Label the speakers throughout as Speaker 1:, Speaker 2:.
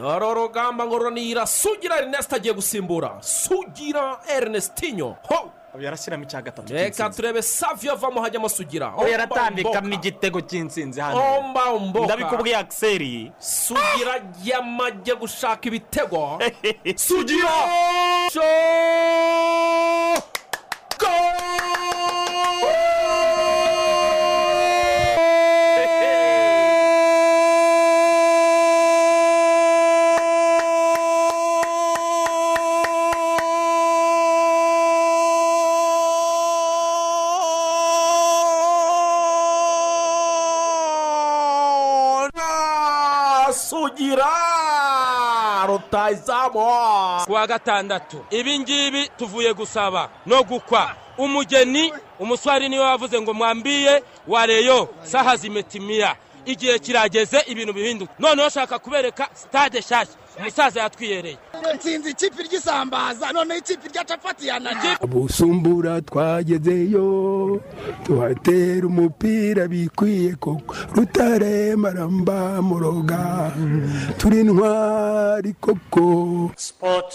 Speaker 1: dore urugamba ngo runira sugira erineste agiye gusimbura. Sugira erinestinyo ho!
Speaker 2: Ubu yarashyiramo icya gatatu
Speaker 1: reka turebe saviyo avamo hajyamo sugira.
Speaker 2: Ubu yaratambikamo igitego cy'intsinzi hano.
Speaker 1: Omba umboka
Speaker 2: ndabikubwiye akiseri
Speaker 1: sugira yamajye gushaka ibitego. Sugira!
Speaker 3: Kuwa gatandatu. Ibi ngibi tuvuye gusaba no gukwa. Umugeni umuswari ni we wavuze ngo mwambiye wareyo saha zimetimiya igihe kirageze ibintu bihinduka. Noneho ushaka kubereka sitade nshyashya. Umusaza yatwiyereye.
Speaker 4: Nsinzi ikipe ry'isambaza noneho ikipe rya capati yananiye
Speaker 5: busumbura twagezeyo tuhatera umupira bikwiye koko. Rutare maramba muroga turi intwari koko.
Speaker 6: Sport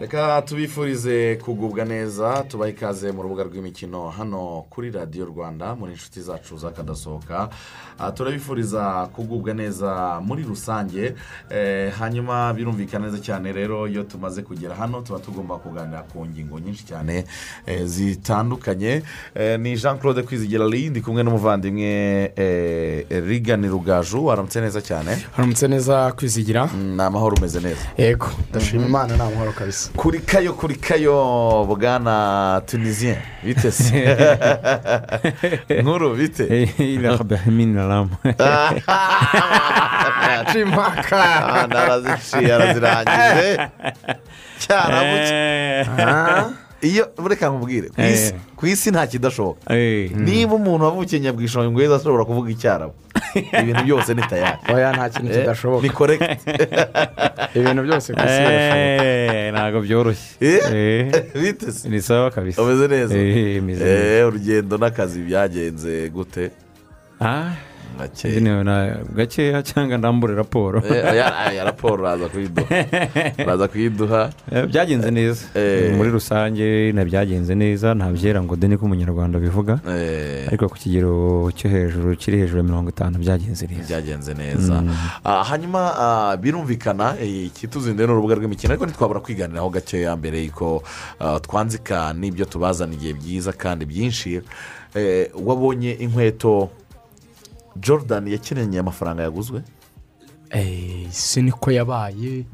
Speaker 7: Reka tubifurize kugubwa neza tubahe ikaze mu rubuga rw'imikino hano kuri radiyo rwanda muri inshuti zacu zakadasohoka Ah, turabifuriza kugubwa neza muri rusange. Eh, hanyuma birumvikana neza cyane rero iyo tumaze kugera hano tuba tugomba kuganira ku ngingo nyinshi cyane eh, zitandukanye. Eh, ni jean claude kwizigira ndi kumwe n'umuvandimwe eh, rigani rugaju. Waramutse neza cyane?
Speaker 8: Haramutse neza kwizigira
Speaker 7: Mm, ni amahoro umeze neza.
Speaker 8: Yego ndashima imana ni amahoro kabisa.
Speaker 7: Kuri kayo kuri kayo bwana tunisiyen bite se nkuru bite
Speaker 8: impaka
Speaker 7: Ah, naraziciye arazirangije cyarabuke Ah, iyo reka nkubwire ku isi nta kidashoboka niba umuntu wavukiye nyabwishonga ngo ashobora kuvuga icyarabu ibintu byose ni tayari
Speaker 8: oya nta kintu kidashoboka
Speaker 7: ni korekiti
Speaker 8: ibintu byose ku isi birashoboka
Speaker 9: ntabwo byoroshye
Speaker 7: Eh, bite se
Speaker 9: ni sawa kabisa
Speaker 7: umeze neza
Speaker 9: Eh.
Speaker 7: Eh, urugendo n'akazi byagenze gute
Speaker 9: Gakeya cyangwa ndambure raporo
Speaker 7: aya raporo uraza kuyiduha uraza kuyiduha
Speaker 9: byagenze neza muri rusange byagenze neza nta byera ngo de niko umunyarwanda bivuga ariko ku kigero cyo hejuru kiri hejuru ya mirongo itanu byagenze neza
Speaker 7: byagenze neza hanyuma birumvikana ikituzinduye ni urubuga rw'imikino ariko ntitwabura kwiganiraho gakeya mbere y'uko twanzika n'ibyo tubazaniye byiza kandi byinshi wabonye inkweto jordan yakeneye amafaranga yaguzwe?
Speaker 8: Eh, si niko yabaye.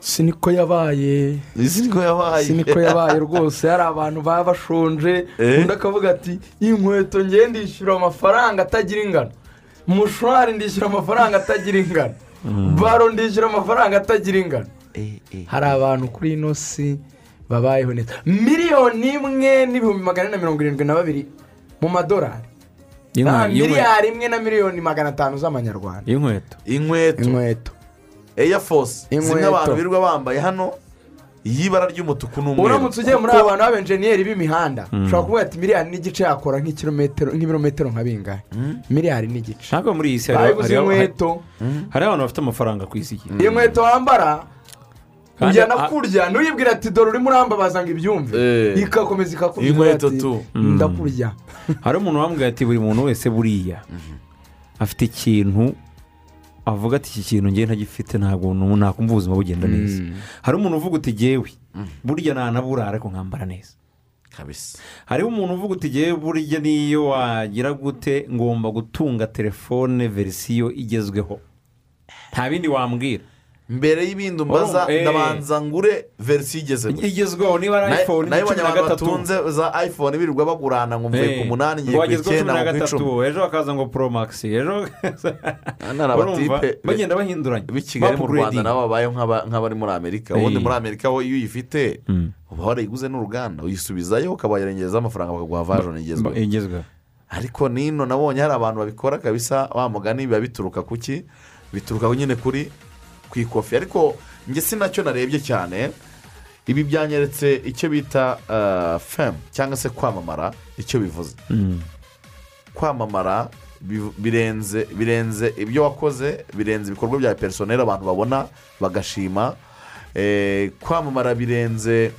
Speaker 8: Si niko yabaye.
Speaker 7: Izi niko yabaye.
Speaker 8: Si niko yabaye rwose. Hari abantu baba bashonje.
Speaker 7: Eh.
Speaker 8: undi akavuga ati inkweto ngende ndishyura amafaranga atagira ingano. Umushwari ndishyura amafaranga atagira ingano. Baro ndishyura amafaranga atagira ingano.
Speaker 7: Eh,
Speaker 8: hari abantu kuri ino si babayeho neza. Miliyoni imwe n'ibihumbi magana ane na mirongo irindwi na babiri mu madolari. Miliyari imwe na miliyoni magana atanu z'amanyarwanda
Speaker 9: inkweto
Speaker 7: inkweto
Speaker 8: inkweto
Speaker 7: eya fosi zimwe abantu birirwa bambaye hano y'ibara ry'umutuku n'umweru
Speaker 8: uramutse ugiye muri aba bantu b'abenjeniyeri b'imihanda ushobora kuvuga ati miliyari n'igice yakora nk'ikirometero nk'ibirometero nka bingahe miliyari n'igice
Speaker 9: ntabwo muri iyi si hariho
Speaker 8: inkweto
Speaker 9: hariho abantu bafite amafaranga ku isi
Speaker 8: iyo nkweto wambara ujyana kurya ntuyibwire ati dore urimo urambabaza ngo ibyumve.
Speaker 7: Eh.
Speaker 8: ikakomeza ikakubwira
Speaker 7: Inkweto
Speaker 8: ati
Speaker 7: tu.
Speaker 8: ndakurya.
Speaker 9: Hari umuntu wambwiye ati buri muntu wese buriya. Afite ikintu avuga ati iki kintu ngewe ntagifite ntabwo nakumva ubuzima bugenda neza. Hari umuntu uvuga uti ngewe burya nanabura ariko nkambara neza. Hariho umuntu uvuga uti ngewe burya niyo wagira gute ngomba gutunga telefone verisiyo igezweho. Nta bindi wambwira.
Speaker 7: Mbere y'ibindi umbaza
Speaker 9: Oh, eh.
Speaker 7: ndabanza ngure verisiyo igezweho
Speaker 9: igezweho niba ari
Speaker 7: Na-
Speaker 9: na
Speaker 7: yo
Speaker 9: cumi na gatatu.
Speaker 7: batunze za iphone birirwa bagurana ngo mvuye ku munani ngiye ku icyenda ngo icumi
Speaker 9: ejo hakaza ngo pro max. Ejo
Speaker 7: abatipe
Speaker 9: bagenda bahinduranya.
Speaker 7: kigali mu rwanda nabo babayeho nk'aba- nk'abari muri amerika. Ubundi
Speaker 9: Eh.
Speaker 7: muri amerika ho iyo uyifite uba warayiguze n'uruganda. Uyisubizayo ukaba warengejeho amafaranga bakaguha vajoni igezweho ariko nino nabonye hari abantu babikora kabisa wa mugani biba bituruka ku ki? Bituruka nyine kuri ku ikofi. Ariko njye si na cyo narebye cyane ibi byanyeretse icyo bita femu cyangwa se kwamamara icyo bivuze. Kwamamara bi- birenze birenze ibyo wakoze birenze ibikorwa bya perisoneri abantu babona bagashima. Eh, kwamamara birenze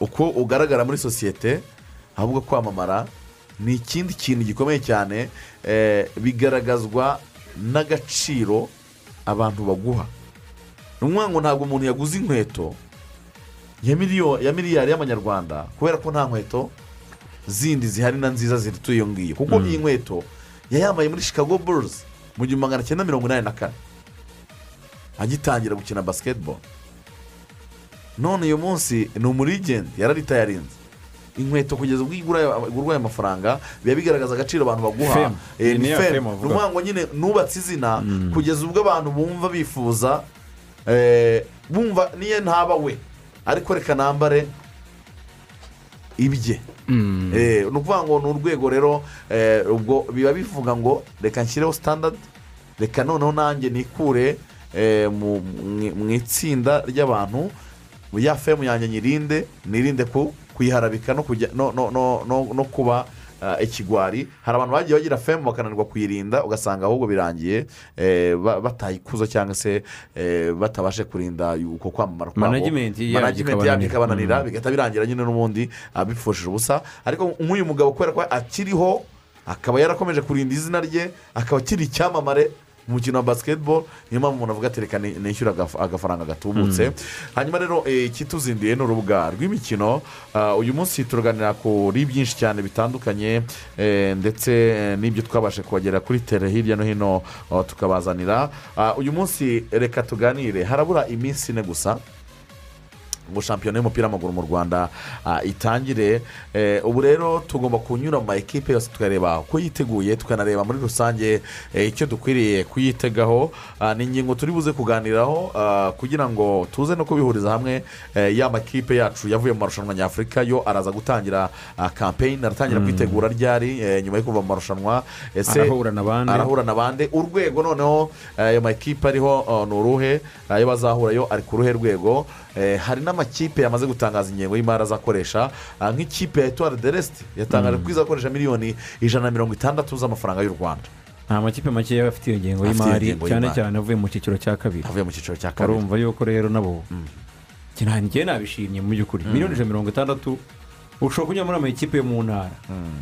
Speaker 7: uko ugaragara muri sosiyete ahubwo kwamamara ni ikindi kintu gikomeye cyane eh, bigaragazwa n'agaciro abantu baguha. Ni ukuvuga ngo ntabwo umuntu yaguze inkweto ya miliyari y'amanyarwanda kubera ko nta nkweto zindi zihari na nziza zituye iyo ngiyo. Kuko iyi nkweto yayambaye muri chicago bulls mu gihumbi magana cyenda mirongo inani na kane. Agitangira gukina basiketiboro none uyu munsi ni umurigenti yararitayarinze inkweto kugeza ubwo igura aya mafaranga biba bigaragaza agaciro abantu baguha. Eh, ni fame. Ni ukuvuga ngo nyine nubatse izina kugeza ubwo abantu bumva bifuza eh, bumva niyo ntaba we. Ariko reka nambare ibye. Eh, ni ukuvuga ngo ni urwego rero ubwo biba bivuga ngo reka nshyireho sitandadi reka noneho nanjye nikure mu itsinda ry'abantu ya femu yanjye nyirinde nirinde ku kuyiharabika no kujya no no no no no kuba ah, ikigwari hari abantu bagiye bagira femu bakananirwa kuyirinda ugasanga ahubwo birangiye eh, ba- batayikuza cyangwa se eh, batabashe kurinda uko kwamamara kwabo
Speaker 9: management yabyo ikabananira. Mm.
Speaker 7: bigahita birangira nyine n'ubundi abipfushije ubusa ariko nk'uyu mugabo kubera ko akiriho akaba yarakomeje kurinda izina rye akaba akiri icyamamare mu mukino wa basiketiboro niyo mpamvu umuntu avuga ati reka ni- nishyure agaf- agafaranga gatubutse. Hanyuma rero ikituzinduye ni urubuga rw'imikino Ah, uyu munsi turaganira kuri byinshi cyane bitandukanye eh, ndetse n'ibyo twabashe kubagera kuri tere hirya no hino tukabazanira. Uyu munsi reka tuganire. Harabura iminsi ine gusa. Ngo shampiyona y'umupira w'amaguru mu rwanda ah, itangire Eh, ubu rero tugomba kunyura mu ma ekipe yose tukareba uko yiteguye tukanareba muri rusange eh, icyo dukwiriye kuyitegaho. Ah, ni ingingo turi buze kuganiraho ah, kugira ngo tuze no kubihuriza hamwe eh, ya makipe yacu yavuye mu marushanwa nyafurika yo araza gutangira kampeyini aratangira kwitegura ryari nyuma yo kuva mu marushanwa. Ese
Speaker 9: Arahura na bande?
Speaker 7: urwego noneho eh, ayo makipe ariho oh, ni uruhe? Ayo bazahura yo ari ku ruhe rwego? Hari n'amakipe yamaze gutangaza ingengo y'imari azakoresha ah, nk'ikipe ya etuwari de resite yatangaje ko izakoresha miliyoni ijana na mirongo itandatu z'amafaranga y'u rwanda.
Speaker 9: Nta makipe make yaba afite iyo ngengo y'imari cyane cyane avuye mu cyiciro cya kabiri.
Speaker 7: Avuye mu cyiciro cya kabiri.
Speaker 9: Urumva yuko rero nabo njye nabishimye mu by'ukuri. Miliyoni ijana na mirongo itandatu ushobora kunyura muri amakipe yo mu ntara.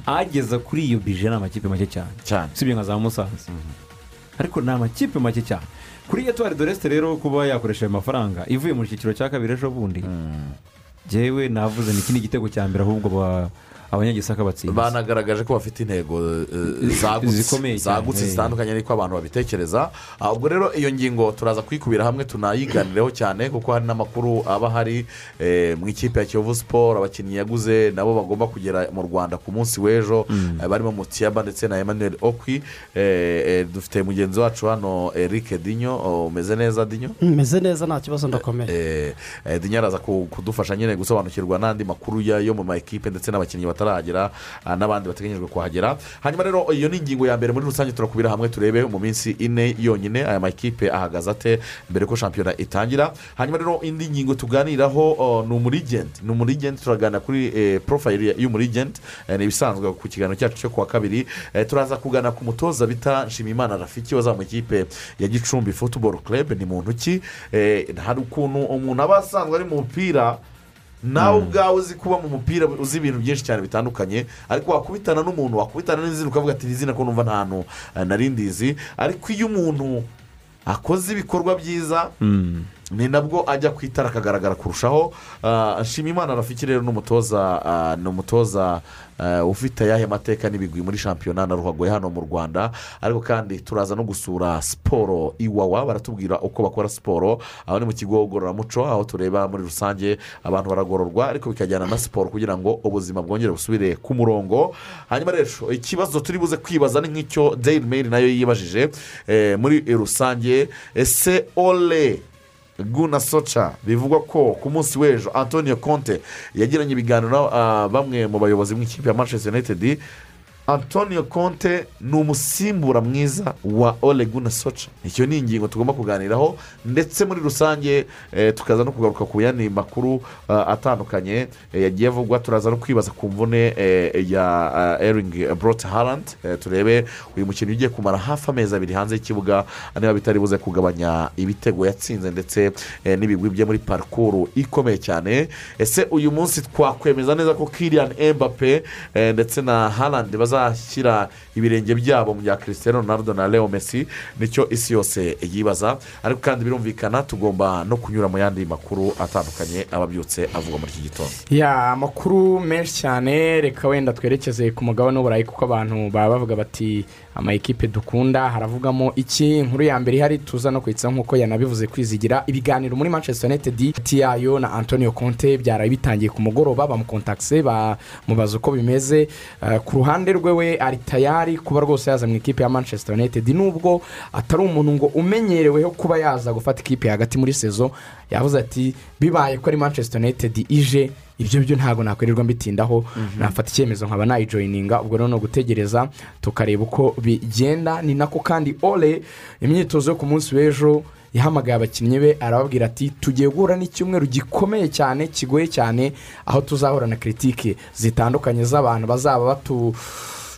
Speaker 9: Ageza kuri iyo bije ni amakipe make cyane.
Speaker 7: Cyane.
Speaker 9: Usibye nka za musanze. Ariko ni amakipe make cyane. Kuri etuwari doresite rero kuba yakoresha ayo mafaranga ivuye mu cyiciro cya kabiri ejo bundi njyewe navuze ni iki ni igitego cya mbere ahubwo ba- abanyagisaka batsinze.
Speaker 7: Banagaragaje ko bafite intego eh, zagutse
Speaker 9: cyane,
Speaker 7: zagutse
Speaker 9: eh.
Speaker 7: zitandukanye ariko abantu babitekereza. Ubwo rero iyo ngingo turaza kuyikubira hamwe tunayiganireho cyane kuko hari n'amakuru aba ahari eh, mu ikipe ya kiyovu siporo abakinnyi yaguze nabo bagomba kugera mu rwanda ku munsi w'ejo. Eh, barimo mutiyaba ndetse na emmanuel okwi. Eh, eh, dufite mugenzi wacu hano eric dinyo Oh, umeze neza dinyo
Speaker 10: meze neza nta kibazo ndakomeye.
Speaker 7: Eh, eh, dinyo araza ku- kudufasha nyine gusobanukirwa n'andi makuru ya- yo mu ma ekipe ndetse n'abakinnyi bataragera ah, n'abandi bateganyijwe kuhagera. Hanyuma rero iyo ni ingingo ya mbere muri rusange turakubira hamwe turebe mu minsi ine yonyine aya makipe ahagaze ate mbere ko shampiyona itangira. Hanyuma rero indi ngingo tuganiraho ni umurigenti ni umurigenti turaganira kuri eh, porofayiri y'umurigenti Eh, ni ibisanzwe ku kiganiro cyacu cyo kuwa kabiri. Eh, turaza kugana ku mutoza bita nshimiyimana rafiki wazamuye ikipe ya gicumbi futuboro kerebe ni muntu ki? Eh, hari ukuntu umuntu aba asanzwe ari mu mupira nawe ubwawe uzi kuba mu mupira uzi ibintu byinshi cyane bitandukanye ariko wakubitana n'umuntu wakubitana n'izina ukavuga ati iri zina ko numva nta hantu eh, nari ndizi ariko iyo umuntu akoze ibikorwa byiza
Speaker 9: Mm.
Speaker 7: Ni nabwo ajya ku itara akagaragara kurushaho. Ah, nshimiyimana rafiki rero ni umutoza ah, ni umutoza ah, ufite ayahe mateka n'ibigwi muri shampiyona na ruhago ya hano mu rwanda? Ariko kandi turaza no gusura siporo iwawa baratubwira uko bakora siporo aho ni mu kigo ngororamuco aho tureba muri rusange abantu baragororwa ariko bikajyana na siporo kugira ngo ubuzima bwongere busubire ku murongo. Hanyuma rero ikibazo turi buze kwibaza ni nk'icyo dayiri meyiri na yo yibajije eh, muri rusange. Ese ole guna soca bivugwa ko ku munsi w'ejo antonio conte yagiranye ibiganiro ah, bamwe mu bayobozi b'ikipe ya manchester united antonio conte ni umusimbura mwiza wa ole guna soca icyo ni ingingo tugomba kuganiraho ndetse muri rusange eh, tukaza no kugaruka ku yandi makuru ah, atandukanye eh, yagiye avugwa turaza no kwibaza ku mvune eh, ya ering brot harand eh, turebe uyu mukinnyi ugiye kumara hafi amezi abiri hanze y'ikibuga niba bitari buze kugabanya ibitego yatsinze ndetse eh, n'ibigwi bye muri parikuru ikomeye cyane. Ese uyu munsi twakwemeza neza ko kiriyan embape eh, ndetse na harand bazashyira ibirenge byabo mu bya christian ronaldo na leo messi ni cyo isi yose yibaza ariko kandi birumvikana tugomba no kunyura mu yandi makuru atandukanye aba abyutse avugwa muri iki gitondo.
Speaker 8: Ya amakuru menshi cyane reka wenda twerekeze ku mugabane w'uburayi kuko abantu baba bavuga bati amayikipe dukunda. Haravugamo iki? Inkuru ya mbere ihari tuza no kwitsa nk'uko yanabivuze kwizigira. Ibiganiro muri manchester united hagati yayo na antonio conte byaraye bitangiye ku mugoroba bamukontakise bamubaza uko bimeze. Eh, ku ruhande rwe we ari tayari kuba rwose yaza mu ikipe ya manchester united. Nubwo atari umuntu ngo umenyereweho kuba yaza gufata ikipe hagati muri sezo yavuze ati bibaye ko ari manchester united ije ibyo byo ntabwo nakwirirwa mbitindaho nafata icyemezo nkaba nayijoyininga ubwo rero ni ugutegereza tukareba uko bigenda. Ni nako kandi ole imyitozo yo ku munsi w'ejo yahamagaye abakinnyi be arababwira ati tugiye guhura n'icyumweru gikomeye cyane kigoye cyane aho tuzahura na kiritike zitandukanye z'abantu bazaba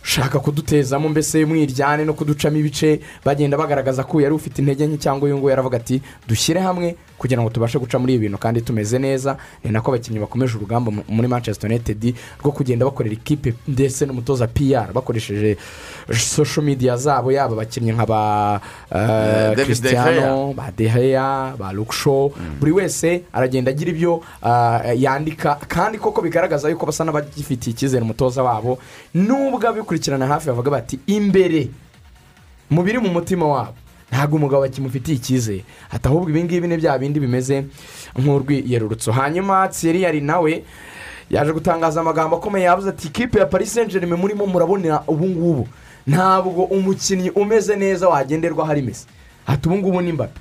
Speaker 8: batushaka kudutezamo mbese mwiryane no kuducamo ibice bagenda bagaragaza ko yari ufite intege nke cyangwa uyu nguyu aravuga ati dushyire hamwe kugira ngo tubashe guca muri ibi bintu kandi tumeze neza. Ni nako abakinnyi bakomeje urugamba mu- muri manchester united rwo kugenda bakorera ikipe ndetse n'umutoza pr bakoresheje social media zabo yaba abakinnyi nka ba eh,
Speaker 7: David De
Speaker 8: christiano ba deheya ba luksho buri wese aragenda agira ibyo ah, yandika. Kandi koko bigaragaza yuko basa n'abagifitiye icyizere umutoza wabo. Nubwo abikurikirana hafi bavuga bati imbere mu biri mu mutima wabo. Ntabwo umugabo akimufitiye icyizere. Ati ahubwo ibingibi ni bya bindi bimeze nk'urwiyerurutso hanyuma thierry yari nawe yaje gutangaza amagambo akomeye yavuze ati ikipe ya paris saint germain murimo murabonera ubu ngubu. Ntabwo umukinnyi umeze neza wagenderwaho ari mesi ati ubu ngubu ni mbappe.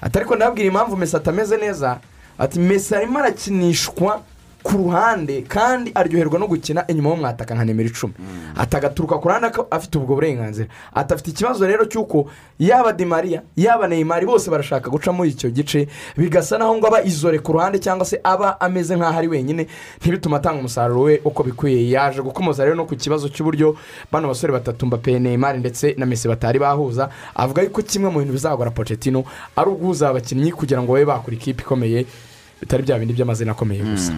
Speaker 8: Ati ariko ndabwira impamvu mesi atameze neza. Ati mesi arimo arakinishwa ku ruhande kandi aryoherwa no gukina inyuma y'umwataka nka nimero icumi. Ati agaturuka ku ruhande afite ubwo burenganzira. Ati afite ikibazo rero cy'uko yaba di mariya yaba neymar bose barashaka guca muri icyo gice bigasa naho ngo aba izore ku ruhande cyangwa se aba ameze nk'aho ari wenyine ntibitume atanga umusaruro we uko bikwiye. Yaje gukomoza rero no ku kibazo cy'uburyo bano basore batatu mbappe neymar ndetse na mesi batari bahuza avuga yuko kimwe mu bintu bizagora pocetino ari uguhuza abakinnyi kugira ngo babe bakora ikipe ikomeye bitari bya bindi by'amazina akomeye gusa.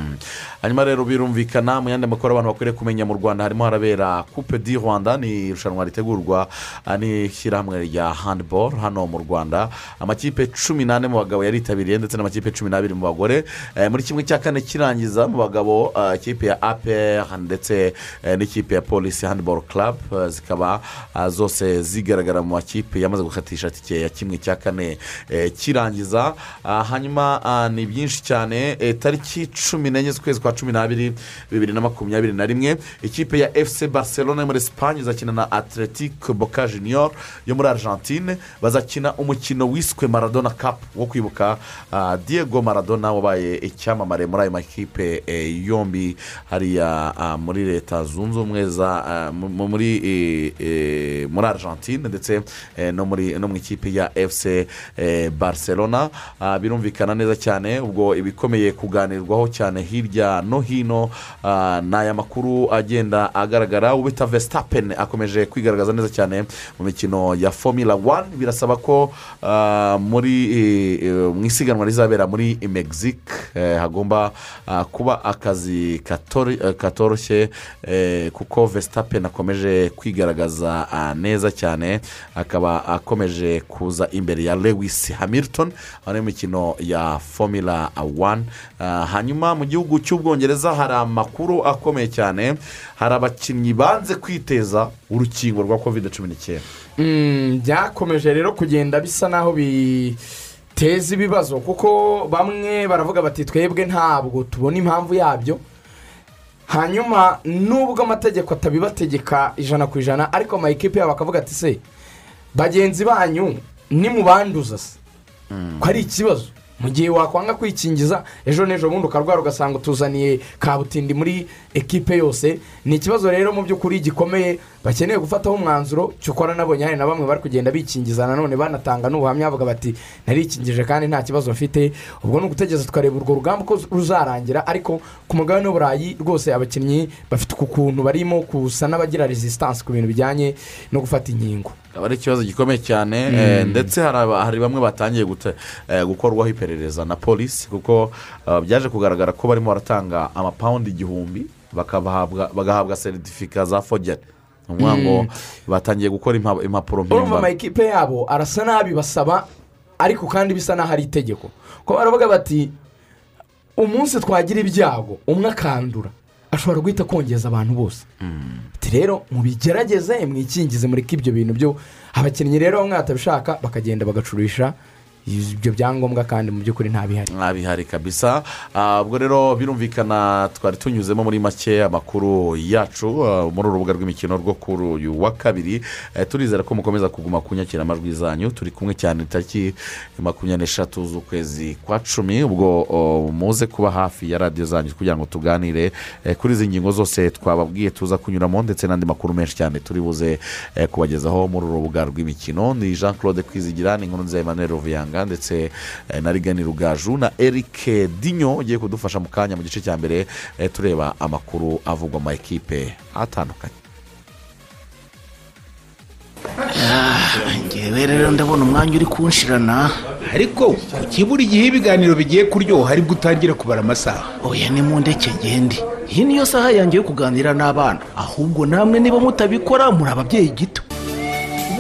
Speaker 7: Hanyuma rero birumvikana mu yandi makuru abantu bakwiriye kumenya mu rwanda harimo harabera coupe di rwanda ni irushanwa ritegurwa ah, n'ishyirahamwe rya handball hano mu rwanda. Amakipe cumi n'ane mu bagabo yaritabiriye ndetse n'amakipe cumi n'abiri mu bagore. Eh, muri kimwe cya kane kirangiza mu bagabo ah, ikipe ya apr ndetse eh, n'ikipe ya polisi handball club eh, zikaba ah, zose zigaragara mu makipe yamaze gukatisha tike ya kimwe cya kane kirangiza. Hanyuma ni byinshi cyane eh, tariki cumi n'enye z'ukwezi kwa cumi n'abiri bibiri na makumyabiri na rimwe ikipe ya fc barcelona yo muri esipanye izakina na atletic boca junior yo muri argentine bazakina umukino wiswe maradona cup wo kwibuka ah, diego maradona wabaye icyamamare muri ayo makipe eh, yombi hariya ah, muri leta zunze ubumwe za ah, eh, muri argentine ndetse no mu ikipe ya eh, barcelona. Birumvikana neza cyane ubwo ibikomeye kuganirwaho cyane hirya no hino ah, ni aya makuru agenda agaragara. Ubita vesitapen akomeje kwigaragaza neza cyane mu mikino ya formula one. Birasaba ko ah, muri eh, mu isiganwa rizabera muri mexique eh, hagomba ah, kuba akazi eh, katoroshye kuko vesitapen akomeje kwigaragaza neza cyane. Akaba akomeje kuza imbere ya lewis hamilton ari mu mikino ya formula one. Ah, hanyuma mu gihugu cy'ubwongereza hari amakuru akomeye cyane. Hari abakinnyi banze kwiteza urukingo rwa kovide cumi n'icyenda.
Speaker 8: Mm, byakomeje rero kugenda bisa naho biteza ibibazo kuko bamwe baravuga bati twebwe ntabwo tubona impamvu yabyo. Hanyuma nubwo amategeko atabibategeka ijana ku ijana ariko amayikipe yabo bakavuga ati se bagenzi banyu nimubanduza se. Ko ari ikibazo. Mu gihe wakwanga kwikingiza ejo n'ejo bundi ukarwara ugasanga utuzaniye kabutindi muri ekipe yose. Ni ikibazo rero mu by'ukuri gikomeye bakeneye gufataho umwanzuro cyokora nabonye hari na bamwe bari kugenda bikingiza nanone banatanga n'ubuhamya bavuga bati narikingije kandi nta kibazo mfite. Ubwo ni ugutegereza tukareba urwo rugamba uko ruzarangira ariko ku mugabane w'uburayi rwose abakinnyi bafite uku kuntu barimo gusa n'abagira resisitansi ku bintu bijyanye no gufata inkingo.
Speaker 7: Akaba ari ikibazo gikomeye cyane eh, ndetse hari bamwe batangiye eh, gukorwaho iperereza na polisi kuko eh, byaje kugaragara ko barimo baratanga amapawundi igihumbi bagahabwa seritifika za fogeri ni ukuvuga ngo batangiye gukora impa- impapuro
Speaker 8: urumva
Speaker 7: mpimbano
Speaker 8: amakipe yabo arasa nabi basaba ariko kandi bisa n'aho ari itegeko. Ko baravuga bati umunsi twagira ibyago. Umwe akandura. Ashobora guhita kongeza abantu bose. Ati rero mubigerageze mwikingize mureke ibyo bintu byo. Abakinnyi rero bamwe batabishaka bakagenda bagacurisha ibyo byangombwa kandi mu by'ukuri ntabihari
Speaker 7: bihari. Kabisa. Ah, ubwo rero birumvikana twari tunyuzemo muri make amakuru yacu ah, muri uru rubuga rw'imikino rwo kuri uyu wa kabiri. Eh, turizera ko mukomeza kuguma kunyakira amajwi zanyu. Turi kumwe cyane tariki makumyabiri n'eshatu z'ukwezi kwa cumi. Ubwo oh, muze kuba hafi ya radiyo zanyu kugira ngo tuganire eh, kuri izi ngingo zose twababwiye tuza kunyuramo ndetse n'andi makuru menshi cyane turi buze eh, kubagezaho muri uru rubuga rw'imikino. Ni jean claude kwizigira ni inkuru nziza emmanuel ruvuyanga ndetse eh, na rigani rugaju na eric dinyo ugiye kudufasha mu kanya mu gice cya mbere eh, tureba amakuru avugwa mu ma ekipe atandukanye.
Speaker 4: Ngewe rero ndabona umwanya uri kunshirana.
Speaker 11: Ariko kuki buri gihe ibiganiro bigiye kuryoha ari bwo utangira kubara amasaha?
Speaker 4: Oya ni mu ndeke ngende iyi niyo saha yanjye yo kuganira n'abana. Ahubwo namwe niba mutabikora muri ababyeyi gito.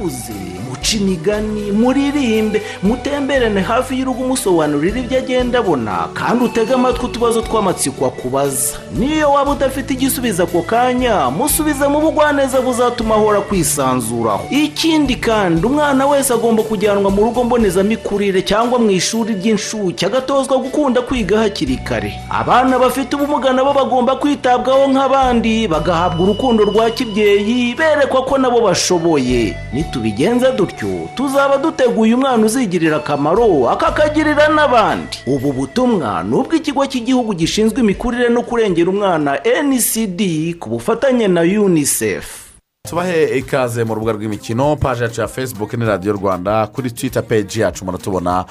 Speaker 4: musakuze muce imigani muririmbe mutemberane hafi y'urugo umusobanurira ibyo agenda abona kandi utege amatwi utubazo tw'amatsiko akubaza. Niyo waba udafite igisubizo ako kanya musubize mu bugwaneza buzatuma ahora kwisanzuraho ikindi kandi umwana wese agomba kujyanwa mu rugo mbonezamikurire cyangwa mu ishuri ry'inshuke agatozwa gukunda kwiga hakiri kare. Abana bafite ubumuga nabo bagomba kwitabwaho nk'abandi bagahabwa urukundo rwa kibyeyi berekwa ko nabo bashoboye. Nitubigenza dutyo. Tuzaba duteguye umwana uzigirira akamaro akakagirira n'abandi. Ubu butumwa ni ubw'ikigo cy'igihugu gishinzwe imikurire no kurengera umwana ncd ku bufatanye na unicef.
Speaker 7: Tubahe ikaze mu rubuga rw'imikino paji yacu ya facebook ni radiyo rwanda kuri twita peji yacu muratubona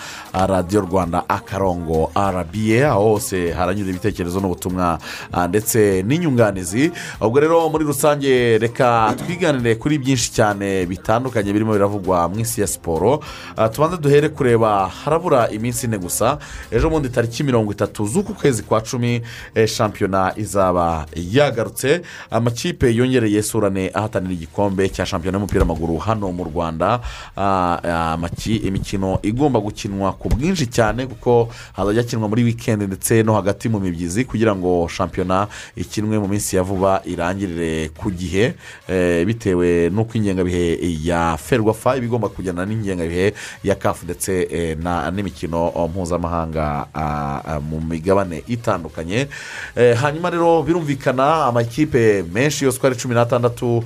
Speaker 7: radiyo rwanda akarongo arabiye aho hose haranyura ibitekerezo n'ubutumwa ndetse n'inyunganizi. Ubwo rero muri rusange reka twiganire kuri byinshi cyane bitandukanye birimo biravugwa mu isi ya siporo tubanze duhere kureba harabura iminsi ine gusa ejo bundi tariki mirongo itatu z'uku kwezi kwa cumi eh, shampiyona izaba yagarutse amakipe yongereye surane ahatanira igikombe cya shampiyona y'umupira w'amaguru. Hano mu rwanda Ah, ah, imikino igomba gukinwa ku bwinshi cyane kuko hazajya hakinwa muri wikendi ndetse no hagati mu mibyizi kugira ngo shampiyona ikinwe mu minsi ya vuba irangirire ku gihe eh, bitewe n'uko ingengabihe ya ferwafa iba igomba kujyana n'ingengabihe ya kafu ndetse eh, n'imikino mpuzamahanga ah, mu migabane itandukanye. Eh, hanyuma rero birumvikana amakipe menshi yose uko ari cumi n'atandatu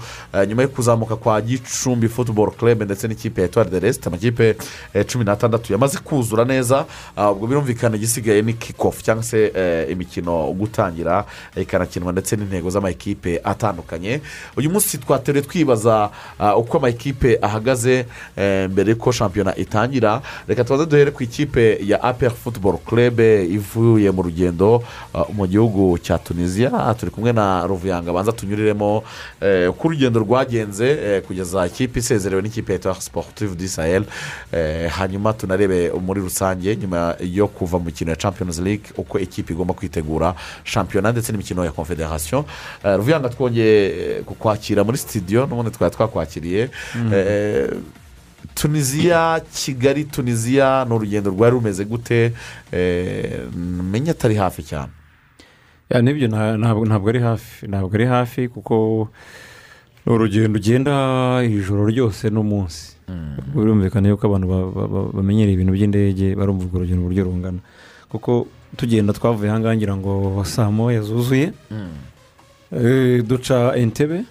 Speaker 7: nyuma yo kuzamuka kwa gicumbi futuboro club ndetse n'ikipe ya etuwari de resite amakipe eh, cumi n'atandatu yamaze kuzura neza ah, ubwo birumvikana igisigaye ni kikofu cyangwa se eh, imikino gutangira eh, ikanakinwa ndetse n'intego z'amakipe atandukanye. Uyu munsi twateruye twibaza ah, uko amakipe ahagaze eh, mbere y'uko shampiyona itangira. Reka tubanze duhere ku ikipe ya apr futuboro club ivuye mu rugendo ah, mu gihugu cya tunisiya turi kumwe na ruvuyanga banza tunyuriremo eh, uko urugendo rwagenze eh, kugeza ikipe isezerewe n'ikipe ya sportive du sahel. Eh, hanyuma tunarebe muri rusange nyuma yo kuva mu mikino ya champions league uko ikipe igomba kwitegura shampiyona ndetse n'imikino ya confederation. Eh, ruvuyanga twongeye kukwakira muri studio n'ubundi twari twakwakiriye.
Speaker 9: Mm.
Speaker 7: Tunisiya kigali tunisiya ni urugendo rwari rumeze gute? Menya atari hafi cyane.
Speaker 9: Ya, ni byo nta- ntabwo ntabwo ari hafi ntabwo ari hafi kuko ni urugendo ugenda ijoro ryose n'umunsi birumvikana yuko abantu ba- ba- ba- bamenyereye ibintu by'indege barumva urwo rugendo uburyo rungana. Kuko tugenda twavuye ahangaha ngira ngo saa moya zuzuye. Eh, duca entebe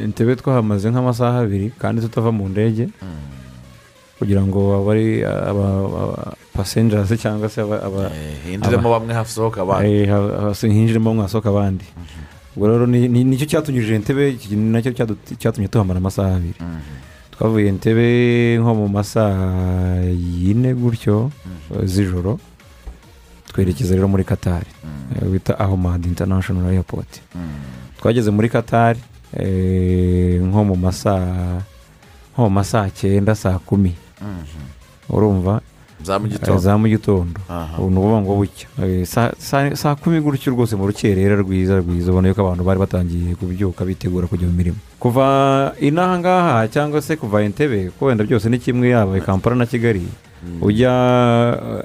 Speaker 9: entebe twahamaze nk'amasaha abiri kandi tutava mu ndege. Kugira ngo abari aba pasenjasi cyangwa se aba- aba-
Speaker 7: hinjiremo bamwe hasohoka abandi.
Speaker 9: Eh, hinjiremo bamwe hasohoka abandi. Ubwo rero ni- ni- ni cyo cyatunyujije entebe na cyo cyatumye tuhamara amasaha abiri. Twavuye entebe nko mu masaha yine gutyo eh, z'ijoro twerekeza rero muri katari eh, bita ahomad international airport. Twageze muri katari eh, nko mu masaha nko mu masaha cyenda saa kumi. Urumva
Speaker 7: za mu
Speaker 9: Eh,
Speaker 7: gitondo
Speaker 9: za mu gitondo ni ukuvuga ngo bucya. Eh, saa- kumi gutyo rwose mu rukerera rwiza rwiza. Ubona yuko abantu bari batangiye kubyuka bitegura kujya mu mirimo. Kuva inaha ngaha cyangwa se kuva entebe ko wenda byose ni kimwe yaba i kampala na kigali ujya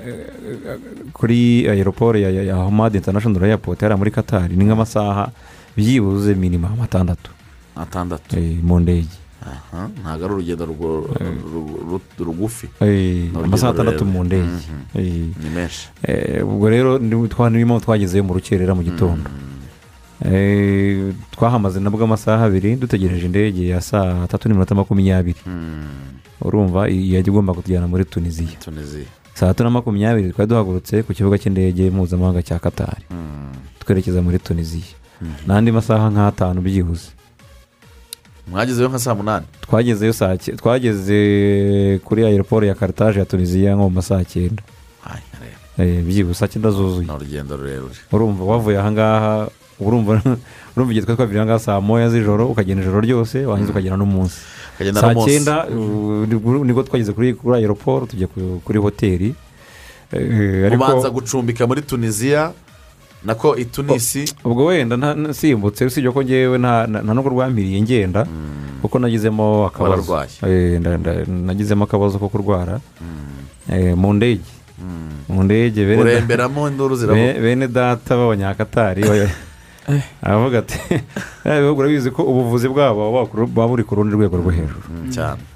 Speaker 9: eh, kuri aeroport ya, hamad international airport hariya muri katari ni nk'amasaha byibuze minima atandatu.
Speaker 7: Atandatu.
Speaker 9: Eh, mu ndege.
Speaker 7: Ntabwo ari urugendo rugufi.
Speaker 9: Eh,
Speaker 7: urugendo
Speaker 9: amasaha atandatu mu ndege
Speaker 7: Mhm. Ni menshi.
Speaker 9: Eh, ubwo rero ni- twa- nirimo twagezeyo mu rukerera mu gitondo. Eh, twahamaze nabwo amasaha abiri dutegereje indege ya saa tatu n'iminota makumyabiri. Urumva iyi yajya igomba kutujyana muri tunisiya saa tatu na makumyabiri twari duhagurutse ku kibuga cy'indege mpuzamahanga cya katari twerekeza muri tunisiya n'andi masaha nk'atanu byibuze.
Speaker 7: Mwagezeyo nka saa munani?
Speaker 9: Twagezeyo saa twageze kuri aeroport ya karitaje ya tunisiya nko mu masaha cyenda Eh, byibuze saa cyenda zuzuye.
Speaker 7: Ni urugendo rurerure.
Speaker 9: Urumva wavuye ahangaha urumva urumva igihe twari twavuye ahangaha saa moya z'ijoro ukagenda ijoro ryose warangiza ukagenda n'umunsi.
Speaker 7: Ukagenda
Speaker 9: saa
Speaker 7: n'umunsi.
Speaker 9: cyenda uh, ni bwo twageze kuri aeroport tujya ku- kuri hoteli. Eh,
Speaker 7: ubanza gucumbika muri tunisiya nako i tunisi.
Speaker 9: Ubwo wenda nsimbutse usibye ko ngewe nta nubwo rwampiriye ngenda kuko nagizemo akabazo. Eh, nagizemo akabazo ko kurwara. Eh, mu ndege. Mu ndege bene data b'abanyakatari ba- aravuga ati "Eh, ibihugu urabizi ko ubuvuzi bwabo buba buri ku rundi rwego rwo hejuru.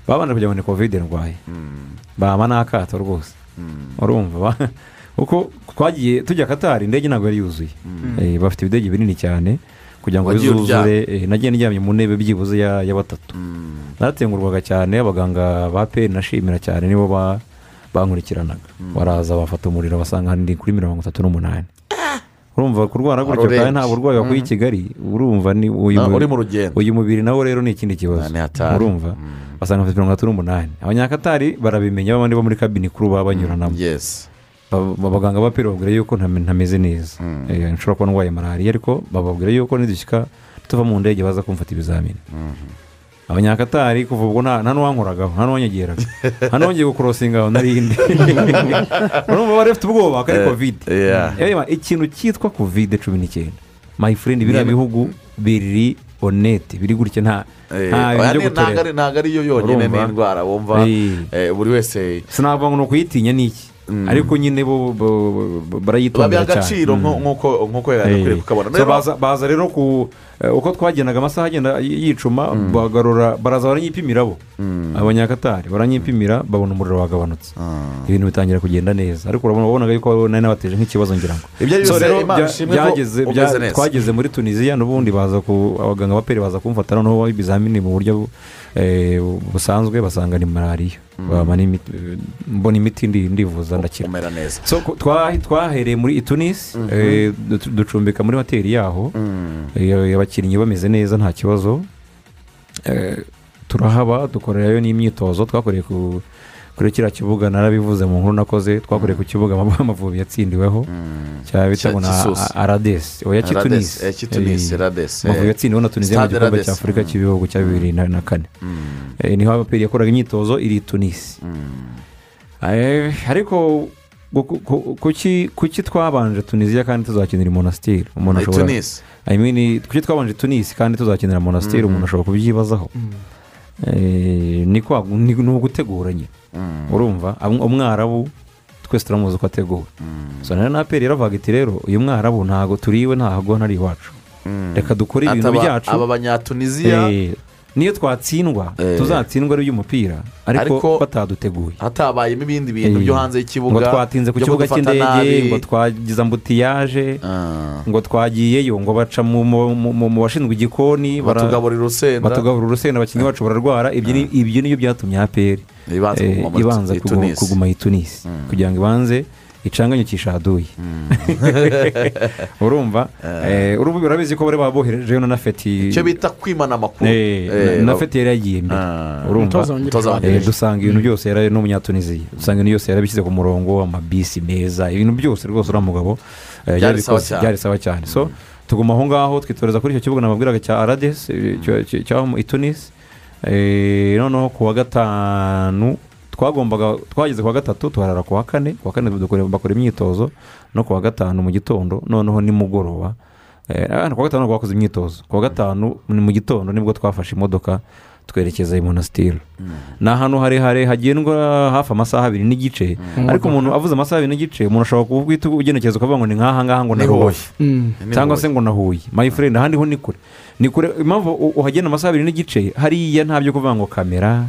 Speaker 9: Babanje kugira ngo ni kovide ndwaye bama n'akato rwose. Urumva kuko twagiye tujya katari indege ntabwo yari yuzuye. Eh, bafite ibidege binini cyane kugira ngo bizuzure eh, nagiye ndyamye mu ntebe byibuze ya batatu. Naratengurwaga cyane abaganga ba peri nashimira cyane nibo ba- bankurikiranaga. Baraza bafata umuriro basanga ndi kuri mirongo itatu n'umunani. Urumva kurwara gutyo kandi nta burwayi wakuye i kigali urumva ni uyu mubiri nawo rero ni ikindi kibazo. Urumva? Basanga mirongo itatu n'umunani. Abanyakatari barabimenya babandi bo muri kabini kuru baba banyuranamo. Ba- abaganga ba peri bababwira yuko ntame- ntameze neza. Eh, nshobora kuba ndwaye malariya ariko bababwira yuko nidushyika tuva mu ndege baza kumfata ibizamini. Abanyakatari kuva ubwo nta n'uwankoragaho nta n'uwanyegeraga. Nta n'uwongeye gukorosinga aho narindi urumva bari bafite ubwoba ko ari
Speaker 7: Eh,
Speaker 9: kovide
Speaker 7: yeah.
Speaker 9: Reba, ikintu cyitwa kovide cumi n'icyenda. My friend biriya bihugu biri onete biri gutya nta
Speaker 7: Eh,
Speaker 9: byo gutorera
Speaker 7: ntabwo ariyo yonyine n'indwara wumva?
Speaker 9: Eh.
Speaker 7: eh, buri wese
Speaker 9: sinavuga ngo ni ukuyitinya ni iki? Ariko nyine bo barayitondera cyane
Speaker 7: nk'uko yari kukabona
Speaker 9: baza- rero ku uko twagendaga amasaha agenda yicuma bagarura baraza baranyipimira bo abanyakatari baranyipimira babona umuriro wagabanutse ibintu bitangira kugenda neza ariko urabona wabonaga yuko nari nabateje nk'ikibazo ngira ngo
Speaker 7: Ibyo byose,
Speaker 9: twageze muri tunisiya n'ubundi baza ku abaganga ba peri baza kumfata noneho ibizamini mu buryo busanzwe basanga ni malariya. N'imiti- mbona imiti ndi- ndivuza ndakira. Twahereye muri tunisi eh, du- ducumbika muri hoteli yaho. Eh, abakinnyi bameze neza nta kibazo. Eh, turahaba dukorerayo n'imyitozo. Twakoreye ku kuri kiriya kibuga narabivuze mu nkuru nakoze twakoreye ku kibuga Amavubi- yatsindiweho. Cya bita ngo na aradesi oya kitunisi
Speaker 7: eh, eh.
Speaker 9: amavubi yatsindiweho na tunisiya mu gikombe cya afurika cy'ibihugu cya bibiri na na kane. Eh, ni ho abaperi yakoraga imyitozo iri tunisi ariko kuki twabanje tunisiya kandi tuzakinira monasitiri umuntu ashobora kuki twabanje tunisi kandi tuzakinira monasitiri
Speaker 7: Mhm.
Speaker 9: umuntu ashobora kubyibazaho. Ni ugutegura nyine urumva? Am- umwarabu twese turamuzi uko ategura so rero na aperi yaravuga iti rero uyu mwarabu ntabwo turiwe ntago ntari iwacu. Reka dukore ibintu byacu.
Speaker 7: aba banyatunisiya
Speaker 9: Eh, niyo twatsindwa
Speaker 7: Eh.
Speaker 9: tuzatsindwa ari iby'umupira ariko bataduteguye.
Speaker 7: hatabayemo ibindi bintu
Speaker 9: Eh,
Speaker 7: byo hanze y'ikibuga
Speaker 9: ngo twatinze ku kibuga cy'indege ngo twagize ambutiyaje
Speaker 7: Ah.
Speaker 9: ngo twagiyeyo ngo baca mu- bashinzwe igikoni
Speaker 7: Batugaburira urusenda.
Speaker 9: batugaburira urusenda abakinnyi bacu bararwara. Ibyo ni- ibyo niyo byatumye aperi
Speaker 7: Ibanza
Speaker 9: eh,
Speaker 7: kuguma
Speaker 9: i tunisi kugira ngo ibanze icanganyukisha ahaduye urumva eh, urubuga urabizi ko bari baboherejeyo na feti
Speaker 7: icyo bita kwimana amakuru
Speaker 9: Eh,
Speaker 7: Eh,
Speaker 9: na- feti yari yagiye mbere
Speaker 7: Ah.
Speaker 9: urumva. Eh, dusanga ibintu byose yari n'umunyatuniziya dusanga ibintu byose yarabishyize ku murongo amabisi meza ibintu byose rwose uriya mugabo eh,
Speaker 7: Byari sawa cyane.
Speaker 9: so tuguma aho ngaho twitoreza kuri icyo kibuga nababwiraga cya aradesi cyaho i tunisi Eh, noneho ku wa gatanu twagombaga twageze ku wa gatatu tuharara ku wa kane. Ku wa kane bakora imyitozo. No ku wa gatanu mu gitondo noneho nimugoroba. Eh, ah, ku wa gatanu ntabwo bakoze imyitozo. Ku wa gatanu ni mu gitondo ni bwo twafashe imodoka. Twerekeza i monasitiri ni ahantu harehare hagendwa hafi amasaha abiri n'igice. Ariko umuntu avuze amasaha abiri n'igice umuntu ashobora kuvuga ugenekereza ukavuga ngo ni nk'aha ngaha ngo
Speaker 7: Ni
Speaker 9: ni
Speaker 7: Huye.
Speaker 9: Rubavu
Speaker 10: Mm.
Speaker 9: Cyangwa se ngo na Huye my friend ahandi ho ni kure. Ni kure impamvu uhagenda amasaha abiri n'igice hariya nta byo kuvuga ngo kamera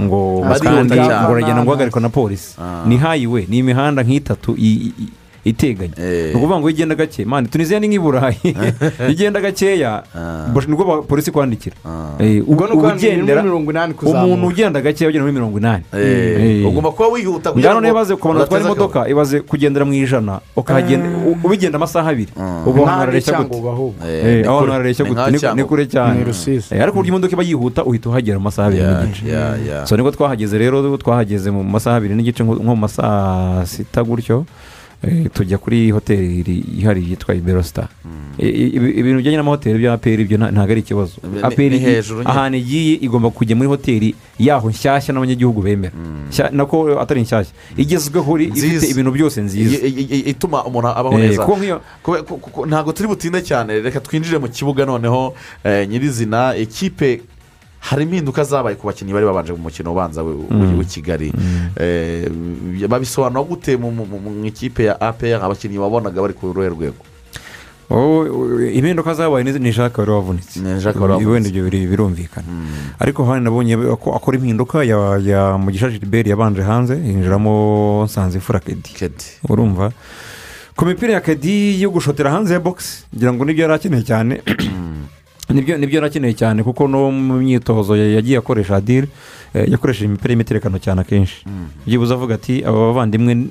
Speaker 9: ngo
Speaker 7: Barihuta
Speaker 9: kandi ngo uragenda ngo uhagarikwa na polisi
Speaker 7: Ah.
Speaker 9: ni hayiwe ni imihanda nk'itatu iteganye.
Speaker 7: Eh.
Speaker 9: ni ukuvuga ngo iyo ugenda gake. Mani tunisiya ni nk'i burayi iyo ugenda gakeya bosh- ni bwo polisi kwandikira. Eh,
Speaker 8: ubwo ni
Speaker 9: uba
Speaker 8: ukwandikira muri
Speaker 9: ugendera umuntu ugenda gakeya ugenda muri mirongo inani.
Speaker 7: Eh,
Speaker 9: Eh.
Speaker 7: ugomba kuba wihuta kugira ngo
Speaker 9: nibaze ku bantu batwara imodoka ibaze kugendera mu ijana ubigenda amasaha abiri. Ubu hantu harareshya gute.
Speaker 7: Eh,
Speaker 9: Eh, aho
Speaker 7: kure.
Speaker 9: hantu harareshya gute. Ni- kure cyane. Eh, ariko uburyo imodoka iba yihuta uhita uhagera mu masaha abiri n'igice so ni bwo twahageze rero twahageze mu masaha abiri n'igice nko mu masaha sita gutyo. eh, tujya kuri hoteli ihari yitwa iberosita ibintu bijyanye n'amahoteli bya aperi ibyo nta- ntabwo ari ikibazo. Aperi
Speaker 7: nyine.
Speaker 9: ahantu igiye igomba kujya muri hoteli yaho nshyashya n'abanyagihugu bemera. Nshya- nako atari nshyashya. Igezweho iri- ifite ibintu byose nziza.
Speaker 7: Ituma umuntu abaho
Speaker 9: Eh,
Speaker 7: neza. ntabwo turi butinde cyane. Reka twinjire mu kibuga noneho eh, nyirizina ikipe hari impinduka zabaye ku bakinnyi bari babanje mu mukino ubanza w'i- w'i kigali. Eh, babisobanura gute mu ikipe ya apr abakinnyi wabonaga bari ku ruhe rwego?
Speaker 9: Impinduka zabaye ni- jacques wari wavunitse wenda ibyo birumvikana. Ariko hano nabonye ko akora impinduka ya mugisha gilbert yabanje hanze yinjiramo nsanzimfura kedi.
Speaker 7: Kedi.
Speaker 9: Urumva? Ku mipira ya kedi yo gushotera hanze ya bogisi ngira ngo ni byo yari akeneye cyane. Ni byo ni byo yari akeneye cyane kuko no mu myitozo ya- yagiye akoresha adire eh, yakoresheje imipira y'imiterekano cyane akenshi. Byibuze avuga ati aba bavandimwe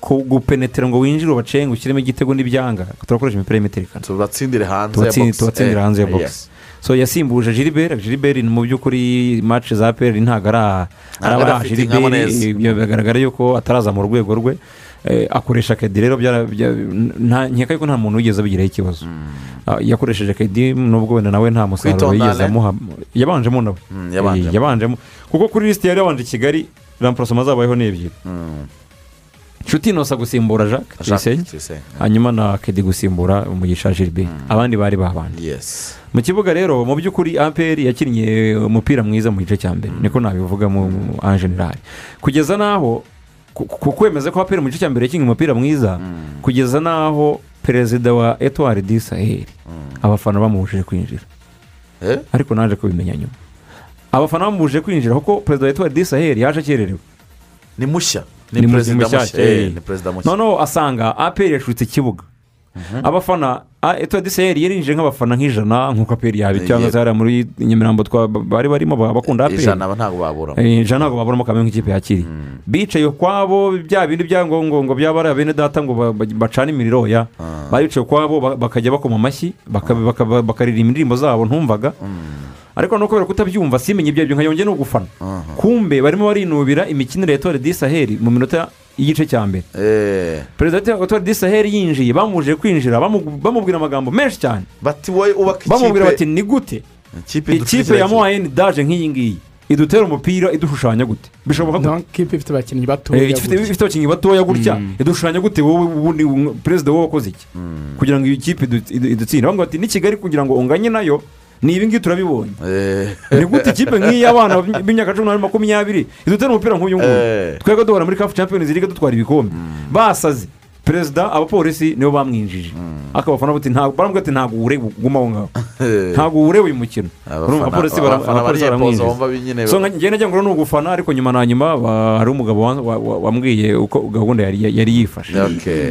Speaker 9: ku gupenetera ngo winjire ubacenge ushyiremo igitego n'ibyanga. Turakoresha imipira y'imiterekano.
Speaker 7: Tubatsindire hanze ya
Speaker 9: tubatsi-
Speaker 7: box.
Speaker 9: tubatsindira
Speaker 7: Eh,
Speaker 9: hanze ya
Speaker 7: eh,
Speaker 9: bogisi so yasimbuje gilbert. Gilbert mu by'ukuri match za peri ntabwo ari aha- ibyo bigaragara yuko ataraza mu rwego rwe. Akoresha kedi rero bya- nta- nkeka yuko nta muntu wigeze abigiraho ikibazo yakoresheje kedi nubwo wenda nawe nta musaruro yigeze amuha yabanjemo nawe
Speaker 7: yabanjemo.
Speaker 9: Eh, kuko kuri lisiti yari yabanje i kigali ramporosoma zabayeho ni ebyiri
Speaker 7: Mm.
Speaker 9: nshuti inosa gusimbura jacques Tuyisenge. hanyuma na kedi gusimbura umugisha gilbert abandi bari babanje mu kibuga rero mu by'ukuri aperi yakinnye umupira mwiza mu gice cya mbere niko nabivuga mu en general kugeza n'aho ku- kwemeza ko aperi mu gice cya mbere yakinnye umupira mwiza kugeza n'aho perezida wa etuwari di saheli abafana bamubujije kwinjira.
Speaker 7: Eh?
Speaker 9: ariko naje kubimenya nyuma. Abafana bamubujije kwinjira kuko perezida wa etuwari di saheli yaje akererewe.
Speaker 7: Ni mushya. Ni perezida mushya. Eh,
Speaker 9: eh.
Speaker 7: ni perezida mushya.
Speaker 9: noneho asanga aperi yashutse ikibuga. Abafana etuwari di saheli yarinjije nk'abafana nk'ijana nk'uko aperi yabi
Speaker 7: Eh,
Speaker 9: cyangwa se hariya muri nyamirambo twa- bari barimo bakunda aperi
Speaker 7: ijana ntabwo baburamo.
Speaker 9: Eh, ijana ntabwo baburamo kamwe nk'ikipe yakiriye bicaye ukwabo bya bindi bya ngo ngo ngo byaba ari abene data ngo ba- ba- bacane imiriro ya. Baricaye ukwabo ba- bakajya bakoma amashyi baka- bakaririmba indirimbo zabo ntumvaga. Ariko no kubera kutabyumva simenye ibyo ari byo nkayongera no gufana kumbe barimo barinubira imikinire ya tore di saheli mu minota y'igice cya mbere.
Speaker 7: Eh,
Speaker 9: perezida wa tore di saheli yinjiye bamubujije kwinjira bamu- bamubwira amagambo menshi cyane. Bamubwira bati
Speaker 7: ikipe
Speaker 9: ni gute?
Speaker 7: Ikipe
Speaker 9: ikipe ya moyeni daje nk'iyi ngiyi. Idutera umupira idushushanya gute? Bishoboka gute?
Speaker 8: Donc kipe ifite abakinnyi
Speaker 9: Eh,
Speaker 8: batoya
Speaker 9: ifite
Speaker 8: gutya.
Speaker 9: ifite abakinnyi batoya gutya. Idushushanya gute? Wowe ubundi perezida wowe wakoze iki? Kugira ngo iyi kipe idu- idu- idutsinde bavuga bati ni kigali kugira ngo unganye na yo. ni ibi ngibi turabibonye ni gute ikipe nk'iyi y'abana b'imyaka cumi n'umunani makumyabiri idutera umupira nk'uyu nguyu
Speaker 7: Eh.
Speaker 9: twebwe duhora muri kafu champions league dutwara ibikombe basaze perezida abapolisi nibo bamwinjije ariko abafana baramubwira ati ntabwo uwureba uguma aho ngaho ntabwo uwureba uyu mukino abapolisi baramwinjiza so nagira ngo ni ugufana ariko nyuma na nyuma hari umugabo wa- wa- wa- wambwiye uko gahunda yari yifashe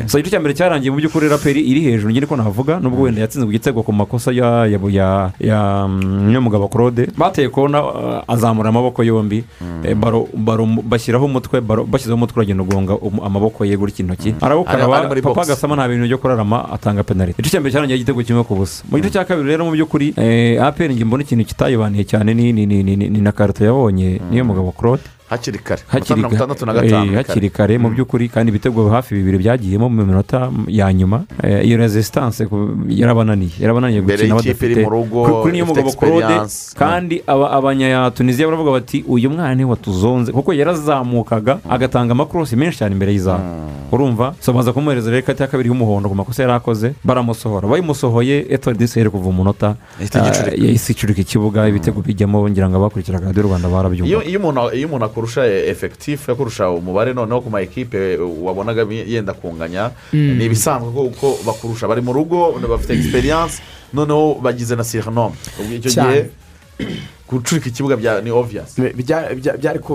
Speaker 9: so igice cya mbere cyarangiye mu by'ukuri raperi iri hejuru njye niko navuga nubwo wenda yatsinze ku gitego ku makosa ya ya ya ya mm, nyamugabo claude. Bateye kona uh, azamura amaboko yombi. Eh, baro baro bashyiraho umutwe baro bashyizeho umutwe uragenda ugonga um- amaboko ye gutya intoki arawukaraba
Speaker 7: muri
Speaker 9: papa agasama nta bintu byo kurarama atanga penaliti. Igice cya mbere cyarangiye igitego kimwe ku busa mu gice cya kabiri rero mu by'ukuri eh, aperi mbona ikintu kitayibaniye cyane. Ni na karito yabonye niyo mugabo claude.
Speaker 7: Hakiri kare.
Speaker 9: Hakiri
Speaker 7: mirongo itandatu na
Speaker 9: ka-
Speaker 7: gatanu
Speaker 9: eh, kare. mu by'ukuri kandi ibitego hafi bibiri byagiyemo mu minota ya nyuma. Eh, iyo resistance yarabananiye. Yarabananiye gukina badafite
Speaker 7: mu
Speaker 9: kuri- niyo mugabo
Speaker 7: experience.
Speaker 9: kandi aba- abanyatunisiya baravuga bati uyu mwana ni we watuzonze. Kuko yarazamukaga agatanga amakorosi menshi cyane imbere y'izamu. Urumva? So baza kumuhereza rero ikarita ya kabiri y'umuhondo ku makosa yari akoze baramusohora. Bayimusohoye etuwari diseri kuva umunota eh, yahise icurika ikibuga ibitego bijyamo ngira ngo abakurikiraga radiyo rwanda barabyumva.
Speaker 7: Iyo umuntu akurusha efekitifu akurusha umubare noneho ku ma ekipe wabonaga yenda kunganya.
Speaker 8: Mm.
Speaker 7: ni ibisanzwe kuko bakurusha. Bari mu rugo bafite egisperiyanse noneho bagize na siranome icyo gihe gucurika ikibuga bya ni oviyasi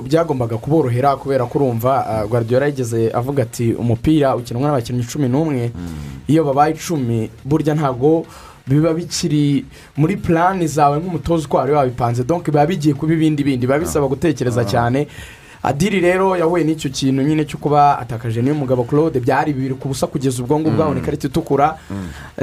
Speaker 8: byagombaga kuborohera kubera ko urumva ah, guardiola yigeze avuga ati umupira ukinwa n'abakinnyi cumi n'umwe. Iyo babaye icumi burya ntabwo biba bikiri muri plani zawe nk'umutoza uko wari wabipanze. Donc biba bigiye kuba ibindi bindi biba bisaba gutekereza cyane. Adiri rero yahuye n'icyo kintu nyine cyo kuba atakaje niyo mugabo claude. Byari bibiri ku busa kugeza ubwo ngubwo abona ikarita itukura.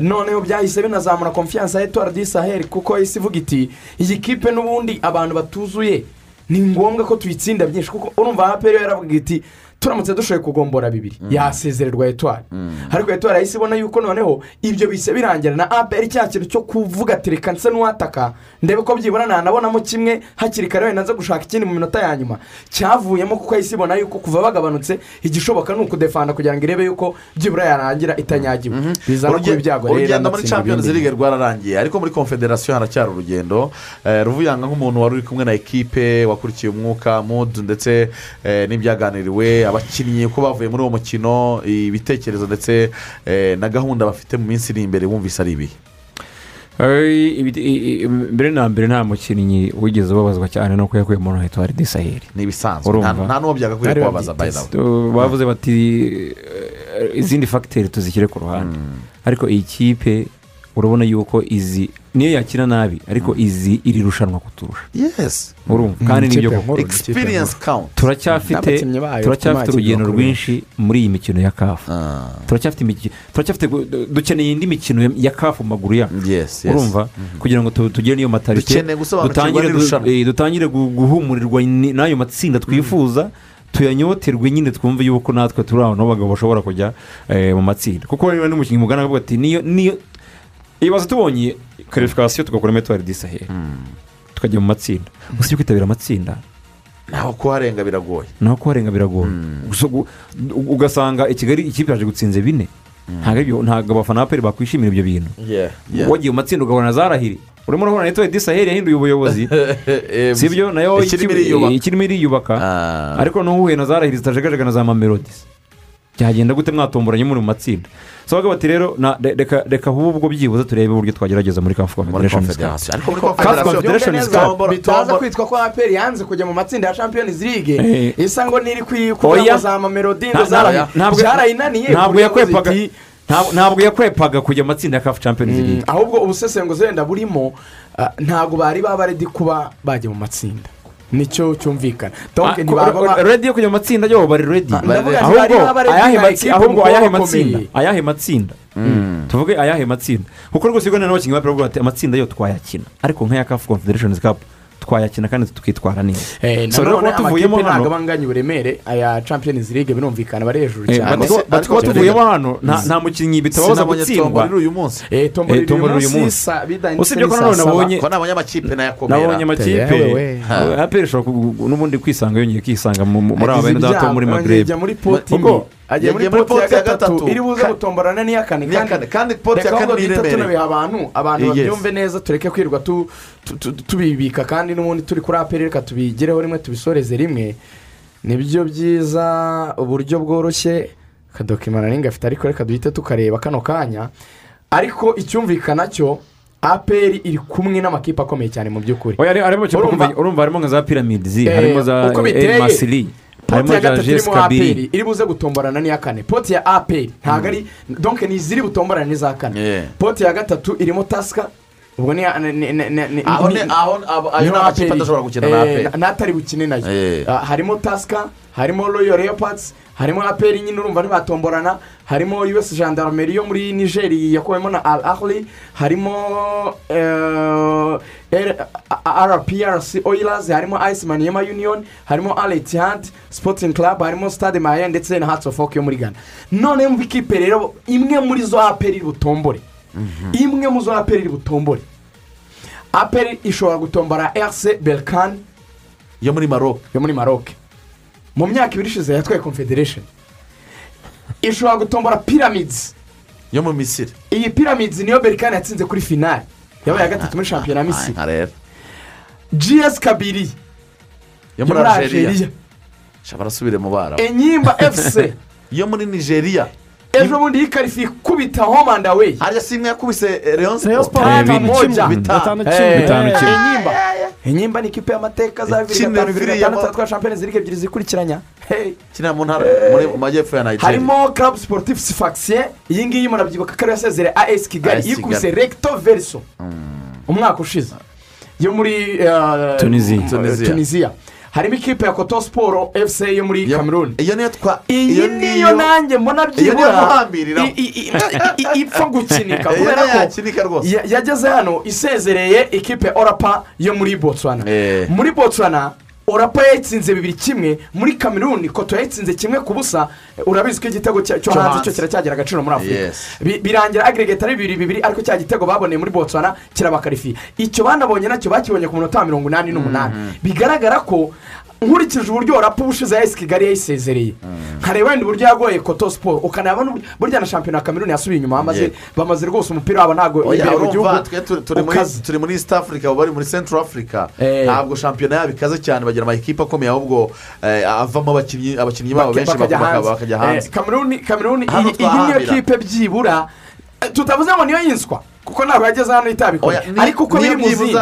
Speaker 8: Noneho byahise binazamura konfiyanse ya etuwari disaheri kuko isi ivuga iti iyi kipe n'ubundi abantu batuzuye. Ni ngombwa ko tuyitsinda byinshi. Kuko urumva aperi yaravuga iti turamutse dushoboye kugombora bibiri. Yasezererwa etuwari ariko etuwari yahise ibona yuko noneho ibyo bise birangira na aperi cya kintu cyo kuvuga ati reka nse n'uwataka ndebe ko byibura nanabonamo kimwe hakiri kare wenda nza gushaka ikindi mu minota ya nyuma. Cyavuyemo kuko yahise ibona yuko kuva bagabanutse igishoboka ni ukudefanda kugira ngo irebe yuko byibura yarangira itanyagiwe. Bizana kuba ibyago rero
Speaker 7: urugendo muri champions league rwararangiye. Ariko muri confederation haracyari urugendo. Eh, ruvuyanga nk'umuntu wari uri kumwe na ekipe wakurikiye umwuka mudu ndetse eh, n'ibyaganiriwe abakinnyi uko bavuye muri uwo mukino ibitekerezo ndetse eh, na gahunda bafite mu minsi iri imbere bumvise ari ibihe?
Speaker 9: Mbere na mbere nta mukinnyi wigeze ubabazwa cyane nuko yakuye mu ntoki wa disaheri
Speaker 7: ni ibisanzwe nta n'uwo byagakwiye kubabaza
Speaker 9: bavuze bati eh, izindi fagiteri tuzishyire ku ruhande. Ariko iyi kipe urabona yuko izi niyo yakina nabi ariko izi iri rushanwa kuturusha.
Speaker 7: Yesi
Speaker 9: urumva kandi
Speaker 8: ikipe
Speaker 9: ni byo
Speaker 8: koko.
Speaker 7: Experience count
Speaker 9: turacyafite turacyafite urugendo rwinshi muri iyi mikino ya kafu
Speaker 7: Ah,
Speaker 9: turacyafite turacyafite dukeneye indi mikino ya- kafu mu maguru yacu urumva kugira ngo tu- tugire n'iyo
Speaker 7: gusobanukirwa
Speaker 9: dutangire eh, guhumurirwa n'ayo matsinda twifuza tuyanyoterwe nyine twumve yuko natwe turi ahantu abagabo bashobora kujya eh, mu matsinda. Kuko rero n'umukinnyi mugana avuga ati niyo niyo ibaze tubonye karifikasiyo tugakora metuwari disaheri tukajya mu matsinda. Gusa iyo kwitabira amatsinda
Speaker 7: naho kuharenga biragoye.
Speaker 9: naho kuharenga biragoye. U- ugasanga i kigali ikipe yaje gutsinze bine. Ntabwo aribyo- ntabwo abafana ba peri bakwishimira ibyo bintu. Wagiye mu matsinda ugahura na zarahiri urimo urabona network disaheli yahinduye ubuyobozi.
Speaker 7: Eh,
Speaker 9: si byo na yo
Speaker 7: ikirimo
Speaker 9: iki-
Speaker 7: iriyubaka. Ah.
Speaker 9: ariko n'uhuye na zarahiri zitajegajega na za mamelodisi byagenda gute mwatomboranye muri mu matsinda so bavuga bati rero reka ahubwo byibuze turebe uburyo twagerageza muri kafu confederation
Speaker 7: ariko muri
Speaker 9: cup.
Speaker 8: bitaza kwitwa ko aperi yanze kujya mu matsinda ya champions league
Speaker 9: Eh.
Speaker 8: isa ngo niri ngo za mamelodi ngo
Speaker 9: Nta-
Speaker 8: zarayi-
Speaker 9: ntabwo- yakwepaga ntabwo- yakwepaga kujya mu matsinda ya kafu champions
Speaker 8: Mm,
Speaker 9: league
Speaker 8: ahubwo ubusesenguzi wenda burimo ah, ntabwo bari baba kuba bajya mu matsinda ni cyo cyumvikana ba-
Speaker 9: redi yo kujya mu matsinda yo bari redi
Speaker 8: Ah,
Speaker 9: ahubwo
Speaker 8: bari
Speaker 9: ayahe matsinda. Ayahe matsinda. Tuvuge ayahe matsinda. Kuko rwose ibigo n'abakinnyi ba peri bati amatsinda yo twayakina. Ariko nk'aya kafu confederation cup twayakina kandi tukitwara neza.
Speaker 8: Eh,
Speaker 9: So rero
Speaker 8: nanone
Speaker 9: kuba tuvuyemo
Speaker 8: amakipe ntabwo aba anganya uburemere. Aya champions league birumvikana bari hejuru
Speaker 9: eh,
Speaker 8: cyane.
Speaker 9: kuba tuvuyemo hano nta mukinnyi
Speaker 7: sinabonye
Speaker 9: gutsindwa.
Speaker 7: tombora uyu munsi.
Speaker 8: Eh,
Speaker 9: usibye ko nanone nabonye
Speaker 7: nabonye amakipe
Speaker 9: aperi ishobora n'ubundi kwisanga yongeye kwisanga mu- mu- muri aba bene
Speaker 8: ibyago,
Speaker 9: muri
Speaker 8: yongeye agiye muri poti ya gatatu. iri buze gutomborana n'iya kane
Speaker 7: kandi poti ya kane ni iremereye.
Speaker 8: tunabiha abantu. Abantu babyumve neza tureke kwirirwa tu- tu- tu- tubibika kandi n'ubundi turi kuri aperi reka tubigereho rimwe tubisoreze rimwe. Nibyo byiza uburyo bworoshye. Akadokimana n'ingafite ariko reka duhite tukareba kano kanya. Ariko icyumvikana cyo aperi iri kumwe n'amakipe akomeye cyane mu by'ukuri. Urumva-
Speaker 9: urumva harimo nka za piramidi
Speaker 8: Eh,
Speaker 9: harimo za
Speaker 8: uko biteye,
Speaker 9: el masiri
Speaker 8: poti ya gatatu irimo aperi iri buze gutomborana n'iya kane. Poti ya aperi ntabwo ari donke ni iziri butomborana n'iza kane. Poti ya gatatu irimo tasika ubwo ni
Speaker 7: Aho ayo ni amakipe adashobora gukina na
Speaker 8: Eh,
Speaker 7: APR.
Speaker 8: na- n'atari bukine na yo.
Speaker 7: Eh.
Speaker 8: Ah, harimo tasika harimo royo leopards harimo aperi nyine urumva ntibatomborana. Harimo us gendarmerie yo muri nigeri yakuwemo na al ahli harimo eh, rprc oilers. Harimo iceman yema union. Harimo alet hunt sporting club. Harimo stade maye ndetse na hearts of oak yo muri ghana. None mva ikipe rero imwe muri zo aperi butombore. Imwe mu zo aperi butombore. Aperi ishobora gutombora rc belkan
Speaker 7: yo muri maroc.
Speaker 8: yo muri maroc. Mu myaka ibiri ishize yatwaye confederation. Ishobora gutombora pyramids.
Speaker 7: Yo mu misiri.
Speaker 8: Iyi pyramids niyo belkan yatsinze kuri finale yabaye iya gatatu muri shampiyona ya misiri. Gs kabiri.
Speaker 7: Yo muri algeria. Barasubire mu bara.
Speaker 8: Enyimba fc
Speaker 7: yo muri nigeria.
Speaker 8: Ejo bundi yikarifiye ikubita home and away
Speaker 7: hariya si imwe yakubise leon
Speaker 8: Tanu
Speaker 10: bitanu
Speaker 8: moja.
Speaker 10: kimwe
Speaker 7: Bitanu.
Speaker 8: Eh, enyimba enyimba ni ikipe y'amateka za bibiri gatanu bibiri gatandatu
Speaker 7: mo-
Speaker 8: yatwaye shampiyona zirika ebyiri zikurikiranya. Hey.
Speaker 7: kiriya mu ntara muri mu majyepfo ya nigeria
Speaker 8: harimo club sportif sifakisiye iyi ngiyi murabyibuka ko ariyo yasezere as kigali. Yikubise
Speaker 7: Kigali.
Speaker 8: recto verso. Umwaka ushize. Yo muri eh,
Speaker 9: Tunisia.
Speaker 8: eh, tunisia. Harimo ikipe ya koto siporo fc yo muri cameroon
Speaker 7: iyo niyo twa
Speaker 8: iyi niyo nanjye mbona byibura ipfa gukinika. Kubera ko yageze hano isezereye ikipe orapa yo muri botswana.
Speaker 7: Eh.
Speaker 8: muri botswana orapa yayitsinze bibiri kimwe muri kameruni koto yayitsinze kimwe ku busa urabizi ko igitego cyo hanze cyo kiracyagera agaciro muri afurika. Birangira aggregate ari bibiri bibiri ariko cya gitego baboneye muri botswana kirabakarifiye. Icyo banabonye na cyo bakibonye ku munota wa mirongo inani n'umunani. Bigaragara ko nkurikije uburyo rapu ubushize yahise kigali yayisezereye. Nkareba wenda uburyo yagoye koto siporo n'uburyo- burya na shampiyona kameruni yasubiye inyuma bamaze rwose umupira wabo ntabwo imbere mu gihugu
Speaker 7: turi- muri east africa bari muri central africa.
Speaker 8: Eh.
Speaker 7: ntabwo shampiyona yabo ikaze cyane bagira amakipe akomeye ahubwo eh, avamo abakinnyi babo benshi
Speaker 8: bakajya
Speaker 7: baka-
Speaker 8: hanze. Eh, kameruni
Speaker 7: Hano
Speaker 8: iyi niyo kipe byibura. Eh, tutavuze ngo niyo yinswa kuko ntabwo yageze hano itabikora ariko uko biri mu zindi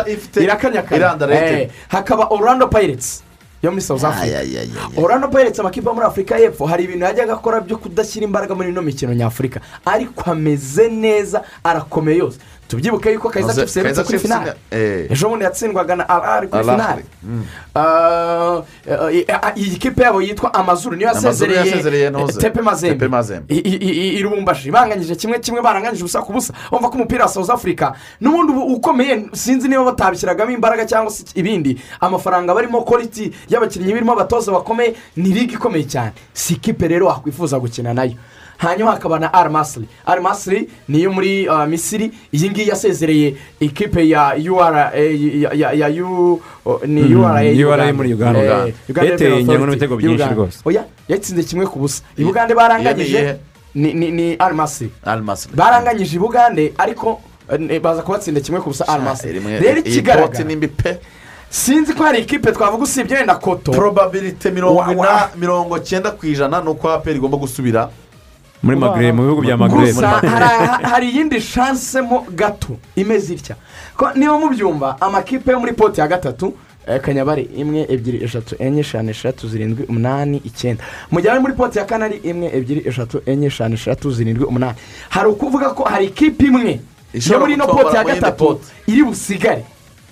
Speaker 8: irakanyakanya. Eh, hakaba orlando pirates. Yo muri south africa.
Speaker 7: ay.
Speaker 8: orlando pirates amakipe yo muri afurika y'epfo hari ibintu yajyaga akora byo kudashyira imbaraga muri ino mikino nyafurika ariko ameze neza arakomeye yose tubyibuke yuko yerutse
Speaker 7: Kaizer
Speaker 8: kuri
Speaker 7: ni- eh.
Speaker 8: ejo bundi yatsindwaga na rr kuri
Speaker 7: Al
Speaker 8: finale.
Speaker 7: Ahly. Mm.
Speaker 8: Ah, eh, eh, iyi kipe yabo yitwa amazuru niyo yasezereye tepe mazembe.
Speaker 7: Tepe Mazembe.
Speaker 8: I- i- i- irumbashi banganyije kimwe kimwe baranganyije ubusa ku busa. Bumva ko umupira wa south africa n'ubundi ubu ukomeye sinzi niba batabishyiragamo imbaraga cyangwa se ibindi. Amafaranga barimo quality y'abakinnyi birimo abatoza bakomeye ni ligue ikomeye cyane. Si ikipe rero wakwifuza gukina na yo. Hanyuma hakaba na arimasiri arimasiri ni iyo muri ah, misiri. Iyi ngiyi yasezereye ikipe ya ur eh, ya- ya ya yu oh, ni
Speaker 9: Mm,
Speaker 8: ura
Speaker 9: URA muri Uganda.
Speaker 8: Eh,
Speaker 9: Yateye
Speaker 8: Authority.
Speaker 9: n'ibitego byinshi rwose.
Speaker 8: oya yatsinze kimwe ku busa. I
Speaker 7: Iyo-
Speaker 8: bugande
Speaker 7: iyo ni
Speaker 8: baranganyije ni ni ni arimasiri baranganyije i bugande ariko eh, baza kubatsinda kimwe ku busa arimasiri rero ikigaragara sinzi ko hari ikipe twavuga usibye wenda koto.
Speaker 7: Probabilite mirongo cyenda ku ijana ni uko aperi igomba gusubira.
Speaker 9: Muri magre mu bihugu bya magre.
Speaker 8: Gusa hari- iyindi shanse mo gato imeze itya. Ko niba mubyumva amakipe yo muri poti ya gatatu eh, kanyabare imwe ebyiri eshatu enye eshanu eshatu zirindwi umunani icyenda. Mu gihe ari muri poti ya kane ari imwe ebyiri eshatu enye eshanu eshatu zirindwi umunani. Hari ukuvuga ko hari ikipe imwe yo muri ino poti ya gatatu iri busigare.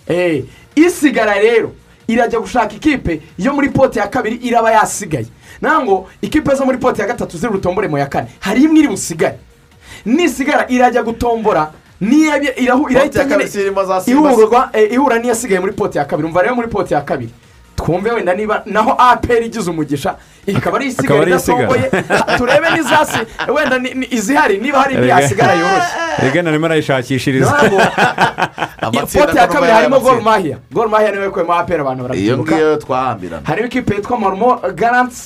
Speaker 8: Eh, isigara rero irajya gushaka ikipe yo muri poti ya kabiri iraba yasigaye. Nango ikipe zo muri poti ya gatatu ziri butombore mu ya kane. Hari imwe iri busigare. Nisigara irajya gutombora irahita nyine eh, ihura n'iyasigaye muri poti ya kabiri. Umva rero muri poti ya kabiri. Twumve wenda niba naho aperi igize umugisha ikaba ari isigaye Ha, turebe n'izasi wenda izihari niba hari indi yasigara yoroshye.
Speaker 9: Rege narimo arayishakishiriza
Speaker 8: poti ya kabiri harimo gol mahiya gol mahiya ni we wekuyemo aperi abantu
Speaker 7: iyo
Speaker 8: barabyibuka
Speaker 7: ngiyo twahambirana.
Speaker 8: Harimo ikipe yitwa marumo garanti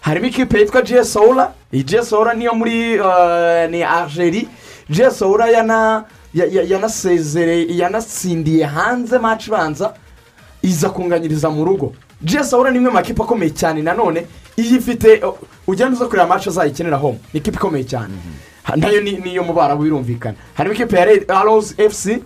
Speaker 8: harimo ikipe yitwa gs soura iyi gs soura niyo muri eh, ni ya- ya- yanasezereye yanatsindiye hanze match ibanza. Iza kunganyiriza mu rugo. Gs soura ni imwe mu makipe akomeye cyane. Nanone iyo ifite uh, ugenda uza kureba match azayikenera home. Ni ikipe ikomeye cyane. Ha- na yo ni niyo mu barabu birumvikana. Harimo ikipe ya arrows fc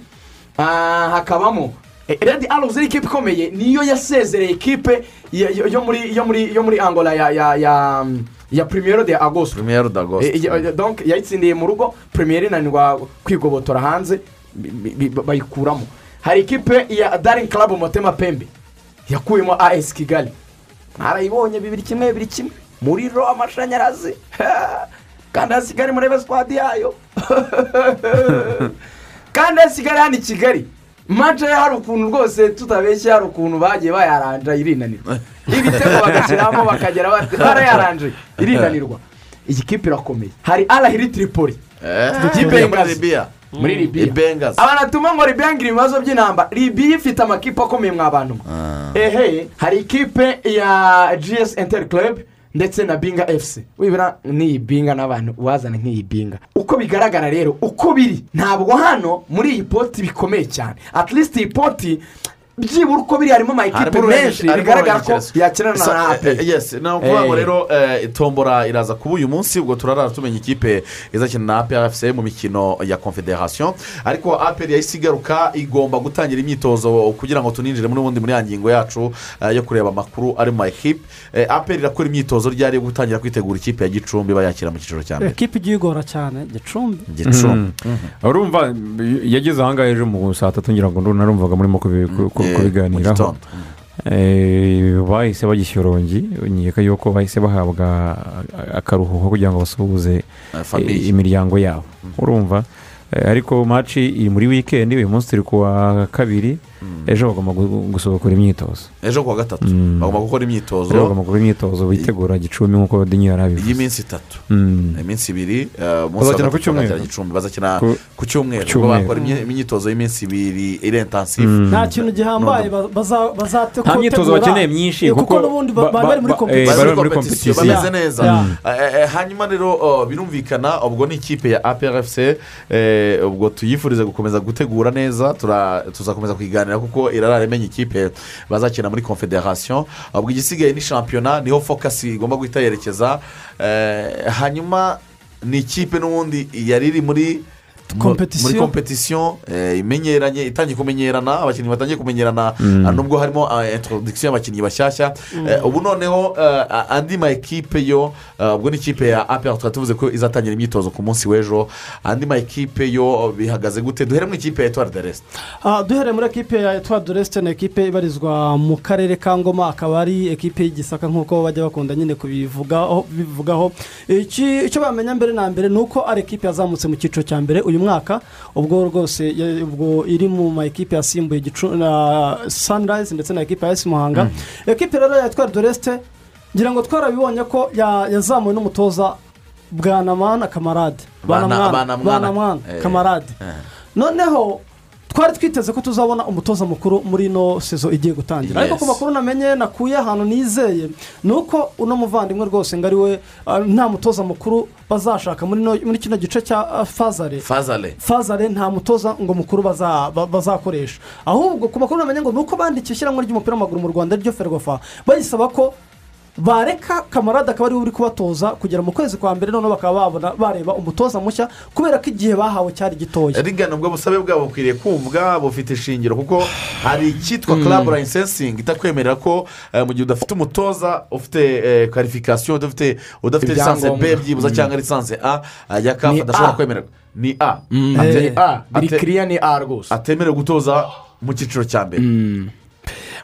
Speaker 8: ah, hakabamo eh, red arrows ni ikipe ikomeye. Niyo yasezereye ikipe yo muri angola ya primero de agosto.
Speaker 7: Primero
Speaker 8: Eh, yayitsindiye mu rugo. Premiere inanirwa kwigobotora hanze bayikuramo hari ikipe ya daring club motema pembe. Yakuyemo as kigali. Mwarayibonye bibiri kimwe bibiri kimwe. Muriro amashanyarazi. Kandi as kigali murebe sikwadi yayo. Kandi as kigali hano i kigali. Mace hari ukuntu rwose tutabeshye hari ukuntu bagiye bayaranja irinanirwa. Ibitego bagashyiramo bakagera barayaranje irinanirwa. Iyi kipe irakomeye. Hari arahiri tiripoli
Speaker 7: ikipe yo muri libiya ibengazi
Speaker 8: abantu atuma ngo libiya ngira ibibazo by'intambara libiya ifite amakipe akomeye mwa bantu mwe ehe hari ikipe ya gs inter club ndetse na binga fc wibura n'iyi binga n'abantu wazana nk'iyi binga. Uko bigaragara rero uko biri. Ntabwo hano muri iyi poti bikomeye cyane. At least iyi poti byibura uko biri harimo amakipe menshi bigaragara ko yakinana na aperi
Speaker 7: yesi ni ukuvuga ngo rero tombora iraza kuba uyu munsi ubwo turarara tumenya ikipe izakina na aperi efuse mu mikino ya confederation ariko aperi yahise igaruka igomba gutangira imyitozo kugira ngo tuninjire muri ubundi muri ya ngingo yacu yo kureba amakuru ari mu ma ekipe aperi irakora imyitozo ryari gutangira kwitegura ikipe ya gicumbi bayakira mu cyiciro cya mbere
Speaker 10: ekipa igiye igora cyane gicumbi
Speaker 7: gicumbi
Speaker 9: urumva yageze ahangaha ejo mu saa tatu ngira ngo narumvaga murimo kubi- ku- ku-
Speaker 7: mu
Speaker 9: kubiganiraho
Speaker 7: gitondo.
Speaker 9: Eh, bahise bagishyurongi nkeka yuko bahise bahabwa akaruhuko kugira ngo basuhuze
Speaker 7: Eh,
Speaker 9: eh, imiryango yabo. Urumva? Eh, ariko maci iri muri wikendi uyu munsi turi ku wa kabiri. Ejo bagomba gu- gusubukura imyitozo
Speaker 7: ejo kuwa gatatu?
Speaker 9: Mm.
Speaker 7: bagomba gukora imyitozo.
Speaker 9: Ejo bagomba gukora imyitozo bitegura gicumbi nk'uko dinyi yari abivuze
Speaker 7: y'iminsi itatu.
Speaker 9: Mm.
Speaker 7: iminsi ibiri umunsi
Speaker 9: Bazakina
Speaker 7: wa
Speaker 9: ku
Speaker 7: gatatu
Speaker 9: cyumweru?
Speaker 7: bakagera gicumbi bazakina
Speaker 9: Ku-
Speaker 7: cyumweru. bakora imyi- imyitozo y'iminsi ibiri iri intensive.
Speaker 10: Nta kintu gihambaye ba- baza- bazate
Speaker 9: Nta myitozo bakeneye myinshi,
Speaker 10: Eh, kuko n'ubundi
Speaker 9: ba-
Speaker 10: ba- bari bari muri kompetisiyo
Speaker 9: eh,
Speaker 7: bameze neza. Eh, hanyuma rero oh, birumvikana ubwo ni ikipe ya aprfc ubwo tuyifurize gukomeza gutegura neza tura- tuzakomeza kuyiganira kuko irarara imenya ikipe bazakina muri confederation ubwo igisigaye ni shampiyona ni ho focus igomba guhita yerekeza Eh, hanyuma ni ikipe n'ubundi yari iri muri. Muri kompetisiyo eh, imenyeranye itangiye kumenyerana abakinnyi batangiye kumenyerana
Speaker 9: Mm.
Speaker 7: ah, nubwo harimo ah, introduction y'abakinnyi bashyashya. Eh, ubu noneho eh, andi ma ekipe yo eh, ubwo ni ikipe ya apr tukaba tuvuze ko izatangira imyitozo ku munsi w'ejo. Andi ma ekipe yo bihagaze gute? Duhere mu ikipe ya etuwari de resite
Speaker 10: Ah, duhereye muri ekipe ya etuwari doresite ni ekipe ibarizwa mu karere ka ngoma. Akaba ari ekipe y'igisaka nk'uko bajya bakunda nyine kubivugaho icyo bamenya mbere na mbere ni uko ari ekipe yazamutse mu cyiciro cya mbere. Uyu mwaka ubwo rwose ubwo iri mu ma ekipe yasimbuye sanirayizi ndetse na ekipe ya esi muhanga. Ekipe rero ya etuwari doresite ngira ngo twarabibonye ko ya- yazamuwe n'umutoza bwanamana kamarade.
Speaker 7: Bana-
Speaker 10: Banamwana-
Speaker 7: Eh.
Speaker 10: kamarade. Noneho twari twiteze ko tuzabona umutoza mukuru muri ino sezo igiye gutangira. Ariko ku makuru namenye nakuye ahantu nizeye ni uko uno muvandimwe rwose ngo ari we ah, nta mutoza mukuru bazashaka muri ino- muri kino gice cya ah, fazare fazare nta mutoza ngo mukuru baza- ba- bazakoresha. Ahubwo ku makuru namenye ngo ni uko bandikiye ishyirahamwe ry'umupira w'amaguru mu rwanda ryo ferwafa bayisaba ko bareka kamarade akaba ari we uri kubatoza kugera mu kwezi kwa mbere noneho bakaba babona bareba umutoza mushya kubera ko igihe bahawe cyari gitoya.
Speaker 7: Rigana ubwo busabe bwabo bukwiriye kumvwa bufite ishingiro kuko hari icyitwa club licensingi itakwemerera ko eh, mu gihe udafite umutoza ufite karifikasiyo udafite udafite lisansi b byibuza cyangwa lisansi a eh, ya
Speaker 8: Ni
Speaker 7: kafu adashobora
Speaker 8: A.
Speaker 7: kwemererwa ni a.
Speaker 8: Biri
Speaker 7: ate-
Speaker 8: kiriya ni a rwose.
Speaker 7: Atemerewe gutoza mu cyiciro cya mbere.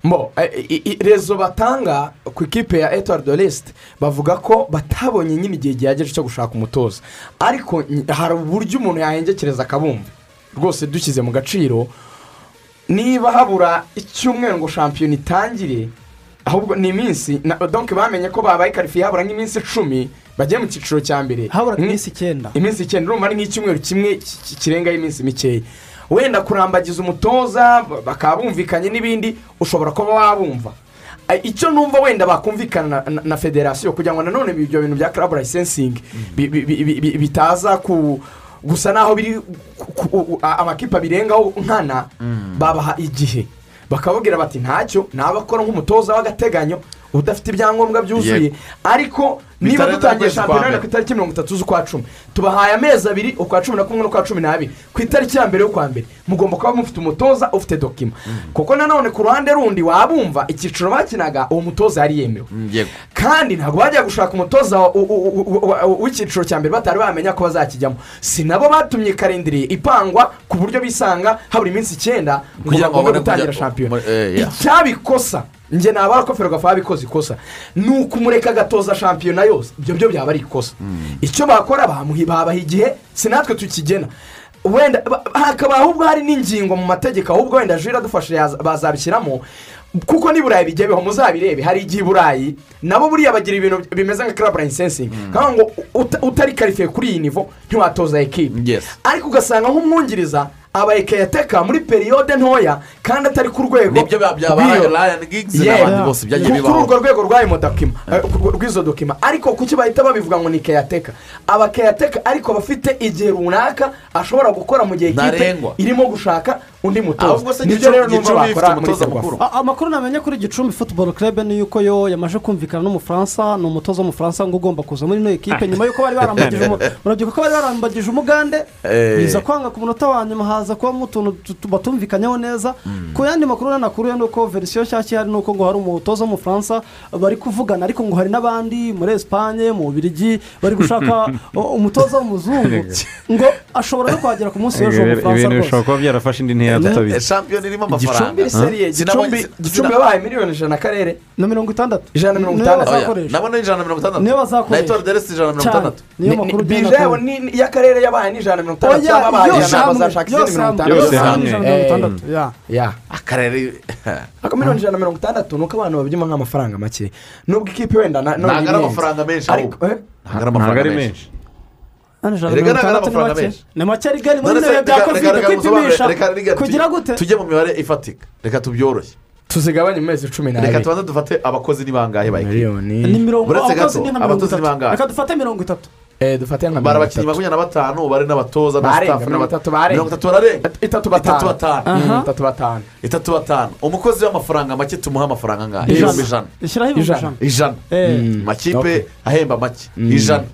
Speaker 8: Mbo eh, rezo batanga ku ikipe ya etuwari doresite bavuga ko batabonye nyine igihe gihagije cyo gushaka umutoza. Ariko hari uburyo umuntu yahengekereza akabumva rwose dushyize mu gaciro. Niba habura icyumweru ngo shampiyona itangire ahubwo ni iminsi na- donke bamenye ko babaye karifiye habura nk'iminsi icumi bagiye mu cyiciro cya mbere.
Speaker 10: Haburaga
Speaker 8: Ni-
Speaker 10: iminsi icyenda.
Speaker 8: iminsi icyenda urumva ari nk'icyumweru kimwe ki- ki- kirengaho iminsi mikeya. Wenda kurambagiza umutoza ba- bakaba bumvikanye n'ibindi ushobora kuba wabumva. Eh, icyo numva wenda bakumvikana na- na- na federasiyo kugira ngo nanone ibyo bintu bya bi- bi- bi- bitaza ku gusa naho biri amakipe abirengaho nkana babaha igihe. Bakababwira bati ntacyo nabakora nk'umutoza w'agateganyo udafite ibyangombwa byuzuye. Ariko niba dutangiye shampiyona ku itariki mirongo itatu z'ukwa cumi tubahaye amezi abiri ukwa cumi na kumwe n'ukwa cumi n'abiri ku itariki ya mbere y'ukwa mbere. Mugomba kuba mufite umutoza ufite dokima. Kuko nanone ku ruhande rundi wabumva icyiciro bakinaga uwo mutoza yari yemewe.
Speaker 7: Yego.
Speaker 8: Kandi ntabwo bajya gushaka umutoza w'icyiciro cya mbere batari bamenya ko bazakijyamo. Si nabo batumye karindiriye ipangwa ku buryo bisanga habura iminsi icyenda
Speaker 7: Kugira ngo babone
Speaker 8: gutangira shampiyona.
Speaker 7: mu-
Speaker 8: njye nabara ko ferwafa yabikoze ikosa. Ni ukumureka agatoza shampiyona yose. Ibyo byo byaba ari ikosa. Icyo bakora babaha igihe si natwe tukigena. Wenda ba- hakaba ahubwo hari n'ingingo mu mategeko ahubwo wenda jira adufashe yaza- bazabishyiramo. Kuko n'i burayi bigebeho muzabirebe. Hari igihe i burayi nabo buriya bagira ibintu bimeze nka club licensing. Kandi ngo uta- utari karifiye kuri iyi nivo ntiwatoza ekipe ariko ugasanga nk'umwungiriza aba ekeyateka muri periyode ntoya kandi atari ku rwego
Speaker 7: Nibyo bya- byabaye Giggs
Speaker 8: Yeah.
Speaker 7: n'abandi bose byagiye bibaho.
Speaker 8: kuri urwo rwego eh, rw'izo dokima ariko kuki bahita babivuga ngo ni keyateka aba keyateka ariko bafite igihe runaka ashobora gukora mu gihe
Speaker 7: Ntarengwa.
Speaker 8: irimo gushaka undi mutoza
Speaker 7: ni
Speaker 8: byo rero
Speaker 7: Gicumbi
Speaker 8: bakora muri.
Speaker 10: A- amakuru namenye kuri gicumbi futuboro kerebe ni yuko yo yamaze kumvikana n'umufaransa ni umutoza w'umufaransa ngo ugomba kuza muri ino ekipe nyuma y'uko barambagije bari barambagije umugande
Speaker 7: Eh.
Speaker 10: biza kwanga ku munota wa nyuma haza kubamo utuntu tu- tu- batumvikanyeho neza. Ku yandi makuru nanakuru ni uko verisiyo nshyashya ihari ni uko ngo hari umutoza w'umufaransa bari kuvugana ariko ngo hari n'abandi muri esipanye mu bubirigi bari gushaka o- umutoza w'umuzungu. Ngo ashobora no kuhagera ku munsi w'ejo
Speaker 9: ibintu
Speaker 10: w'umufaransa
Speaker 9: bishobora
Speaker 10: rwose
Speaker 9: kuba byarafashe indi ntera tutabizi
Speaker 7: shampiyona irimo amafaranga.
Speaker 8: Gicumbi yabaye miliyoni ijana akarere
Speaker 10: na mirongo itandatu.
Speaker 8: Ijana na mirongo itandatu.
Speaker 7: nabona ijana na mirongo itandatu.
Speaker 10: Niyo bazakoresha.
Speaker 7: na etuwari deresi ijana na mirongo itandatu.
Speaker 10: Niyo
Speaker 8: Ni-
Speaker 10: makuru
Speaker 8: yabo
Speaker 10: kubona.
Speaker 8: ni- ijana na mirongo itandatu.
Speaker 10: Oya,
Speaker 8: cyangwa babaye
Speaker 10: yose
Speaker 8: ijana
Speaker 10: hamwe,
Speaker 8: bazashaka izindi mirongo itandatu
Speaker 10: hamwe
Speaker 9: hamwe.
Speaker 10: ijana na mirongo
Speaker 8: Eh.
Speaker 10: itandatu ya.
Speaker 8: Ya.
Speaker 7: Akarere
Speaker 8: ariko miliyoni ijana na mirongo itandatu ni uko abantu babyima nk'amafaranga make nubwo ikipe wenda
Speaker 7: ntabwo ari amafaranga menshi.
Speaker 8: ariko
Speaker 7: ahubwo ntabwo ari
Speaker 9: ari
Speaker 7: menshi
Speaker 10: mirongo
Speaker 7: ntabwo ari amafaranga menshi.
Speaker 10: ni make rigari muri
Speaker 7: None se,
Speaker 10: bino bihe bya
Speaker 7: reka-
Speaker 10: kovide
Speaker 7: reka- reka
Speaker 10: kwipimisha
Speaker 7: reka- reka-
Speaker 10: kugira gute?
Speaker 7: tujye mu mibare ifatika reka tubyoroshye
Speaker 8: tuzigabanye mu mezi cumi
Speaker 7: reka
Speaker 8: n'abiri
Speaker 7: tubanze dufate abakozi ni bangahe bayikipe
Speaker 10: ni
Speaker 8: miliyoni
Speaker 10: mirongo abakozi ni nka mirongo itatu. reka dufate mirongo itatu.
Speaker 8: Eh, dufate nka mirongo itatu
Speaker 7: makumyabiri na batanu bari n'abatoza na sitafu
Speaker 8: mirongo itatu barenga.
Speaker 7: mirongo itatu bararenga
Speaker 8: itatu
Speaker 7: itatu
Speaker 8: batanu
Speaker 7: batanu
Speaker 10: Aha.
Speaker 8: Mm, itatu batanu
Speaker 7: itatu batanu umukozi w'amafaranga make tumuha amafaranga angahe
Speaker 10: Ijana.
Speaker 7: ibihumbi ijana
Speaker 8: Ijana.
Speaker 10: ijana
Speaker 7: makipe ahemba make ijana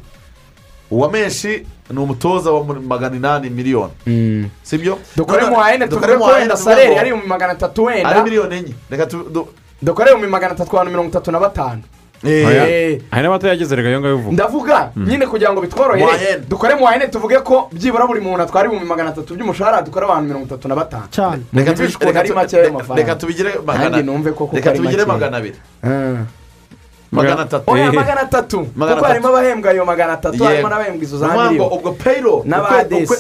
Speaker 7: uwa menshi ni umutoza wa magana inani miliyoni
Speaker 8: dukore
Speaker 7: None-
Speaker 8: mu wayene
Speaker 7: dukore mu wayene
Speaker 8: wenda
Speaker 7: tuvuge
Speaker 8: saleri
Speaker 7: ngo
Speaker 8: ari mu magana atatu
Speaker 7: ari
Speaker 8: wenda
Speaker 7: miliyoni enye reka tu du-
Speaker 8: dukore mu magana atatu mirongo itatu na batanu Eh,
Speaker 9: hari n'abatayageze reka yo ngayo uvuga.
Speaker 8: ndavuga nyine kugira ngo bitworohere dukore mu wayene tuvuge ko byibura buri muntu atwara ibihumbi magana atatu by'umushahara dukore abantu mirongo itatu na batanu.
Speaker 10: Cyane
Speaker 7: reka tubigire magana abiri.
Speaker 8: Ah.
Speaker 7: Magana atatu
Speaker 8: oya
Speaker 9: Eh.
Speaker 8: magana atatu kuko harimo abahembwa ayo magana atatu harimo n'abahembwa izo za miliyoni
Speaker 7: ubwo payiro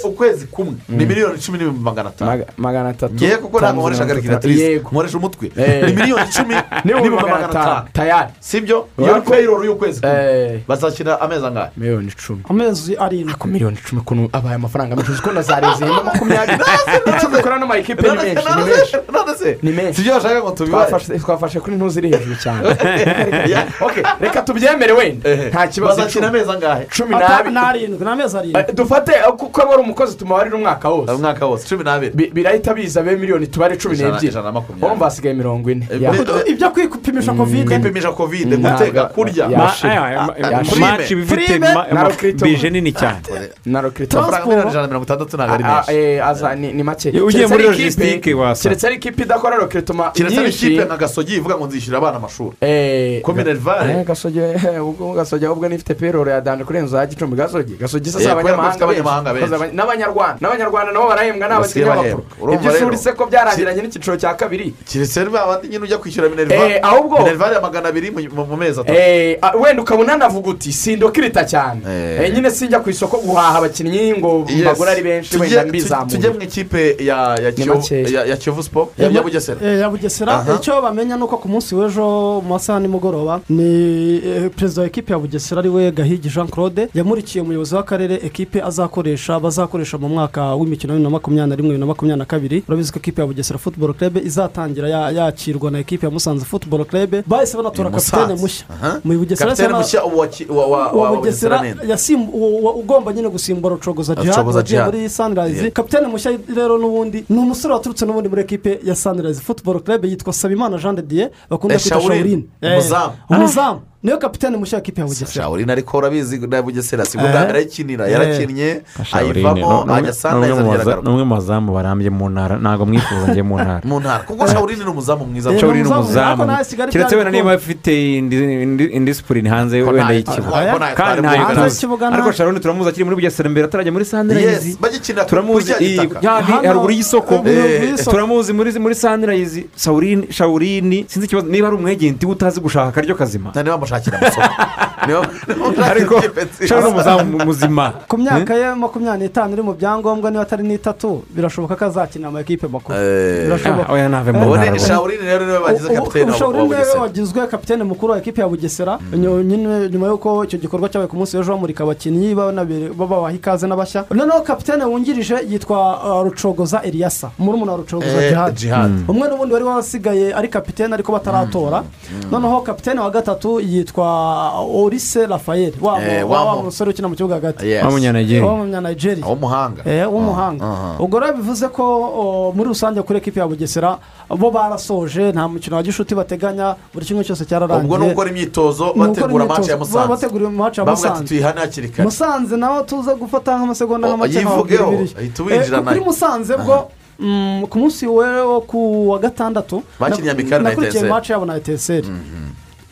Speaker 7: ukwezi kumwe ni miliyoni cumi n'ibihumbi magana atanu
Speaker 8: Maga- magana atatu
Speaker 7: ngewe kuko ntabwo nkoresha
Speaker 8: yego
Speaker 7: nkoresha umutwe.
Speaker 8: Eh.
Speaker 7: ni miliyoni icumi
Speaker 8: n'ibihumbi
Speaker 7: magana atanu
Speaker 8: tayari.
Speaker 7: Sibyo iyo ni
Speaker 8: Urako-
Speaker 7: payiro y'ukwezi kumwe
Speaker 8: Eh,
Speaker 7: bazakina amezi angahe
Speaker 8: miliyoni icumi
Speaker 10: amezi arindwi
Speaker 8: ariko miliyoni icumi ukuntu abaye amafaranga. Menshi uzi ko na za zihemba makumyabiri icumi ukora n'amayikipe ni menshi ni menshi. ni menshi.
Speaker 7: Sibyo bashaka ngo tubibare
Speaker 8: twafashe kuri ntuzi iri hejuru cyane. reka tubyemere wenda. Nta kibazo
Speaker 7: bazakina amezi angahe?
Speaker 8: Cumi
Speaker 10: n'arindwi ni amezi arindwi.
Speaker 8: Eh, dufate eh, kuko aba ari umukozi tumubarira umwaka wose.
Speaker 7: Umwaka wose cumi n'abiri.
Speaker 8: Bi- birahita biza be miliyoni tubare cumi n'ebyiri.
Speaker 7: ijana na makumyabiri.
Speaker 8: urumva hasigaye mirongo ine.
Speaker 7: Eh,
Speaker 10: ibyo kwipimisha kovide
Speaker 7: kwipimisha kovide
Speaker 8: Mm,
Speaker 7: gutega
Speaker 8: ntabwo-
Speaker 7: kurya.
Speaker 8: Ya.
Speaker 9: Ma-
Speaker 8: shit.
Speaker 9: aya- aya-
Speaker 7: Ah,
Speaker 9: aya-
Speaker 7: prime.
Speaker 9: match iba ifite
Speaker 10: Prime.
Speaker 9: ma-
Speaker 8: Na
Speaker 9: ama-
Speaker 8: Rokrito.
Speaker 9: bije nini cyane
Speaker 8: na rokirito
Speaker 7: amafaranga ijana na mirongo itandatu ntabwo ari
Speaker 8: Ah, ah,
Speaker 7: menshi
Speaker 8: aza ni ni make
Speaker 9: ugiye muri logistique wasa.
Speaker 8: keretse ari ikipe idakora rokirito
Speaker 7: keretse ari ikipe
Speaker 8: nyinshi.
Speaker 7: nka gasogi ivuga ngo nzishyura abana amashuri.
Speaker 8: Eh, eh, gasogi gasogi ahubwo n'ifite peroro ya danje kurenza za gicumbi gasogi gasogi
Speaker 7: Eh,
Speaker 8: si abanyamahanga benshi. n'abanyarwanda n'abanyarwanda nabo barahembwa ni.
Speaker 7: Urumva
Speaker 8: iby'ishuri
Speaker 7: rero.
Speaker 8: se ko byarangiranye n'icyiciro cya kabiri
Speaker 7: keretse ba bandi nyine ujya kwishyura minerivare
Speaker 8: ahubwo
Speaker 7: minerivare ya magana abiri mu- mezi atatu
Speaker 8: wenda ukaba unanavuga uti sindokirita cyane nyine sinjya ku isoko guhaha abakinnyi ngo
Speaker 7: Yes.
Speaker 8: mbagure ari benshi wenda mbizamure
Speaker 7: tujye mu ikipe ya kiyovu siporo ya bugesera
Speaker 10: ya bugesera icyo bamenya ni uko ku munsi w'ejo mu masaha nimugoroba ni eh, perezida wa ekipe ya bugesera ari we gahigi jean claude yamurikiye umuyobozi w'akarere ekipe azakoresha bazakoresha mu mwaka w'imikino bibiri na makumyabiri na rimwe bibiri na makumyabiri na kabiri. Urabizi ko ekipe ya bugesera football club izatangira ya- yakirwa na ekipe ya musanze football club. Bahise banatora kapitene mushya. Mu bugesera
Speaker 7: wa
Speaker 10: bugesera ugomba nyine gusimbura rucogoza jihad
Speaker 7: Rucogoza
Speaker 10: wagiye
Speaker 7: Djihad.
Speaker 10: muri
Speaker 7: Yeah.
Speaker 10: kapitene mushya rero n'ubundi ni umusore waturutse n'ubundi muri ekipe ya sunrise football club yitwa sabimana jean de dieu bakunda
Speaker 7: Eh,
Speaker 10: kwita shawurine
Speaker 7: Umuzamu.
Speaker 10: Umuzamu niyo kapitene mushya wa ekipe ya bugesera?
Speaker 7: Shawurine ariko urabizi na bugesera si
Speaker 10: Eh.
Speaker 7: arayikinira yarakinnye
Speaker 9: Shaurine,
Speaker 7: ayivamo
Speaker 9: ni-
Speaker 7: ajya
Speaker 9: ni
Speaker 7: sandayiza
Speaker 9: umwe mu baza-
Speaker 7: aragaruka
Speaker 9: ni umwe mu bazamu barambye mu ntara. Ntabwo mwifuza njye mu ntara.
Speaker 7: Mu ntara kuko shawurine ni umuzamu mwiza.
Speaker 10: Eh,
Speaker 9: Shaurine ni
Speaker 10: umuzamu,
Speaker 9: keretse wenda niba afite indi- indi- indisipurine hanze wenda y'ikibuga kandi ntayo tuzi ariko sharon turamuzi akiri muri bugesera mbere atarajya muri
Speaker 7: bagikinira
Speaker 9: turamuzi haruguru y'isoko.
Speaker 10: Eh,
Speaker 9: Eh, turamuzi muri shawurini shawurini sinzi ikibazo niba ari umwegenti we utazi gushaka akaryo kazima.
Speaker 7: Niba bamushakira amasoko
Speaker 9: ariko ni umuzamu muzima?
Speaker 10: Ku myaka ye makumyabiri n'itanu iri mu byangombwa niba atari n'itatu birashoboka ko azakinira ama ekipe makuru birashoboka
Speaker 7: shawurine rero ni we bagize kapitene wa
Speaker 10: ushobora
Speaker 7: bugesera
Speaker 10: wagizwe kapitene mukuru wa ekipe ya bugesera nyuma y'uko icyo gikorwa cyabaye ku munsi w'ejo bamurika abakinnyi babaha ikaze n'abashya noneho kapitene wungirije yitwa rucogoza eliyasa murumuna wa rucogoza jihad
Speaker 7: Djihad.
Speaker 10: umwe n'ubundi wari wasigaye ari kapitene ariko bataratora noneho kapitene wa gatatu yitwa orise rafael wa
Speaker 7: Eh,
Speaker 10: musore ukina mu kibuga hagati
Speaker 9: munyanigeria.
Speaker 10: Wa munyanigeria.
Speaker 7: W'umuhanga
Speaker 10: Eh,
Speaker 7: aha.
Speaker 10: ubwo rero bivuze ko muri rusange kuri ekipi ya bugesera bo barasoje nta mukino wa gishuti bateganya buri kimwe cyose cyararangiye.
Speaker 7: Ubwo ni ugukora imyitozo bategura match ya musanze.
Speaker 10: Bategura match ya Musanze.
Speaker 7: tuyihane hakiri kare.
Speaker 10: Musanze nawe tuza gufata nk'amasegonda
Speaker 7: Oh,
Speaker 10: nka make
Speaker 7: yivugeho, ahita
Speaker 10: Eh, kuri
Speaker 7: na yo.
Speaker 10: musanze bwo mm, ku munsi wo ku wa gatandatu
Speaker 7: Bakinnye
Speaker 10: nak-
Speaker 7: Amikari na
Speaker 10: nakurikiye
Speaker 7: Etincelle.
Speaker 10: match yabo na eteseri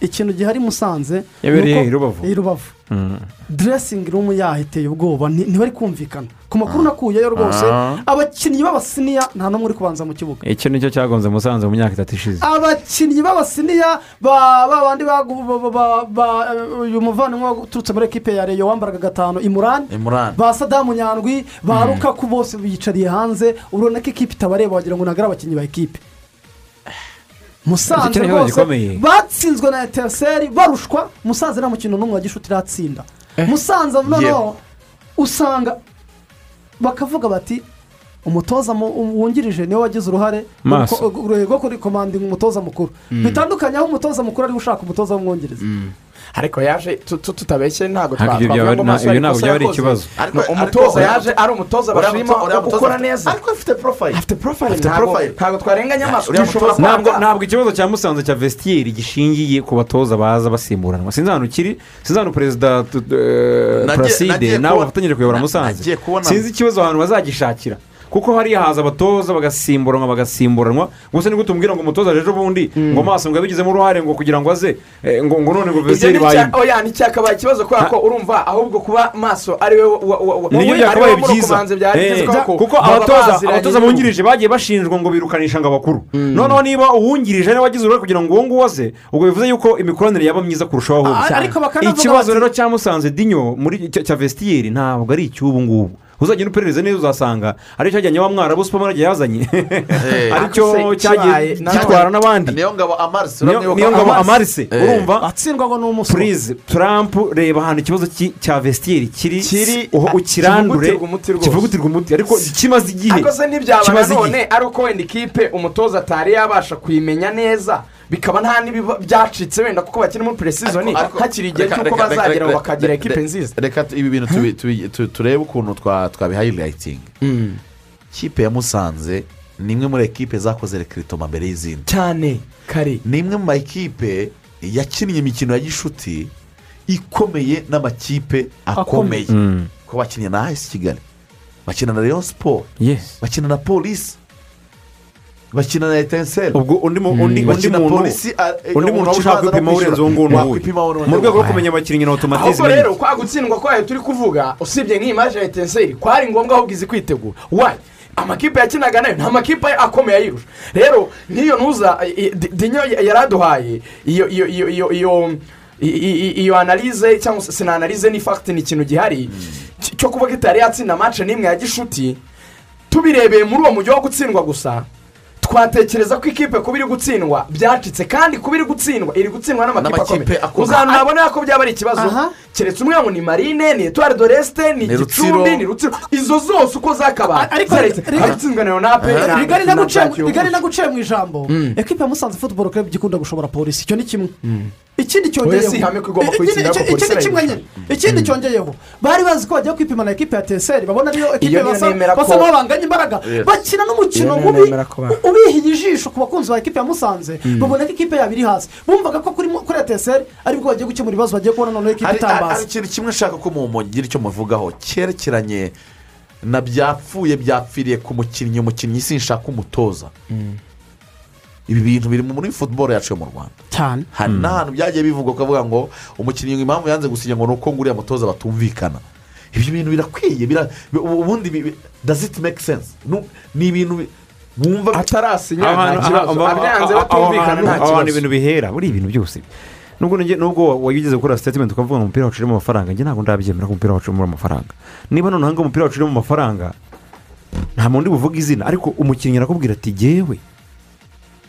Speaker 10: ikintu gihari musanze
Speaker 9: Yabereye i Rubavu.
Speaker 10: i rubavu.
Speaker 9: Mm.
Speaker 10: dressing room yaho iteye ubwoba nti- ntibari kumvikana. Ku makuru nakuyeyo rwose
Speaker 9: Ah.
Speaker 10: abakinnyi b'abasiniya nta n'umwe uri kubanza mu kibuga.
Speaker 9: Icyo ni cyo cyagonze musanze mu myaka itatu ishize.
Speaker 10: Abakinnyi b'abasiniya ba ba bandi bagu- ba- ba- ba- ba- uyu muvandimwe uturutse muri ekipe ya reyo wambaraga gatanu imurani
Speaker 7: imurani
Speaker 10: ba sadamu nyandwi ba rukaku bose biyicariye hanze. Urabona ko ikipe itabareba wagira ngo ntabwo ari abakinnyi ba ekipe. Musanze rwose batsinzwe na eteseri barushwa. Musanze nta mukino n'umwe wa gishuti iratsinda musanze noneho usanga bakavuga bati umutoza mu- wungirije ni we wagize uruhare rwo ku- rwo kuri komandinga umutoza mukuru. Bitandukanye aho umutoza mukuru ari gushaka umutoza w'umwongereza
Speaker 8: ariko yaje tu- tu- tutabeshye ntabwo twavuga ngo
Speaker 9: na-
Speaker 8: Maso
Speaker 9: ibyo
Speaker 8: hari
Speaker 9: ntabwo
Speaker 8: ikosa
Speaker 9: byaba ari
Speaker 8: yakoze.
Speaker 9: ikibazo.
Speaker 7: Ariko
Speaker 8: umutoza yaje ari umutoza bashima ukora neza
Speaker 7: ariko afite porofayili
Speaker 8: afite porofayili
Speaker 7: Afite
Speaker 8: ntabwo
Speaker 7: profile.
Speaker 8: ntabwo twarenganya amaso
Speaker 9: ntabwo ikibazo cya musanze cya vesitiyeri gishingiye ku batoza baza basimburanwa sinzi ahantu kiri sinzi ahantu perezida eh,
Speaker 7: nagiye
Speaker 9: nawe bafatanyije kuyobora
Speaker 7: na-
Speaker 9: musanze sinzi ikibazo ahantu bazagishakira kuko hariya haza abatoza bagasimburanwa bagasimburanwa gusa ni gute umbwira ngo umutoza ejo bundi ngo maso ngo yabigizemo uruhare ngo kugira ngo aze eh, ngo ngo none ngo
Speaker 8: icya-
Speaker 9: bayimo
Speaker 8: oya ni cyakabaye ikibazo kubera ko urumva ahubwo kuba maso ari we
Speaker 9: byiza.
Speaker 8: murukubanza byarigeze
Speaker 9: Eh,
Speaker 8: ko
Speaker 9: kuko abatoza bungirije bagiye bashinjwa ngo birukanisha ngo abakuru. Noneho niba uwungirije ni we wagize uruhare kugira ngo uwo nguwo aze ubwo bivuze yuko imikoranire yaba myiza kurushaho
Speaker 10: Ah,
Speaker 9: ikibazo rero cya musanze dinyo cya vesitiyeri ntabwo ari icy'ubu ngubu. Uzagenda uperereza neza uzasanga ari cyajyanye wa mwarabu supamarage yazanye
Speaker 8: ari cyo
Speaker 9: cyagiye gitwara n'abandi.
Speaker 7: Niyo ngabo amarisi
Speaker 9: niyo ngabo amarise urumva?
Speaker 10: Atsindwa ngo ni umusoro
Speaker 9: purize turampu reba ahantu ikibazo ki- cya vesitiyeri kiri ukirandure
Speaker 8: kivugutirwa umuti
Speaker 9: ariko kimaze igihe. Kimaze igihe.
Speaker 8: ari uko wenda ikipe umutoza atari yabasha kuyimenya neza. Bikaba nta n'ibiba byacitse wenda kuko bakiri muri puresizoni hakiri igihe cy'uko bazagera bakagira ekipe nziza.
Speaker 7: reka ibi bintu turebe ukuntu twa- twabihayilayitinga ikipe ya musanze ni imwe muri ekipe zakoze rekiritoma mbere y'izindi.
Speaker 8: Cyane kare.
Speaker 7: Ni imwe mu ma ekipe yakinnye imikino ya gishuti ikomeye n'amakipe akomeye.
Speaker 9: Mm.
Speaker 7: ko bakinnye na ayisi kigali bakina na leon siporo bakina na polisi bakina na etenseri
Speaker 9: ubwo undi mu- undi
Speaker 7: bakina
Speaker 9: muntu
Speaker 7: polisi a-
Speaker 9: undi muntu waba ushaka kwipima urenze uwo nguwo mu rwego rwo kumenya abakinnyi na
Speaker 8: ahubwo
Speaker 9: otomatizme
Speaker 8: rero kwa gutsindwa kwayo turi kuvuga usibye nk'iyi maje ya etenseri kwari ngombwa ahubwo izi kwitegura wayi amakipe yakinaga na yo nta makipe akomeye ayirusha. Rero nk'iyo ntuza i- Di- dinyo yari aduhaye iyo iyo iyo iyo iyo iyo analize cyangwa se sina analize ni fagiti ni ikintu gihari. Cy- cyo kuvuga itari yatsinda amace n'imwe ya gishuti tubirebeye muri uwo mujyi wo gutsindwa gusa. Twatekereza ko ikipe kuba iri gutsindwa byacitse kandi kuba iri gutsindwa iri gutsindwa n'amakipe akomeye. uzantu nabona ko byaba ari ikibazo. Keretse umwe ngo ni marine ni etuwari doresite ni gicumbi ni rutsiro. Izo zose uko zakabaye.
Speaker 10: Ariko-
Speaker 8: zaretse
Speaker 10: ariko-
Speaker 8: aratsinzwe na yonape
Speaker 10: rigari rigari naguciye mu ijambo. Ekipa ya musanze futuboro club igikunda gushobora polisi. Icyo ni kimwe. Ikindi cyongeyeho Ikindi- kimwe nyine. Ikindi cyongeyeho bari bazi ko bagiye kwipima na ekipa ya teseri babona
Speaker 8: niyo ko-
Speaker 10: basa n'aho banganya imbaraga bakina n'umukino mubi ubihiye ijisho ku bakunzi ba ekipa ya musanze. Babona ko ikipe yabo iri hasi. Bumvaga ko kuri teseri ari bwo bagiye gukemura ibibazo bagiye kubona noneho ekipa
Speaker 7: hari hari
Speaker 10: itambaza.
Speaker 7: ikintu kimwe nshaka ko mugira icyo muvugaho. Cyerekeranye na byapfuye byapfiriye ku mukinnyi umukinnyi sinshaka umutoza. Ibi bintu biri muri futuboro yacu yo mu rwanda.
Speaker 10: Cyane.
Speaker 7: Hari n'ahantu byagiye bivugwa ukavuga ngo umukinnyi impamvu yanze gusinya ngo ni uko nguriya mutoza batumvikana. Ibyo bintu birakwiye bira- ubundi does it make sense? Ni ibintu bi- wumva
Speaker 8: atarasinya
Speaker 9: Abantu-
Speaker 8: nta kibazo. abyanze batumvikana
Speaker 9: abantu- ibintu bihera buri ibintu byose. Nubwo njye- nubwo wageze gukora sitatimenti ukavuga ngo umupira wacu urimo amafaranga njye ntabwo ndabyemera ko umupira wacu urimo amafaranga. Niba noneho ngo umupira wacu urimo amafaranga nta muntu buvuga izina. Ariko umukinnyi arakubwira ati runa-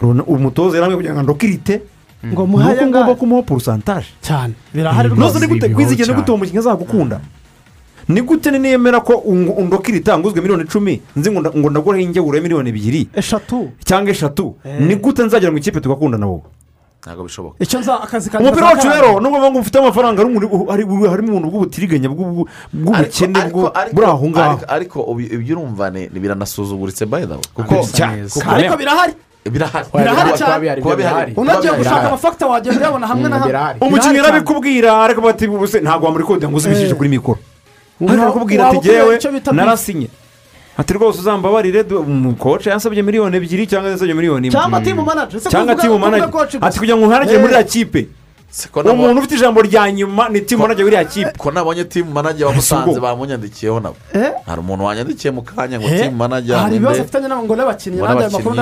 Speaker 9: umutoza yaramwe kugira ngo ndokirite
Speaker 10: ngo
Speaker 9: ni
Speaker 10: muhaye
Speaker 9: uko ngomba kumuha porosantaje
Speaker 10: cyane birahari rwose
Speaker 9: ni gute kwizigira ni gute uwo mukinnyi azagukunda ni gute niyemera ko ungo- undokirita nguzwe miliyoni icumi nzi ngo nda- ngo ndagureho ingeburo ya miliyoni ebyiri
Speaker 10: eshatu
Speaker 9: cyangwa eshatu
Speaker 10: Eh.
Speaker 9: ni gute nzagera mu ikipe tugakundana wowe
Speaker 7: ntabwo bishoboka
Speaker 10: icyo nza akazi kanjye
Speaker 9: umupira wacu rero nubwo ngo mfite amafaranga harimo ubuntu bw'ubutiriganya bw'ubu- bw'ubukene buri aho ngaho
Speaker 7: ariko- ibyo urumva ni ni biranasuzuguritse by the way kuko
Speaker 10: birahari
Speaker 7: birahari.
Speaker 10: Birahari. Cyane. unagiye gushaka amafakita wagenda uyabona hamwe na hamwe
Speaker 9: umukinnyi arabikubwira ariko bati ubuse ntabwo wamurikodera ngo uzibishije kuri mikoro arakubwira ati
Speaker 10: bita
Speaker 9: narasinye. Ati rwose uzambabarire du- umukoci yansabye miliyoni ebyiri cyangwa yansabye miliyoni imwe.
Speaker 10: Cyangwa timu gusa.
Speaker 9: ati kugira ngo nkanagire muri
Speaker 10: Eh.
Speaker 9: iriya kipe.
Speaker 7: Siko
Speaker 9: uwo
Speaker 7: nabo-
Speaker 9: muntu ufite ijambo rya nyuma ni timu manager w'iriya kipe.
Speaker 7: Ko nabonye timu manajya wa
Speaker 9: Ese ubwo-
Speaker 7: musanze bamunyandikiyeho nabo.
Speaker 10: Eh?
Speaker 7: hari umuntu wanyandikiye mu kanya ngo
Speaker 10: Eh?
Speaker 7: timu manajya
Speaker 10: hari ibibazo afitanye n'abo ngo n'abakinnyi ayo makuru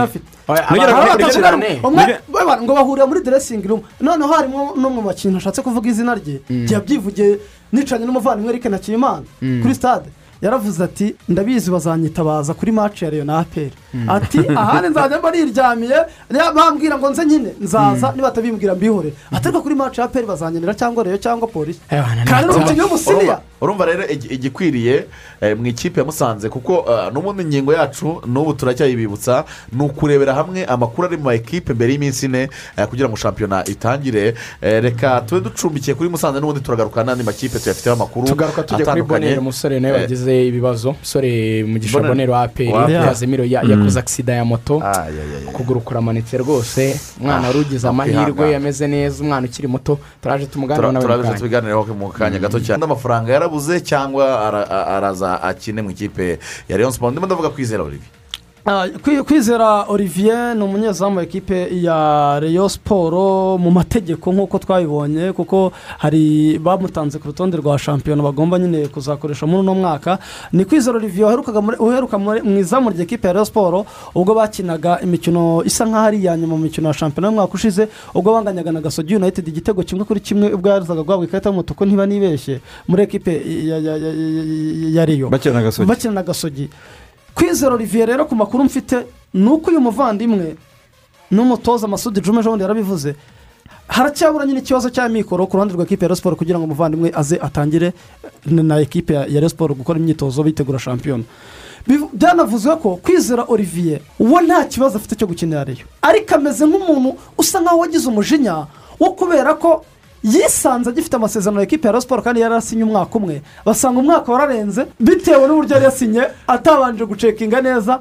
Speaker 10: we- ngo bahurira muri dressing room. Noneho harimo n'umwe mu bakinnyi ntashatse kuvuga izina rye. Yabyivugiye nicanye n'umuvandimwe Eric Nakimana kuri stade. Yaravuze ati ndabizi bazanyitabaza kuri match ya na aperi ati ahandi nzajya mba niryamiye niba bambwira ngo nze nyine. Nzaza niba batabimbwira mbihore. Ati ariko kuri match ya aperi bazanyenera cyangwa Rayon cyangwa polisi kandi n'umukinnyi w'umusiriya
Speaker 7: urumva urumva rero igi- igikwiriye eh, mu ikipe ya musanze kuko eh, n'ubundi ingingo yacu n'ubu turacyayibibutsa ni ukurebera hamwe amakuru ari mu ma ekipe mbere y'iminsi ine eh, kugira ngo shampiyona itangire. Eh, reka tube ducumbikiye kuri musanze n'ubundi turagaruka n'andi makipe tuyafiteho amakuru
Speaker 8: tugaruka tujya kuri boneri umusore nawe
Speaker 7: Eh,
Speaker 8: wagize ibibazo. Umusore mugisha wa aperi kazimiro ya- yakoze agisida ya moto.
Speaker 7: Ah,
Speaker 8: ukuguru kuramanitse rwose. Umwana
Speaker 7: Ah,
Speaker 8: wari ugize amahirwe yameze neza umwana ukiri muto. Turaje tumuganira nawe kanya
Speaker 7: tubiganireho mu kanya gato cyane. Amafaranga yarabuze cyangwa araza akine mu ikipe ya leon siporo ndimo ndavuga kwizera olivier.
Speaker 10: Ah, kwizera olivier ni umunyezamu ekipe ya reyo siporo mu mategeko nk'uko twabibonye kuko hari bamutanze ku rutonde rwa shampiyona bagomba nyine kuzakoresha muri uno mwaka. Ni kwizera olivier uheruka muri- mu izamu rya ekipe ya reyo siporo ubwo bakinaga imikino isa nk'aho ari iya nyuma mu mikino ya shampiyona y'umwaka ushize ubwo banganyaga na gasogi united igitego kimwe kuri kimwe ubwo yazaga guhabwa ikarita y'umutuku ntiba nibeshye muri ekipe ya-
Speaker 9: gasogi
Speaker 10: bakina na gasogi kwizera olivier rero ku makuru mfite ni uko uyu muvandimwe n'umutoza masudi jume ejo yarabivuze haracyabura nyine ikibazo cya mikoro ku ruhande rwa ekipe ya siporo kugira ngo umuvandimwe aze atangire na ekipe ya siporo gukora imyitozo bitegura shampiyona. Byanavuzwe ko kwizera olivier we nta kibazo afite cyo gukinira reyo ariko ameze nk'umuntu usa nkaho wagize umujinya wo kubera ko yisanze agifite amasezerano ya ekipe ya siporo kandi yari asinye umwaka umwe. Basanga umwaka wararenze bitewe n'uburyo yari yasinye atabanje gucekinga neza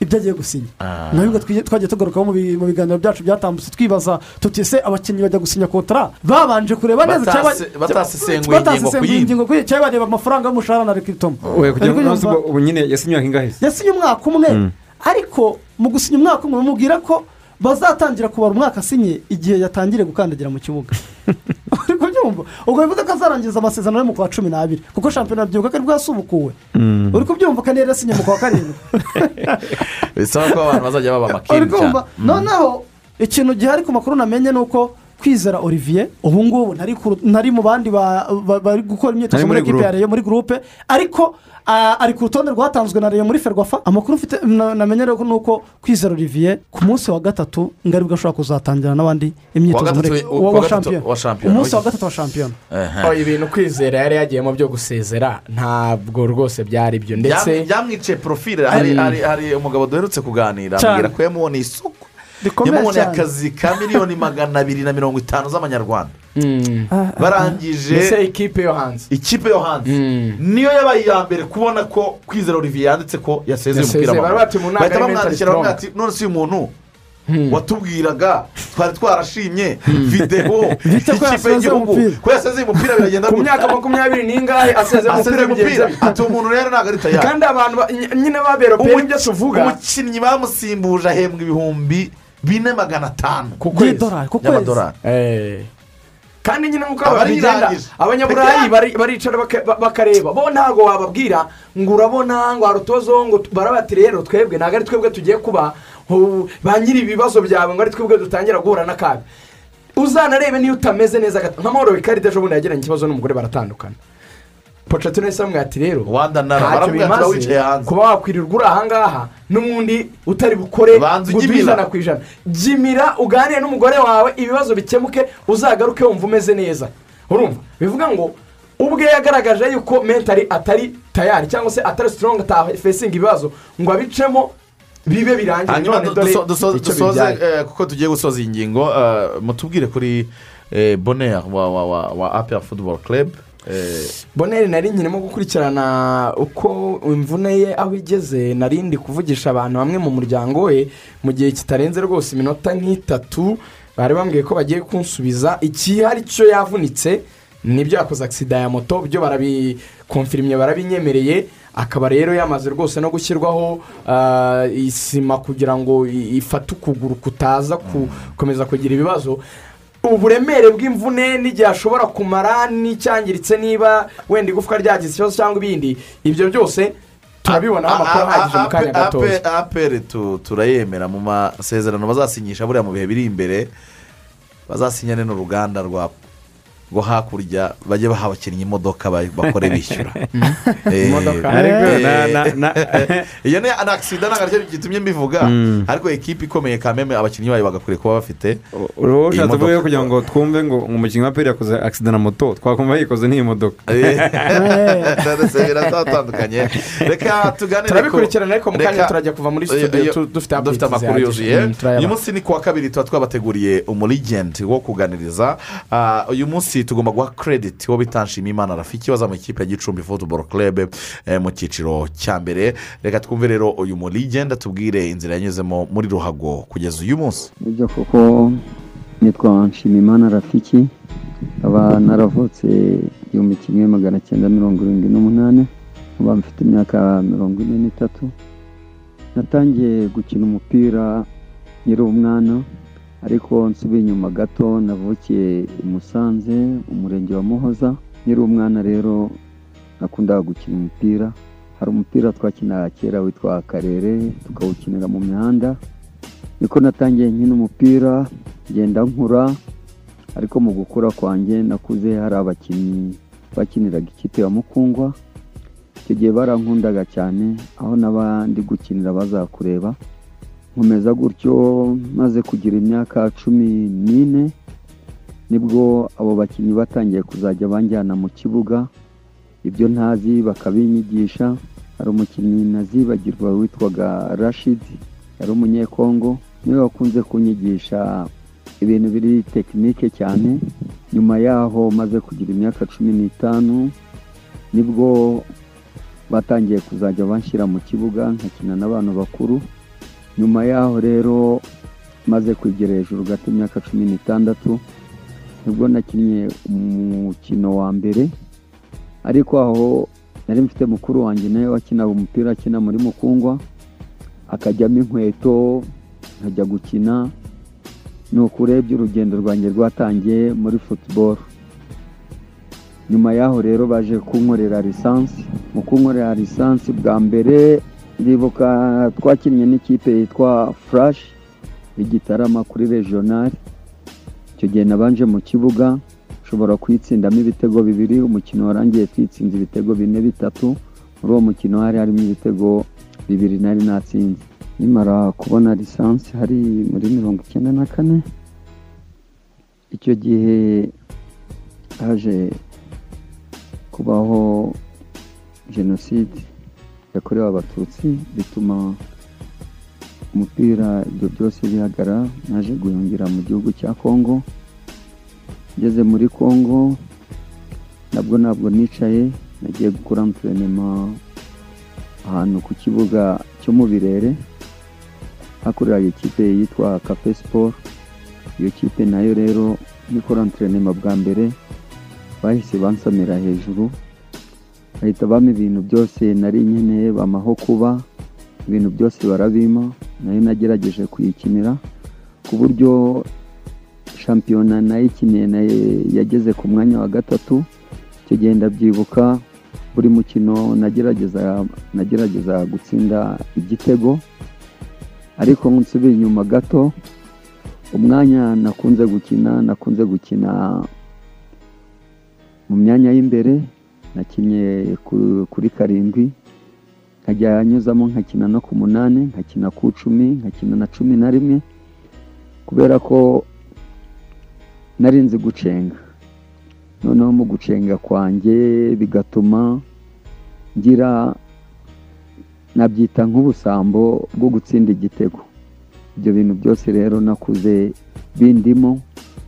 Speaker 10: ibyo agiye gusinya. Nabwo twagiye tugarukaho mu bi- mu biganiro byacu byatambutse twibaza tuti ese abakinnyi bajya gusinya kontara babanje kureba neza
Speaker 7: batasesenguye ingingo ku
Speaker 10: batasesenguye
Speaker 7: yindi.
Speaker 10: ingingo ku yindi. Cyangwa bareba amafaranga y'umushahara na
Speaker 9: nyine yasinye se
Speaker 10: umwaka umwe. Ariko mu gusinya umwaka umwe bamubwira ko bazatangira kubara umwaka asinye igihe yatangiriye gukandagira mu kibuga. Uri kubyumva ubwo bivuze ko azarangiza amasezerano yo mu kwa cumi n'abiri kuko shampiyona byibuka ko ari bwo yasubukuwe uri kubyumva ko yari yasinye mu kwa karindwi.
Speaker 7: Bisaba ko abantu bazajya baba amakipe cyane
Speaker 10: noneho ikintu gihari ku makuru namenye ni uko kwizera olivier ubu ngubu ntari mu bandi ba- ba- bari gukora imyitozo muri ekipe ya
Speaker 9: groupe.
Speaker 10: reyo muri gurupe ariko ari ku rutonde rwatanzwe na reyo muri ferwafa amakuru ufite na- namenye rero ni uko kwizera olivier ku munsi wa gatatu ngo ari bwo ashobora kuzatangira n'abandi imyitozo muri wa- shampiyona
Speaker 7: wa shampiyona.
Speaker 10: umunsi wa gatatu wa shampiyona
Speaker 8: ibintu kwizera yari yagiyemo byo gusezera ntabwo rwose byari byo. Ndetse
Speaker 7: Byam- byamwiciye porofile hari hari- hari umugabo duherutse kuganira ambwira ko yamuboneye isoko yamuboneye akazi ka miliyoni magana abiri na mirongo itanu z'amanyarwanda.
Speaker 8: Mm.
Speaker 7: barangije
Speaker 8: mbese ikipe yo hanze?
Speaker 7: Ikipe yo hanze.
Speaker 8: Mm.
Speaker 7: niyo yabaye iya mbere kubona ko kwizera olivier yanditse ko yasezeye umupira
Speaker 8: ntabwo
Speaker 7: bahita bamwandikira bamubwira ati none si uyu muntu
Speaker 8: Hmm.
Speaker 7: watubwiraga twari twarashimye videwo ikipe y'igihugu. ko yasezeye umupira biragenda
Speaker 8: ku
Speaker 7: gutya.
Speaker 8: myaka makumyabiri n'ingahe asezeye umupira
Speaker 7: ati uwo muntu rero ntabwo ari tayari.
Speaker 8: Kandi abantu ba- ny- nyine baberopeye ibyo tuvuga.
Speaker 7: umukinnyi bamusimbuje ahembwa ibihumbi bine magana atanu
Speaker 8: ku kwezi
Speaker 10: by'idolari ku kwezi
Speaker 7: y'amadolari
Speaker 8: Eh. kandi nyine nk'uko bigenda abanyaburayi bari- baricara baka- ba- bakareba bo ntabwo wababwira ngo urabona ngo harutozo ngo tu- barabati rero twebwe ntabwo ari twebwe tugiye kuba hu- ba nyiri ibibazo byawe ngo ari twebwe dutangira guhura n'akaga uzanarebe niyo utameze neza nka moro ikarita ejo bundi yagiranye ikibazo n'umugore baratandukana pocatino yahise amubwira ati rero ntacyo bimaze. kuba wakwirirwa uri ahangaha n'ubundi utari bukore ijana ku ijana. Jimira uganire n'umugore wawe ibibazo bikemuke uzagaruke wumva umeze neza. Urumva? Bivuga ngo ubwe yagaragaje yuko mentari atari tayari cyangwa se atari sitorongo atafesinga ibibazo ngo abicemo bibe birangiye
Speaker 7: hanyuma
Speaker 8: none dore icyo
Speaker 7: dusoze
Speaker 8: bibyaye
Speaker 7: eh, kuko tugiye gusoza iyi ngingo eh, mutubwire kuri eh, bonheur wa wa wa wa
Speaker 8: boneri nari nkirimo gukurikirana uko imvune ye aho igeze narindi kuvugisha abantu bamwe mu muryango we mu gihe kitarenze rwose iminota nk'itatu bari bambwiye ko bagiye kunsubiza ikihari cyo yavunitse ni byo yakoze agisida ya moto byo barabikonfirimye barabinyemereye akaba rero yamaze rwose no gushyirwaho ah, isima kugira ngo ifate ukuguru kutaza gukomeza kugira ibibazo. Uburemere bw'imvune n'igihe ashobora kumara n'icyangiritse niba wenda igufwa ryagize ikibazo cyangwa ibindi. Ibyo byose turabibonaho amakuru ahagije mu kanya gatoya.
Speaker 7: aperi turayemera mu masezerano bazasinyisha buriya mu bihe biri imbere bazasinyane n'uruganda rwa rwo hakurya bajye baha abakinnyi imodoka ba- bakore bishyura. Eh, eh,
Speaker 9: na-
Speaker 7: iyo ni agisida ntabwo ari cyo gitumye mbivuga.
Speaker 9: Mm.
Speaker 7: ariko ekipi ikomeye kameme abakinnyi bayo bagakwiye kuba bafite
Speaker 9: uruhu ushatse kuvuga kugira ngo twumve ngo umukinnyi wa peri yakoze agisida na moto. Twakumva yikoze n'iyi modoka.
Speaker 7: Biratandukanye reka tuganire
Speaker 8: turabikurikirana ariko mu kanya turajya kuva muri studio dufite
Speaker 7: amakuru yuzuye.
Speaker 8: Mm,
Speaker 7: uyu munsi ni kuwa kabiri tuba twabateguriye umurigenti wo kuganiriza. Ah, uyu munsi tugomba guha kerediti wo bita nshimiyimana rafiki wazamuye ikipe ya gicumbi futuboro kerebe mu cyiciro cya mbere. Reka twumve rero uyu murigenti atubwire inzira yanyuzemo muri ruhago kugeza uyu munsi.
Speaker 12: Nibyo koko nitwa nshimimana rafiki nkaba naravutse igihumbi kimwe magana cyenda mirongo irindwi n'umunani nkaba mfite imyaka mirongo ine n'itatu. Natangiye gukina umupira nkiri umwana ariko nsubiye inyuma gato navukiye i musanze umurenge wa muhoza. Nkiri umwana rero nakundaga gukina umupira. Hari umupira twakinaga kera witwa karere tukawukinira mu mihanda. Niko natangiye nkina umupira ngenda nkura. Ariko mu gukura kwanjye nakuze hari abakinnyi bakiniraga ikipe ya mukungwa. Icyo gihe barankundaga cyane aho n'abandi gukinira bazakureba. Nkomeza gutyo maze kugira imyaka cumi n'ine ni bwo abo bakinnyi batangiye kuzajya banjyana mu kibuga. Ibyo ntazi bakabinyigisha. Hari umukinnyi nazibagirwa witwaga rashidi yari umunyekongo ni we wakunze kunyigisha ibintu biri tekinike cyane. Nyuma yaho maze kugira imyaka cumi n'itanu ni bwo batangiye kuzajya banshyira mu kibuga nkakina n'abantu bakuru. Nyuma yaho rero maze kwegera hejuru gato imyaka cumi n'itandatu ni bwo nakinnye umukino wa mbere. Ariko aho nari mfite mukuru wanjye nawe wakinaga umupira akina muri mukungwa akajyamo inkweto nkajya gukina. Ni uko urebye urugendo rwanjye rwatangiye muri futuboro nyuma yaho rero baje kunkorera lisansi. Mu kunkorera lisansi bwa mbere ndibuka twakinnye n'ikipe yitwa furashi y'igitarama kuri regionali icyo gihe nabanje mu kibuga nshobora kuyitsindamo ibitego bibiri umukino warangiye twitsinze ibitego bine bitatu muri uwo mukino hari harimo ibitego bibiri nari natsinze. Nimara kubona lisansi hari muri mirongo icyenda na kane icyo gihe haje kubaho jenoside. Yakorewe abatutsi bituma umupira ibyo byose bihagarara naje guhungira mu gihugu cya kongo ngeze muri kongo nabwo ntabwo nicaye nagiye gukora enterinema ahantu ku kibuga cyo mu birere hakoreraga ikipe yitwa kafe siporo iyo kipe na yo rero nikora enterinema bwa mbere bahise bansamira hejuru. Bahita bampa ibintu byose nari nkeneye bamaho kuba ibintu byose barabima na yo nagerageje kuyikinira ku buryo shampiyona nayikiniye yageze ku mwanya wa gatatu icyo gihe ndabyibuka buri mukino nagerageza gutsinda igitego ariko nsubiye inyuma gato umwanya nakunze gukina nakunze gukina mu myanya y'imbere nakinnye ku- kuri karindwi nkajya nyuzamo nkakina no ku munani nkakina ku icumi nkakina na cumi na rimwe kubera ko nari nzi gucenga. Noneho mu gucenga kwanjye bigatuma ngira nabyita nk'ubusambo bwo gutsinda igitego. Ibyo bintu byose rero nakuze bindimo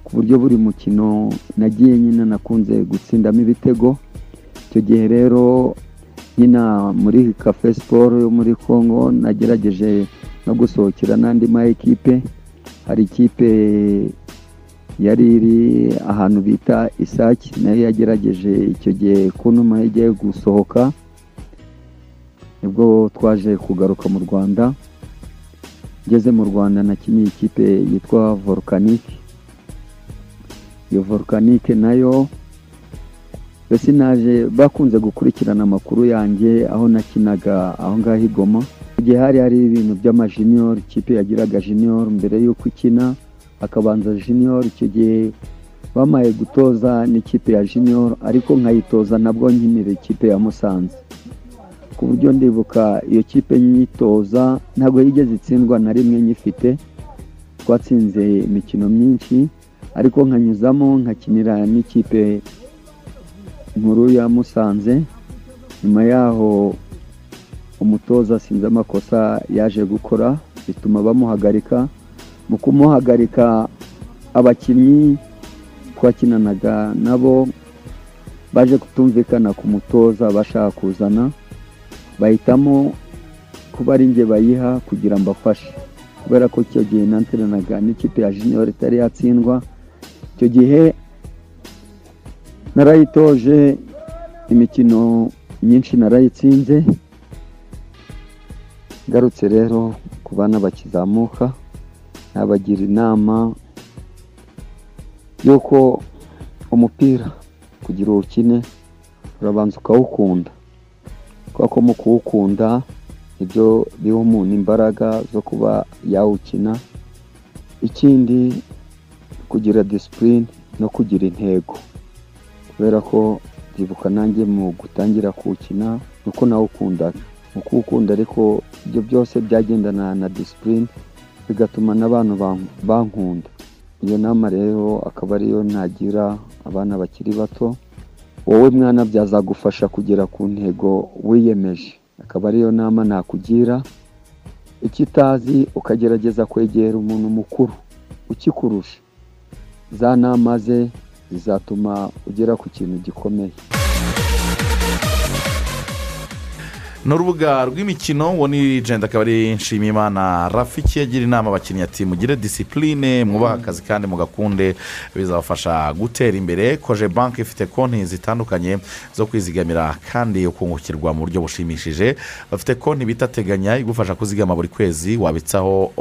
Speaker 12: ku buryo buri mukino nagiye nyine nakunze gutsindamo ibitego icyo gihe rero nyina muri kafe siporo yo muri congo nagerageje no gusohokera n'andi ma ekipe hari ikipe yari iri ahantu bita isaki na yo yagerageje icyo gihe kuntuma igiye gusohoka. Nibwo twaje kugaruka mu rwanda. Ngeze mu rwanda nakiniye ikipe yitwa volcanique. Iyo volcanique na yo mbese naje bakunze gukurikirana amakuru yanjye aho nakinaga aho ngaho i Goma. Igihe hari hari ibintu by'amajiniyoro ikipe yagiraga jiniyoro mbere y'uko ikina hakabanza jiniyoro icyo gihe bamaye gutoza n'ikipe ya jiniyoro ariko nkayitoza nabwo nkinira ikipe ya musanze. Ku buryo ndibuka iyo kipe nyitoza ntabwo yigeze itsindwa na rimwe nyifite. Twatsinze imikino myinshi ariko nkanyuzamo nkakinira n'ikipe nkuru ya musanze. Nyuma yaho umutoza sinzi amakosa yaje gukora bituma bamuhagarika. Mu kumuhagarika abakinnyi twakinanaga nabo baje kutumvikana ku mutoza bashaka kuzana. Bahitamo kuba ari njye bayiha kugira mbafashe. Kubera ko icyo gihe nanteranaga n'ikipe ya junior itari yatsindwa icyo gihe narayitoje imikino myinshi narayitsinze. Ngarutse rero ku bana bakizamuka nabagira inama y'uko umupira kugira uwukine urabanza ukawukunda. Kubera ko mu kuwukunda ibyo biha umuntu imbaraga zo kuba yawukina. Ikindi kugira disipurine no kugira intego. Kubera ko byibuka nanjye mu gutangira kuwukina nuko nawukundaga. Mu kuwukunda ariko ibyo byose byagendana na disipurine bigatuma n'abantu ban- bankunda. Iyo nama rero akaba ariyo nagira abana bakiri bato wowe mwana byazagufasha kugera ku ntego wiyemeje. Akaba ariyo nama nakugira icyo ukagerageza kwegera umuntu mukuru ukikurusha. Za nama ze zizatuma ugera ku kintu gikomeye.
Speaker 7: Ni urubuga rw'imikino uwo ni jenda akaba ari nshimiyimana rafiki agira inama abakinnyi ati mugire disipurine mwubahe akazi kandi mugakunde bizabafasha gutera imbere. Koje banki ifite konti zitandukanye zo kwizigamira kandi ukungukirwa mu buryo bushimishije. Bafite konti bita teganya igufasha kuzigama buri kwezi wabitsaho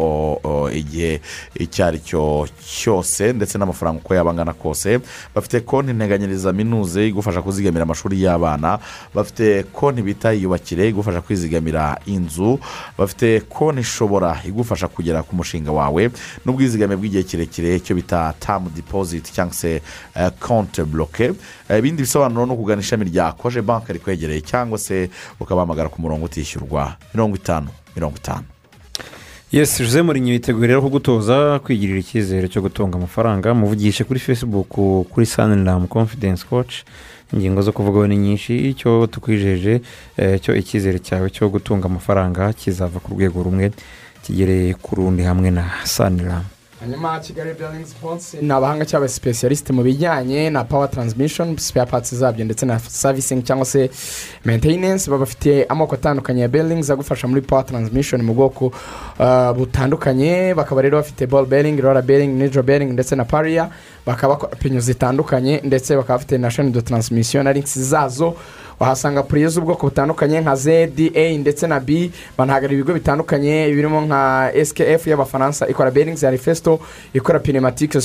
Speaker 7: igihe icyo ari cyo cyose ndetse n'amafaranga uko yaba angana kose. Bafite konti nteganyiriza minuze igufasha kuzigamira amashuri y'abana. Bafite konti bita yiyubakire igufasha kwizigamira inzu bafite konti ishobora igufasha kugera ku mushinga wawe n'ubwizigame bw'igihe kirekire icyo bita tamu dipoziti cyangwa se eh, konti buroke Eh, ibindi bisobanuro ni ukugana ishami rya koje banki rikwegereye cyangwa se ukabahamagara ku murongo utishyurwa. Mirongo itanu mirongo itanu.
Speaker 9: Yesi jose murinyo yiteguye rero kugutoza kwigirira icyizere cyo gutunga amafaranga. Muvugishe kuri facebook kuri saniramu confidence coach. Ingingo zo kuvugaho ni nyinshi icyo tukwijeje eh, cyo icyizere cyawe cyo gutunga amafaranga kizava ku rwego rumwe kigereye ku rundi hamwe na saniramu
Speaker 8: hanyuma kigali biyaringi siponsi ni abahanga cyangwa sipesiyalisite mu bijyanye na pawa taransimishoni sipeya patsi zabyo ndetse na savisingi cyangwa se menteyinensi baba bafite amoko atandukanye ya beringi agufasha muri pawa taransimishoni mu bwoko uh, butandukanye. Bakaba rero bafite bolo beringi rora beringi nijoro beringi ndetse na pariya bakaba bakora pinyo zitandukanye ndetse bakaba bafite na shani do taransimisiyo na linkisi zazo. Wahasanga puriye z'ubwoko butandukanye nka zedi eyi ndetse na bi banahagarara ibigo bitandukanye birimo nka skf y'abafaransa ikora beringi ya rifesito ikora pinimatike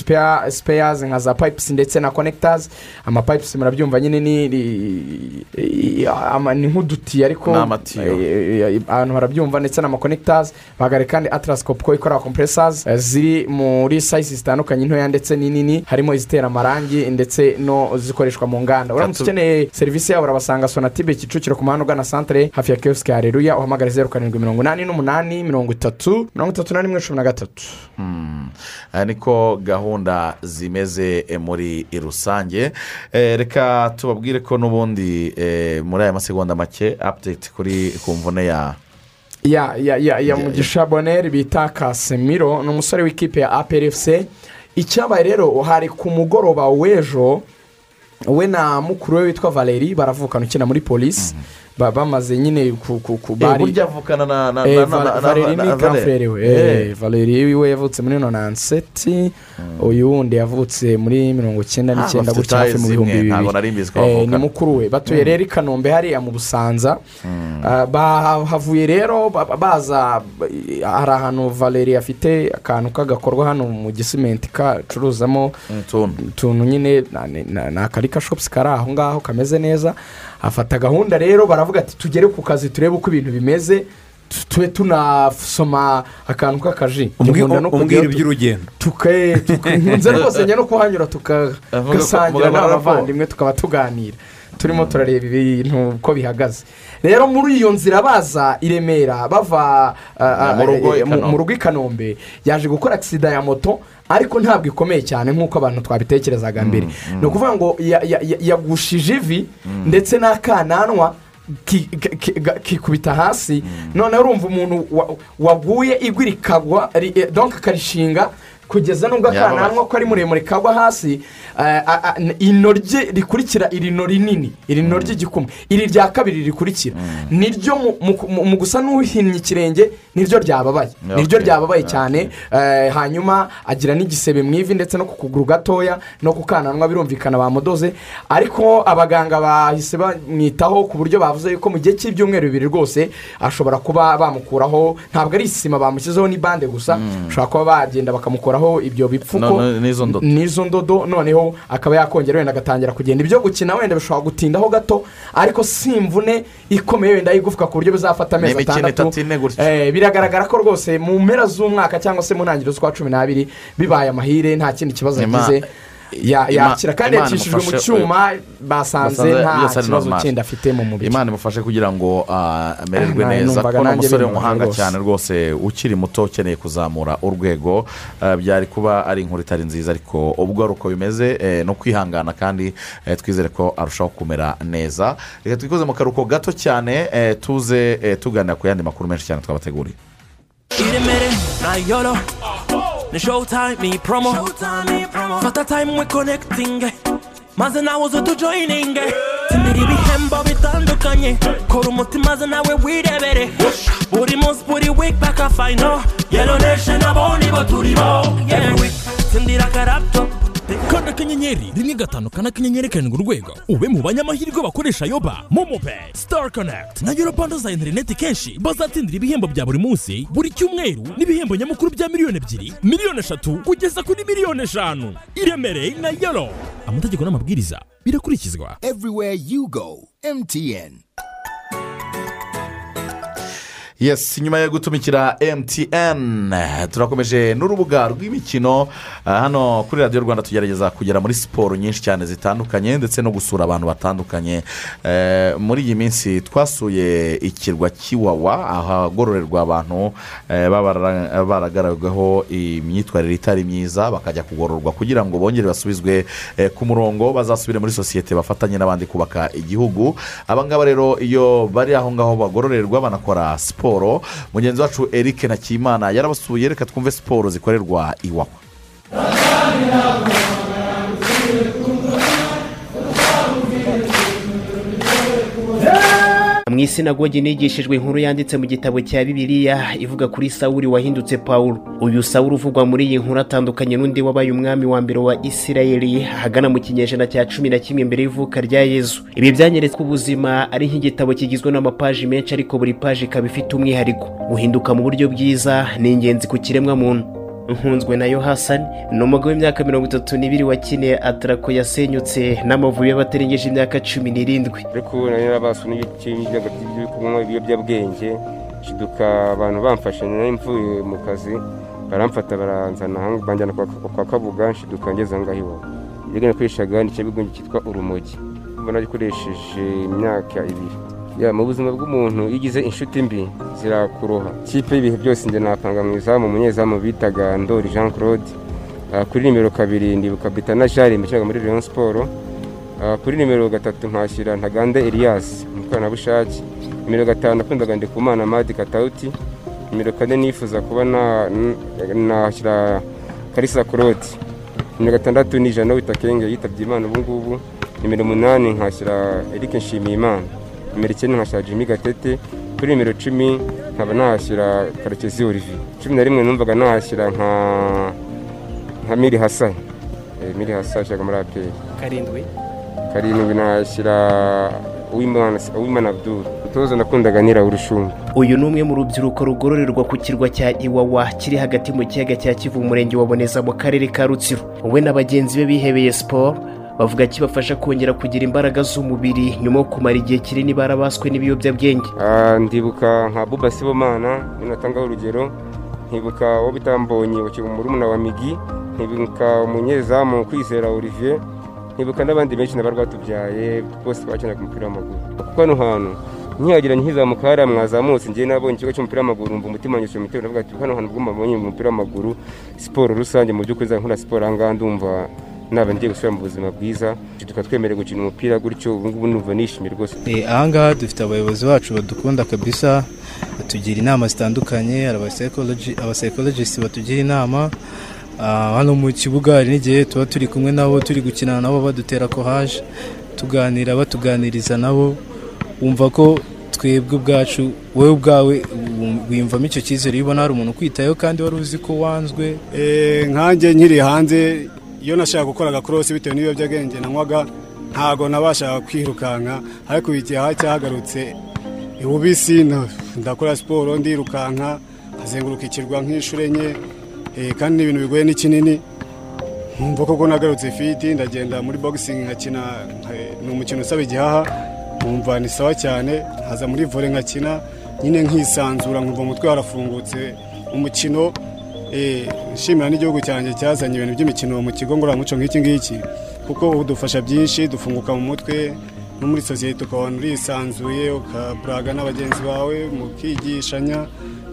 Speaker 8: sipeyazi nka za payipusi ndetse na konekitazi amapayipusi murabyumva nyine ni ni- i- ama- ni nk'uduti ariko
Speaker 7: amatiyo.
Speaker 8: eh, eh, abantu barabyumva ndetse n'amakonekitazi bahagarara kandi atarasikopu ko ikora kompuresazi eh, ziri muri sayisi zitandukanye ntoya ndetse n'inini. Harimo izitera amarangi ndetse no zikoreshwa mu nganda. Uramutse ukeneye serivisi yabo urabasanga sonatibe kicukiro ku muhanda ugana santere hafi ya kiyosike hareruya uhamagara zeru karindwi mirongo inani n'umunani mirongo itatu mirongo itatu na rimwe cumi na gatatu.
Speaker 7: Aha niko gahunda zimeze eh, muri rusange. Eh, reka tubabwire ko n'ubundi eh, muri aya masegonda make apudeti kuri ku mvune ya
Speaker 8: ya ya ya ya mugisha boneri bita kasemiro ni umusore w'ikipe ya APRFC icyabaye rero hari ku mugoroba w'ejo we na mukuru we witwa valeri baravukana ukina muri polisi ba- bamaze nyine ku ku ku
Speaker 7: Eh,
Speaker 8: bari
Speaker 7: burya avukana na na
Speaker 8: Eh,
Speaker 7: na- na- na-
Speaker 8: valeri we
Speaker 7: Eh.
Speaker 8: Eh, valeri we yavutse muri nonanseti uyu wundi yavutse muri mirongo icyenda
Speaker 7: Ah,
Speaker 8: n'icyenda gutya hafi mu bihumbi bibiri. ni mukuru we. Batuye
Speaker 7: Mm.
Speaker 8: rero i kanombe hariya mu busanza. Ah, bahavuye rero ba- ba- baza ba- hari ahantu valeri afite akantu k'agakorwa hano mu gisimenti kacuruzamo utuntu. nyine na- na- ni akarika shopusi kari aho ngaho kameze neza. Afata gahunda rero baravuga ati tugere ku kazi turebe uko ibintu bimeze tu- tube tunasoma akantu k'akaji.
Speaker 9: Umbwira iby'urugendo
Speaker 8: nkunze rwose njya no kuhanyura
Speaker 7: mugabana
Speaker 8: n'abavandimwe tukaba tuganira. Turimo turareba ibintu uko bihagaze. Rero muri iyo nzira baza i remera bava
Speaker 7: Mu rugo i
Speaker 8: eh, mu-
Speaker 7: Kanombe.
Speaker 8: rugo i kanombe. Yaje gukora agisida ya moto ariko ntabwo ikomeye cyane nk'uko abantu twabitekerezaga mbere. ni ukuvuga ngo ya- ya- ya- yagushije ivi ndetse n'akananwa kikubita hasi. Noneho urumva umuntu wa- waguye igwa rikagwa ri- eh, donc akarishinga kugeza n'ubwo akananwa ko ari muremure kagwa hasi eh, ino rye rikurikira iri no rinini iri no ry'igikumwe iri rya kabiri rikurikira. Niryo mu- gusa n'uhinnye ikirenge niryo ryababaye. Niryo ryababaye cyane eh, hanyuma agira n'igisebe mu ivi ndetse no ku kuguru gatoya no ku kananwa birumvikana bamudoze ariko abaganga bahise bamwitaho ku buryo bavuze yuko mu gihe cy'ibyumweru bibiri rwose ashobora kuba bamukuraho ntabwo ari isima bamushyizeho ni bande gusa. Bashobora kuba bagenda bakamukuraho ibyo bipfuko.
Speaker 7: N'izo ndodo.
Speaker 8: noneho akaba yakongera wenda agatangira kugenda. Ibyo gukina wenda bishobora gutindaho gato ariko si imvune ikomeye wenda y'igufwa ku buryo bizafata amezi atandatu. Eh, biragaragara ko rwose mu mpera z'umwaka cyangwa se mu ntangiriro z'ukwa cumi n'abiri bibaye amahire nta kindi kibazo yagize yakira kandi
Speaker 7: Imana
Speaker 8: yacishijwe mu cyuma basanze nta kibazo kindi afite mu mubiri
Speaker 7: imana imufashe kugira ngo ah, amererwe
Speaker 8: Ah,
Speaker 7: neza. kuko ni umusore w'umuhanga cyane rwose ukiri muto ukeneye kuzamura urwego. Ah, byari kuba ari inkuru itari nziza ariko ubwo ari uko bimeze eh, no kwihangana kandi eh, twizere ko arushaho kumera neza. Reka twikoze mu karuhuko gato cyane eh, tuze eh, tuganira ku yandi makuru menshi cyane twabateguriye.
Speaker 13: Iremere na yoro ni showtime iyi promo. Fata time we connecting maze nawe uze tujoyininge tsinira ibihembo bitandukanye kora umutima maze nawe wirebere buri munsi buri week paka fayino yero nation abo nibo turi bo yeah. tsindira akarapto
Speaker 14: kanda akanyenyeri rimwe gatanu kane akanyenyeri karindwi urwego. Ube mu banyamahirwe bakoresha yoba momo peyi star connect na yoropanda za interineti kenshi bazatsindira ibihembo bya buri munsi buri cyumweru n'ibihembo nyamukuru bya miliyoni ebyiri miliyoni eshatu kugeza kuri miliyoni eshanu. Iremere na yoro amategeko n'amabwiriza birakurikizwa.
Speaker 15: Everywhere you go, MTN.
Speaker 7: Yesi nyuma yo gutumikira emutiyeni turakomeje n'urubuga rw'imikino Ah, hano kuri radiyo rwanda tugerageza kugera muri siporo nyinshi cyane zitandukanye ndetse no gusura abantu batandukanye. Eh, muri iyi minsi twasuye ikirwa cy'iwawa ahagororerwa abantu eh, baba bara- baragaragaho imyitwarire itari myiza bakajya kugororwa kugira ngo bongere basubizwe eh, ku murongo bazasubire muri sosiyete bafatanye n'abandi kubaka igihugu. Abangaba rero iyo bari aho ngaho bagororerwa banakora siporo. Mugenzi wacu eric nakimana yarabasuye reka twumve siporo zikorerwa iwawa
Speaker 15: mu isinagogi nigishijwe inkuru yanditse mu gitabo cya bibiliya ivuga kuri sawuri wahindutse pawulo. Uyu sawuri uvugwa muri iyi nkuru atandukanye n'undi wabaye umwami wa mbere wa isirayeli ahagana mu kinyejana cya cumi na kimwe mbere y'ivuka rya yezu ibi byanyeretse ko ubuzima ari nk'igitabo kigizwe n'amapaji menshi ariko buri paji ikaba ifite umwihariko. Guhinduka mu buryo bwiza ni ingenzi ku kiremwa muntu nkunzwe na Hasani ni umugabo w'imyaka mirongo itatu n'ibiri wakiniye atarako yasenyutse n'amavubi y'abatarengeje imyaka cumi n'irindwi.
Speaker 16: Ariko ubu nari narabasu n'ibyo kunywa ibiyobyabwenge shiduka abantu bamfashe nari mvuye mu kazi baramfata baranzana banjyana kwa, kabuga nshiduka ngeze aho ngaho iwabo. Ibyo nakoreshaga ni ikibigo cyitwa urumogi. Mbona gikoresheje imyaka ibiri. Mu buzima bw'umuntu iyo ugize inshuti mbi zirakuroha. Kipe y'ibihe byose njye napanga mu izamu umunyezamu bitaga ndori jean claude. Ah, kuri nimero kabiri ndibuka bitana jari mbikinaga muri rayon siporo Ah, kuri nimero gatatu nkashyira ntagande elias umukoranabushake. Nimero gatanu nakundaga ndikumana madi katawuti nimero kane nifuza kuba nashyira karisa claude. Nimero gatandatu ni jana witakenge yitabye imana ubu ngubu nimero umunani nkashyira eric nshimiyimana. Nimero icyenda nkashyira jimmy gatete kuri nimero cumi nkaba nahashyira karekezi olivier. Cumi na rimwe numvaga nahashyira nka nka miri hasani Eh, miri hasani ashaka muri aperi
Speaker 15: karindwi.
Speaker 16: Karindwi nashyira uwimana abdul utoza nakundaga nira urushumbu
Speaker 15: uyu ni umwe mu rubyiruko rugororerwa ku kirwa cya iwawa kiri hagati mu kiyaga cya kivu mu murenge wa boneza mu karere ka rutsiro. We na bagenzi be bihebeye siporo bavuga kibafasha kongera kugira imbaraga z'umubiri nyuma yo kumara igihe kinini barabaswe n'ibiyobyabwenge.
Speaker 16: Ah, ndibuka nka buba sibomana natangaho urugero nkibuka uwo bita mbonyi wakiba murumuna wa migi. Nkibuka umunyezamu kwizera olivier. Nkibuka n'abandi benshi naba rwatubyaye bose bakinaga umupira w'amaguru. Kuko hano hantu nkihagira nkizamuka hariya mwazamutse. Njyewe nabonye ikigo cy'umupira w'amaguru mva umutima nyushye mu mitero navuga ati hano hantu ubwo mbonye umupira w'amaguru siporo rusange mu by'ukuri nkora siporo aha ngaha ndumva naba ngiye gusubira mu buzima bwiza. Tukaba twemerewe gukina umupira gutyo ubu ngubu numva nishimye rwose.
Speaker 17: Eh, ahangaha dufite abayobozi bacu badukunda kabisa batugira inama zitandukanye hari abapsychologist batugira inama. Ah, hano mu kibuga hari n'igihe tuba turi kumwe nabo turi gukinana nabo badutera kohaje tuganira batuganiriza nabo. Wumva ko twebwe ubwacu wowe ubwawe wiyumvamo icyo cyizere iyo ubona hari umuntu ukwitayeho kandi wari uzi ko wanzwe.
Speaker 18: Eh, nkanjye nkiri hanze iyo nashaka gukora agakorosi bitewe n'ibiyobyabwenge nanywaga ntago nabashaga kwirukanka. Ariko igihe cyahagarutse ubisi ndakora siporo ndirukanka nkazenguruka ikirwa nk'inshuro enye eh, kandi ibintu bigoye ni kinini. Nkumva koko nagarutse fiti ndagenda muri bogisingi nkakina nka- ni umukino usaba igihaha nkumva ni sawa cyane nkaza muri vore nkakina nyine nkisanzura nkumva umutwe warafungutse. Umukino eh, nshimira n'igihugu cyanjye cyazanye ibintu by'imikino mu kigo ngororamuco nk'iki ngiki kuko udufasha byinshi dufunguka mu mutwe no muri sosiyete ukabona urisanzuye ukaburaga na bagenzi bawe mukigishanya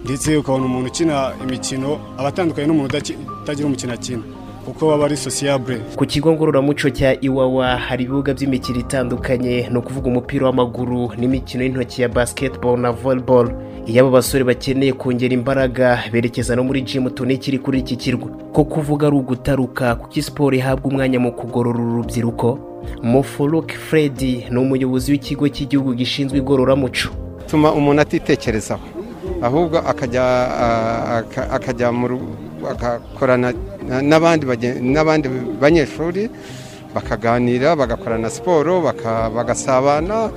Speaker 18: ndetse ukabona umuntu ukina imikino aba atandukanye n'umuntu utagira umukino akina kuko baba ari sosiyabure
Speaker 15: ku kigo ngororamuco cya iwawa hari ibibuga by'imikino itandukanye ni ukuvuga umupira w'amaguru n'imikino y'intoki ya basketball na volleyball. Iyo aba basore bakeneye kongera imbaraga berekeza no muri jimu tunikiri kuri iki kirwa. Ko kuvuga ari ugutaruka kuko siporo ihabwa umwanya mu kugorora uru rubyiruko mufuruke fredi ni umuyobozi w'ikigo cy'igihugu gishinzwe igororamuco.
Speaker 19: Bituma umuntu atitekerezaho. Ahubwo akajya aka- akajya agakorana n'abandi banyeshuri bakaganira bagakorana siporo bagasabana.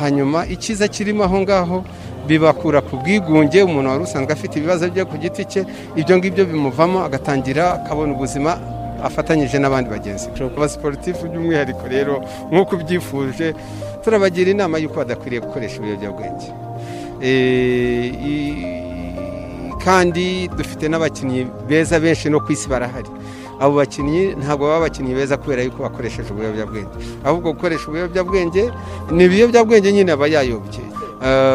Speaker 19: Hanyuma icyiza kirimo aho ngaho bibakura ku bwigunge umuntu wari usanzwe afite ibibazo bye ku giti cye ibyo ngibyo bimuvamo agatangira akabona ubuzima afatanyije n'abandi bagenzi be. Kuba siporutifu by'umwihariko rero nk'uko ubyifuje turabagira inama y'uko badakwiriye gukoresha ibiyobyabwenge. Kandi dufite n'abakinnyi beza benshi no ku isi barahari. Abo bakinnyi ntabwo baba abakinnyi beza kubera yuko bakoresheje ubuyobyabwenge. Ahubwo gukoresha ubuyobyabwenge ni ibiyobyabwenge nyine aba yayobye.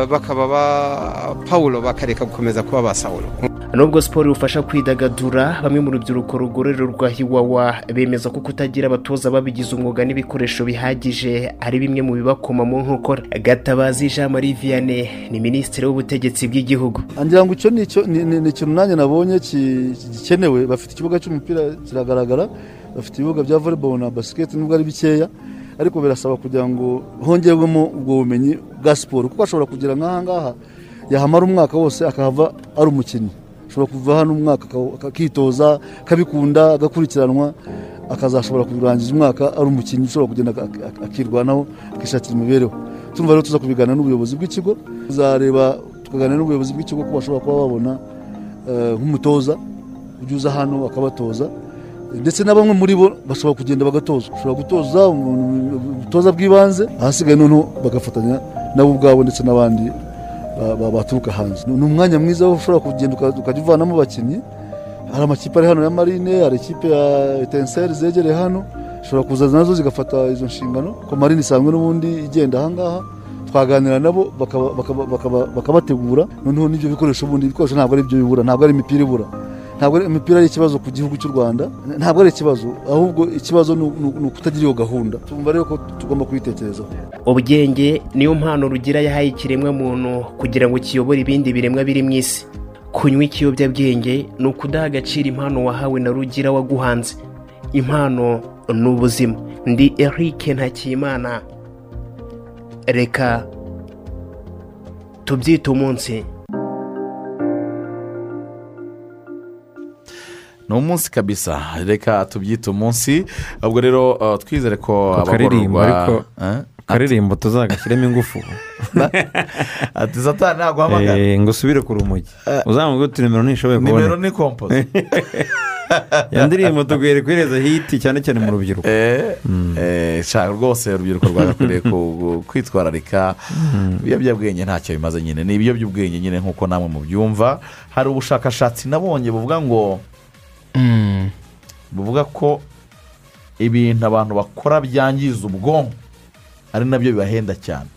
Speaker 19: Bakaba ba pawulo bakareka gukomeza kuba ba sawulo
Speaker 15: nubwo siporo ifasha kwidagadura bamwe mu rubyiruko rugororerwa hiwawa bemeza ko kutagira abatoza babigize umwuga n'ibikoresho bihagije ari bimwe mu bibakoma mu nkokora. Gatabazi jean marie vianney ni minisitiri w'ubutegetsi bw'igihugu.
Speaker 20: Ngira ngo icyo ni ikintu nanjye nabonye gikenewe. Bafite ikibuga cy'umupira kiragaragara bafite ibibuga bya volleyball na basket nubwo ari bikeya. Ariko birasaba kugira ngo hongerwemo ubwo bumenyi bwa siporo kuko ashobora kugira nk'aha ngaha yahamara umwaka wose akahava ari umukinnyi. Ashobora kuva hano umwaka aka- akitoza akabikunda agakurikiranwa akazashobora kurangiza umwaka ari umukinnyi ushobora kugenda ak- ak- akirwanaho akishakira imibereho. Tumva rero tuza kubigana n'ubuyobozi bw'ikigo tuzareba tukaganira n'ubuyobozi bw'ikigo ko bashobora kuba babona eh, nk'umutoza ujya uza hano akabatoza. Ndetse na bamwe muri bo bashobora kugenda bagatozwa. Ushobora gutoza ubutoza bw'ibanze ahasigaye noneho bagafatanya nabo ubwabo ndetse n'abandi ba- ba- baturuka hanze. Ni umwanya mwiza wo ushobora kugenda uka- ukajya uvanamo abakinnyi. Hari amakipe ari hano ya marine hari ikipe ya etenseri zegereye hano. Zishobora kuza na zo zigafata izo nshingano ko marine isanzwe n'ubundi igenda ahangaha twaganira nabo bakaba- bakaba- bakaba- bakabategura. Noneho n'ibyo bikoresho bundi ibikoresho ntabwo ari byo bibura ntabwo ari imipira ibura. Ntabwo imipira ari ikibazo ku gihugu cy'u rwanda. Ntabwo ari ikibazo. Ahubwo ikibazo ni ukutagira iyo gahunda. Tumva rero ko tugomba kuyitekerezaho
Speaker 15: ubwenge niyo mpano rugira yahaye ikiremwamuntu kugira ngo kiyobore ibindi biremwa biri mu isi. Kunywa ikiyobyabwenge ni ukudaha agaciro impano wahawe na rugira waguhanze. Impano ni ubuzima. Ndi eric ntakiyimana reka tubyite umunsi.
Speaker 7: Ni umunsi kabisa. Reka tubyite umunsi ubwo rero uh, twizere ko
Speaker 9: akaririmbo ariko
Speaker 7: Eh?
Speaker 9: akaririmbo tuzagashyiremo ingufu.
Speaker 7: Ati satani ntabwo uhamagara
Speaker 9: Eh, ngo usubire ku rumogi. Uzamubwira uti nimero ntishoboye kubona.
Speaker 7: Nimero ni kompozi
Speaker 9: iyo ndirimbo tugwere kwereza hiti cyane cyane mu rubyiruko.
Speaker 7: Eh, shaka rwose urubyiruko rwagakwiriye kwitwararika. Ibiyobyabwenge ntacyo bimaze nyine. Ni ibiyobyabwenge nyine nk'uko namwe mubyumva. Hari ubushakashatsi nabonye buvuga ngo buvuga ko ibintu abantu bakora byangiza ubwonko ari na byo bibahenda cyane.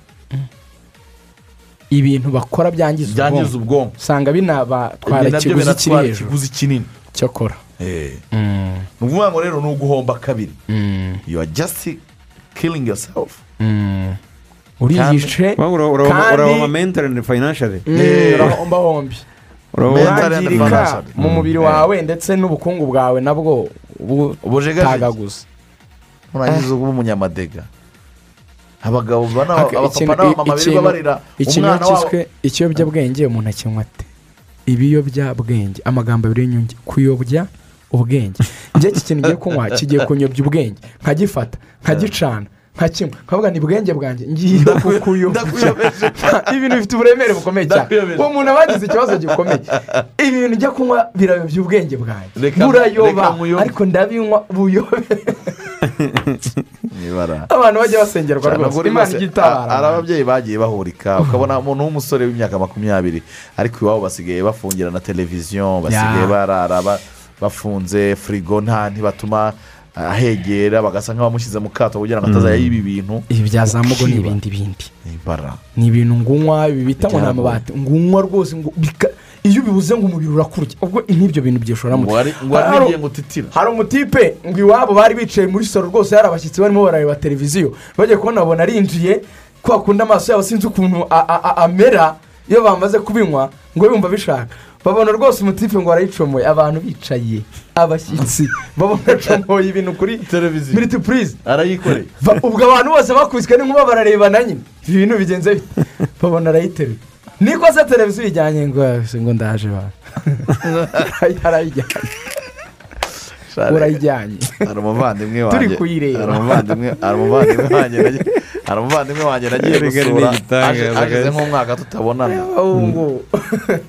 Speaker 8: Ibintu bakora byangiza
Speaker 7: ubwonko.
Speaker 8: usanga binabatwara ikiguzi kiri hejuru
Speaker 7: kinini.
Speaker 8: Cyokora.
Speaker 7: Ni ukuvuga ngo rero ni uguhomba kabiri. You are just killing yourself.
Speaker 8: Uriyice
Speaker 9: urabona mentally and financially.
Speaker 8: Urahomba hombi
Speaker 9: Urabona-
Speaker 8: urangirika mu mubiri wawe ndetse n'ubukungu bwawe nabwo butagaguza
Speaker 7: urangiza uba umunyamadega abagabo abapapa n'abamama birirwa barira umwana wabo
Speaker 8: ikiyobyabwenge umuntu akinywa ate? Ibiyobyabwenge. Amagambo abiri y'inyunge kuyobya ubwenge. Njye iki kintu ngiye kunywa? Kigiye kunyobya ubwenge. Nkagifata. Nkagicana. Nkakinywa nkavuga ni bwenge bwanjye ngiye kukuyobya ibintu bifite uburemere bukomeye cyane. Uwo muntu aba yagize ikibazo gikomeye. Ibintu njya kunywa birayobya ubwenge bwanjye. Burayoba ariko ndabinywa buyobe. Abantu bajya basengerwa rwose. imana ijya itabara
Speaker 7: hari ababyeyi bagiye bahurika. Ukabona umuntu w'umusore w'imyaka makumyabiri. Ariko iwabo basigaye bafungira na televiziyo basigaye barara ba- bafunze firigo nta ntibatuma ahegera bagasa nk'abamushyize mu kato kugira ngo atazajya yiba ibintu
Speaker 8: ibi bya za mugo ni ibindi bindi. Ni ibintu ngunywa ibi bita ngo ni amabati. Ngunywa rwose ngo bika- iyo ubibuze ngo umubiri urakurya ubwo nk'ibyo bintu
Speaker 7: n'igihe ngo utitira
Speaker 8: hari umutipe ngo iwabo bari bicaye muri salo rwose hari abashyitsi barimo barareba televiziyo. Bagiye kubona babona arinjiye ko akunda amaso yabo sinzi ukuntu amera. Iyo bamaze kubinywa ngo yumva bishaka. Babona rwose umutipe ngo arayicomoye abantu bicaye. Abashyitsi. Babona acomoye ibintu kuri
Speaker 7: televiziyo.
Speaker 8: Miriti purize
Speaker 7: arayikoreye
Speaker 8: ubwo abantu bose bakubiswe n'inkuba bararebana nyine ibi bintu bigenze bite? Babona arayiteruye niko se televiziyo ijyanye ngo ngo ndaje ba? Arayijyanye. Urayijyanye.
Speaker 7: Hari umuvandimwe
Speaker 8: Turi
Speaker 7: wanjye
Speaker 8: kuyireba.
Speaker 7: hari umuvandimwe wanjye. Hari umuvandimwe wanjye nagiye gusura
Speaker 9: guys.
Speaker 7: nk'umwaka tutabonana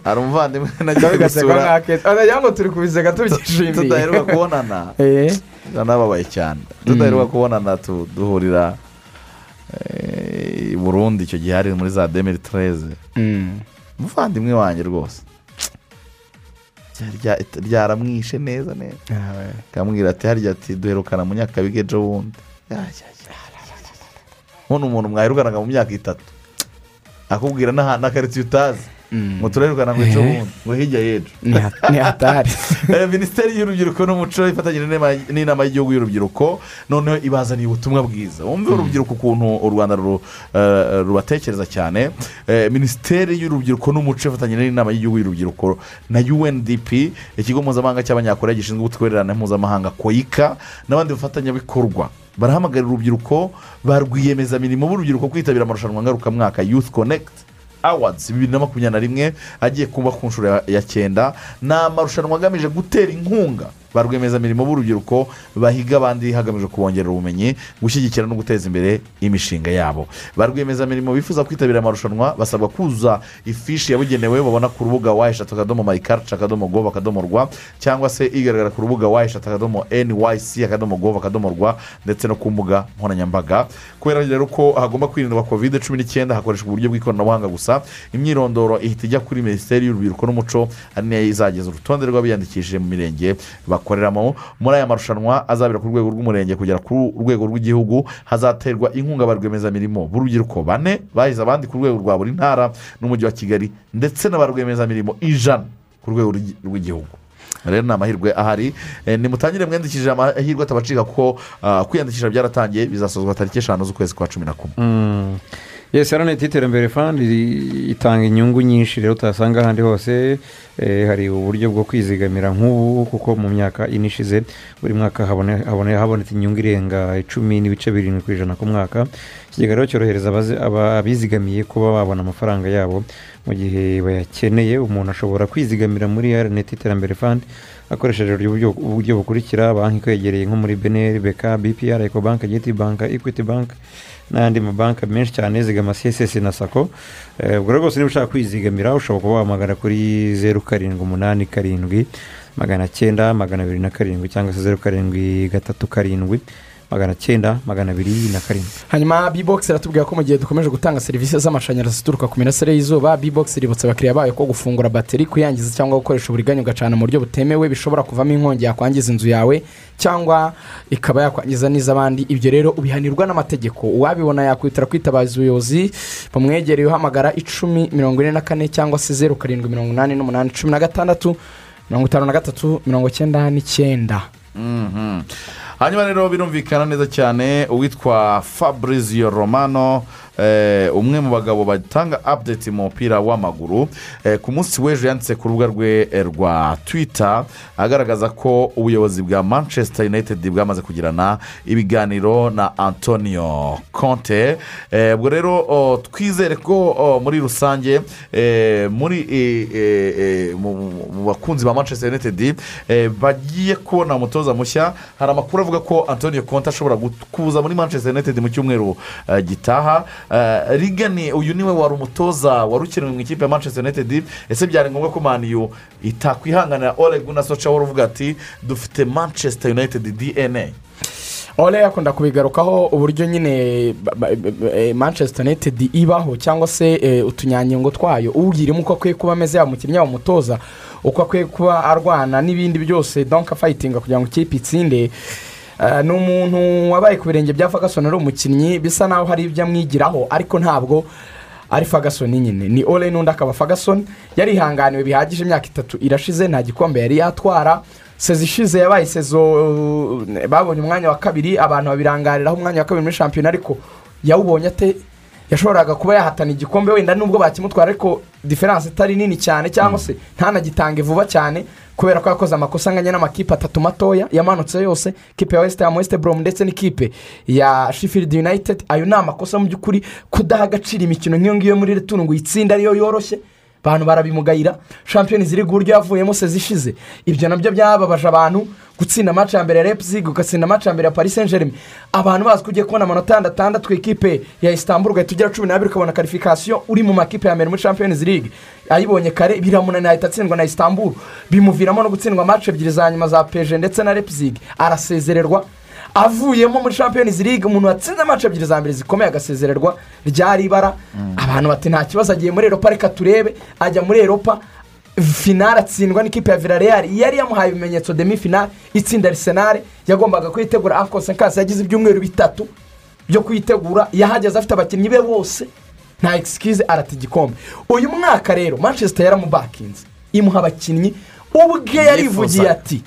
Speaker 7: hari umuvandimwe nagiye gusura
Speaker 8: aragira ngo turi kubiseka tubyishimiye
Speaker 7: tudaheruka kubonana ndanababaye cyane tudaheruka kubonana duhurira i burundi icyo gihe hari muri za demiri tereze umuvandimwe wanjye rwose Rya- ryaramwishe neza neza akamubwira ati harya ati duherukana mu nyakabige ejo bundi Nkuno umuntu mwaherukanaga mu myaka itatu. Akubwira n'ahantu n'akaritsiye utazi ngo turahirukana ngo ejo bundi ngo hirya y'ejo
Speaker 8: ni hatari.
Speaker 7: Eh, minisiteri y'urubyiruko n'umuco ifatanyije n'inama- y'igihugu y'urubyiruko noneho ibazaniye ubutumwa bwiza. Wumve urubyiruko ukuntu u rwanda eh, rubatekereza cyane. Eh, minisiteri y'urubyiruko n'umuco ifatanyije n'inama y'igihugu y'urubyiruko na undp ikigo mpuzamahanga cy'abanyakoreya gishinzwe ubutwererane mpuzamahanga koyika n'abandi bafatanyabikorwa. Barahamagarira urubyiruko ba rwiyemezamirimo b'urubyiruko kwitabira amarushanwa ngarukamwaka youth connect. Awards bibiri na makumyabiri na rimwe agiye kuba ku nshuro ya- cyenda. Ni amarushanwa agamije gutera inkunga ba rwiyemezamirimo b'urubyiruko bahiga abandi hagamijwe kubongerera ubumenyi gushyigikira no guteza imbere imishinga yabo. Ba rwiyemezamirimo bifuza kwitabira amarushanwa basabwa kuzuza ifishi yabugenewe babona ku rubuga wa eshatu akadomo mayikarici akadomo gov akadomo rwa cyangwa se igaragara ku rubuga wa eshatu akadomo nyc akadomo gov akadomo rwa ndetse no ku mbuga nkoranyambaga. Kubera rero ko hagomba kwirindwa kovide cumi n'icyenda hakoreshwa uburyo bw'ikoranabuhanga gusa imyirondoro ihita ijya kuri minisiteri y'urubyiruko n'umuco ari na yo izageza urutonde rw'abiyandikishije mu mirenge bakoreramo. Muri aya marushanwa azabera ku rwego rw'umurenge kugera ku rwego rw'igihugu hazaterwa inkunga ba rwiyemezamirimo b'urubyiruko. Bane bahize abandi ku rwego rwa buri ntara n'umujyi wa kigali ndetse na ba rwiyemezamirimo ijana ku rwego rw'igi- rw'igihugu. Rero ni amahirwe ahari. Eh, nimutangire mwiyandikishije amahirwe atabacika kuko ah, kwiyandikisha byaratangiye bizasozwa tariki eshanu z'ukwezi kwa cumi na kumwe.
Speaker 9: Mm. Yesi araneti y'iterambere fandi itanga inyungu nyinshi rero utasanga ahandi hose Eh, hari uburyo bwo kwizigamira nk'ubu kuko mu myaka ine ishize buri mwaka habone- habone- habonetse inyungu irenga icumi n'ibice birindwi ku ijana ku mwaka. Ikigega rero cyorohereza abizigamiye kuba babona amafaranga yabo mu gihe bayakeneye. Umuntu ashobora kwizigamira muri araneti y'iterambere fandi akoresheje uburyo buryo- uburyo bukurikira banki ikwegereye nko muri beneri beka bpr ecobank giti bank equity bank n'ayandi mabanki menshi cyane zigama css na sako Eh, ubwo rwose niba ushaka kwizigamira ushobora kuba wahamagara kuri zeru karindwi umunani karindwi magana cyenda magana abiri na karindwi cyangwa se zeru karindwi gatatu karindwi. Magana cyenda magana abiri na karindwi.
Speaker 8: Hanyuma bbox iratubwira ko mu gihe dukomeje gutanga serivisi z'amashanyarazi zituruka ku mirasire y'izuba bbox iributsa abakiriya bayo ko gufungura bateri kuyangiza cyangwa gukoresha uburiganya ugacana mu buryo butemewe bishobora kuvamo inkongi yakwangiza inzu yawe cyangwa ikaba yakwangiza n'iz'abandi. Ibyo rero ubihanirwa n'amategeko. Uwabibona yakwitara kwitabaza ubuyobozi bamwegereye uhamagara icumi mirongo ine na kane cyangwa se zeru karindwi mirongo inani n'umunani cumi na gatandatu mirongo itanu na gatatu mirongo icyenda n'icyenda
Speaker 7: Mhm. Hanyuma rero birumvikana neza cyane uwitwa fabrizio romano umwe mu bagabo batanga update mu mupira w'amaguru eh, ku munsi w'ejo yanditse ku rubuga rwe eh, rwa twitter agaragaza ko ubuyobozi bwa manchester united bwamaze kugirana ibiganiro na antonio conte. Eh, ubwo rero twizere ko muri rusange eh, muri eh, eh, eh, mu bakunzi ba manchester united eh, bagiye kubona umutoza mushya. Hari amakuru avuga ko antonio conte ashobora kuza muri manchester united mu cyumweru eh, gitaha. Eh, rigani uyu ni we wari umutoza wari ukenewe mu ikipe ya manchester united. Ese byari ngombwa ko maniyu itakwihanganira ole guna soca uvuga ati dufite manchester united dna
Speaker 8: ole akunda kubigarukaho uburyo nyine eh, manchester united ibaho cyangwa se eh, utunyangingo twayo. Ubwirimo uko akwiye kuba ameze yaba umukinnyi yaba umutoza uko akwiye kuba arwana n'ibindi byose donka fayitinga kugira ngo ikipe itsinde. Eh, ni umuntu wabaye ku birenge bya fagasoni ari umukinnyi bisa naho hari ibyo amwigiraho ariko ntabwo ari fagasoni nyine. Ni ole n'undi akaba fagasoni yarihanganiwe bihagije imyaka itatu irashize nta gikombe yari yatwara. Sezo ishize yabaye sezo uh, babonye umwanya wa kabiri abantu babirangariraho umwanya wa kabiri muri shampiyona ariko yawubonye ate? Yashoboraga kuba yahatana igikombe wenda nubwo bakimutwara ariko diferanse itari nini cyane cyangwa se ntanagitange vuba cyane kubera ko yakoze amakosa anganya n'amakipe atatu matoya yamanutse yose kipe ya wesite wesite boromu ndetse n'ikipe ya shifiridi yunayitedi ayo ni amakosa mu by'ukuri kudaha agaciro imikino nk'iyo ngiyo muri returu ngo uyitsinde ariyo yoroshye abantu barabimugayira. Shampiyoni ziri uburyo yavuyemo sezi ishize ibyo na byo byababaje abantu gutsinda amaci ya mbere ya repzig ugatsinda amaci ya mbere ya paris saint germain abantu bazi ko ugiye kubona amanota atandatu ikipe ya istanbul ugahita ugera cumi n'abiri ukabona karifikasiyo uri mu makipe ya mbere muri champions league. Ayibonye kare biramunanira ahita atsindwa na istanbul. Bimuviramo no gutsindwa amaci ebyiri za nyuma za peje ndetse na repzig arasezererwa. Avuyemo muri champions league umuntu watsinze amacu ebyiri za mbere zikomeye agasezererwa. Ryari ibara? Abantu bati nta kibazo agiye muri eropa reka turebe. Ajya muri eropa finale atsindwa n'ikipe ya villarreal. Yari yamuhaye ibimenyetso demi finale itsinda arisenal yagombaga kuyitegura anko senkasi yagize ibyumweru bitatu byo kuyitegura yahageze afite abakinnyi be bose. Nta egisikize arata igikombe. Uyu mwaka rero manchester yaramubakinze imuha abakinnyi. Ubwe yarivugiye ati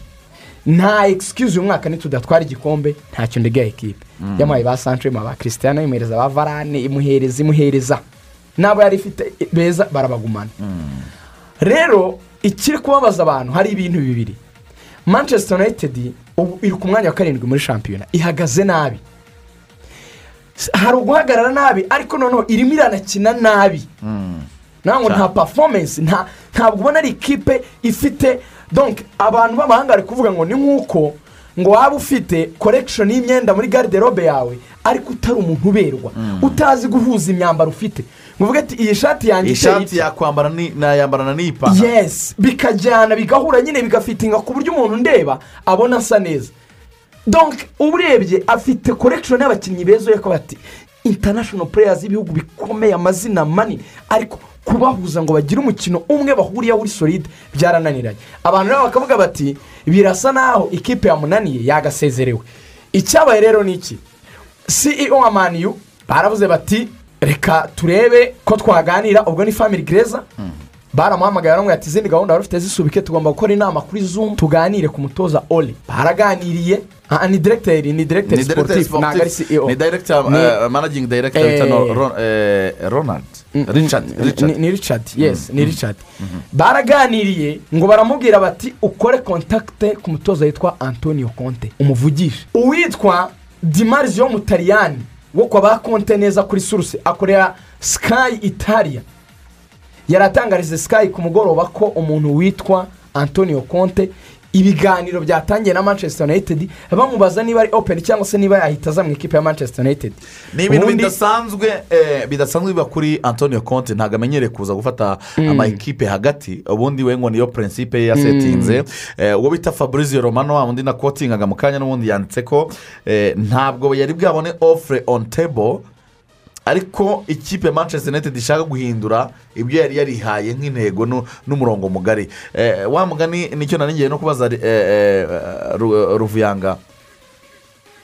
Speaker 8: nta egisikize uyu mwaka nitudatwara igikombe. Ntacyo ndegera ekipe.
Speaker 7: Mm.
Speaker 8: yamuhaye ba santrema ba christian imuhereza ba varane imuhereza imuhereza. N'abo yari ifite beza barabagumana. Rero ikiri kubabaza abantu hari ibintu bibiri. Manchester united ubu iri ku mwanya wa karindwi muri shampiyona. Ihagaze nabi. Hari uguhagarara nabi ariko noneho irimo iranakina nabi. Ntabwo nta performance nta ntabwo ubona ari ikipe ifite donc abantu b'amahanga bari kuvuga ngo ni nk'uko ngo waba ufite korekishoni y'imyenda muri gariderobe yawe ariko utari umuntu uberwa. Utazi guhuza imyambaro ufite. Ngo ati iyi shati yanjye
Speaker 7: iyi
Speaker 8: iteye
Speaker 7: shati yakwambara ni- nayambarana n'iyi pantaro
Speaker 8: yes bikajyana bigahura nyine bigafitinga ku buryo umuntu ndeba abona asa neza. Donc uba urebye afite korekishoni y'abakinnyi beza ureko bati international players y'ibihugu bikomeye amazina manini ariko kubahuza ngo bagire umukino umwe bahuriyeho uri solide byarananiranye. Abantu rero bakavuga bati birasa naho ikipe yamunaniye yagasezerewe. Icyabaye rero ni iki? Ceo wa maniyu baravuze bati reka turebe ko twaganira. Ubwo ni family gereza baramuhamagaye baramubwira ati izindi gahunda wari ufite zisubike tugomba gukora inama kuri zoom tuganire ku mutoza ole baraganiriye. Ah, ni directeur ni directeur
Speaker 7: ni director
Speaker 8: sportif ntabwo ari ceo
Speaker 7: ni director
Speaker 8: Ni-
Speaker 7: eh, managing director
Speaker 8: Eh,
Speaker 7: witwa eh, ronald.
Speaker 8: Ni-
Speaker 7: richard.
Speaker 8: ni richard. Yes ni richard. Baraganiriye ngo baramubwira bati ukore kontakite ku mutoza witwa antonio conte umuvugishe uwitwa dimarizio mutariyani wo kwa ba konte neza kuri suruse akorera sky italia. Yaratangarize sky ku mugoroba ko umuntu witwa antonio conte ibiganiro byatangiye na manchester united bamubaza niba ari open cyangwa se niba yahita aza mu ikipe ya manchester united.
Speaker 7: Ni ibintu bidasanzwe eh, bidasanzwe biba kuri antonio conte. Ntabwo amenyereye kuza gufata
Speaker 8: Mm.
Speaker 7: amakipe hagati. Ubundi we ngo niyo prinsipe ye yasetinze. Eh, uwo bita fabrizio romano wa wundi na kotingaga mu kanya n'ubundi yanditse ko eh, ntabwo yari bwabone offre on table ariko ikipe ya manchester united ishaka guhindura ibyo yari yarihaye nk'intego nu- n'umurongo mugari. Eh, wa mugani ni cyo nanigiye no kubaza eh, eh, Ru- ruvuyanga.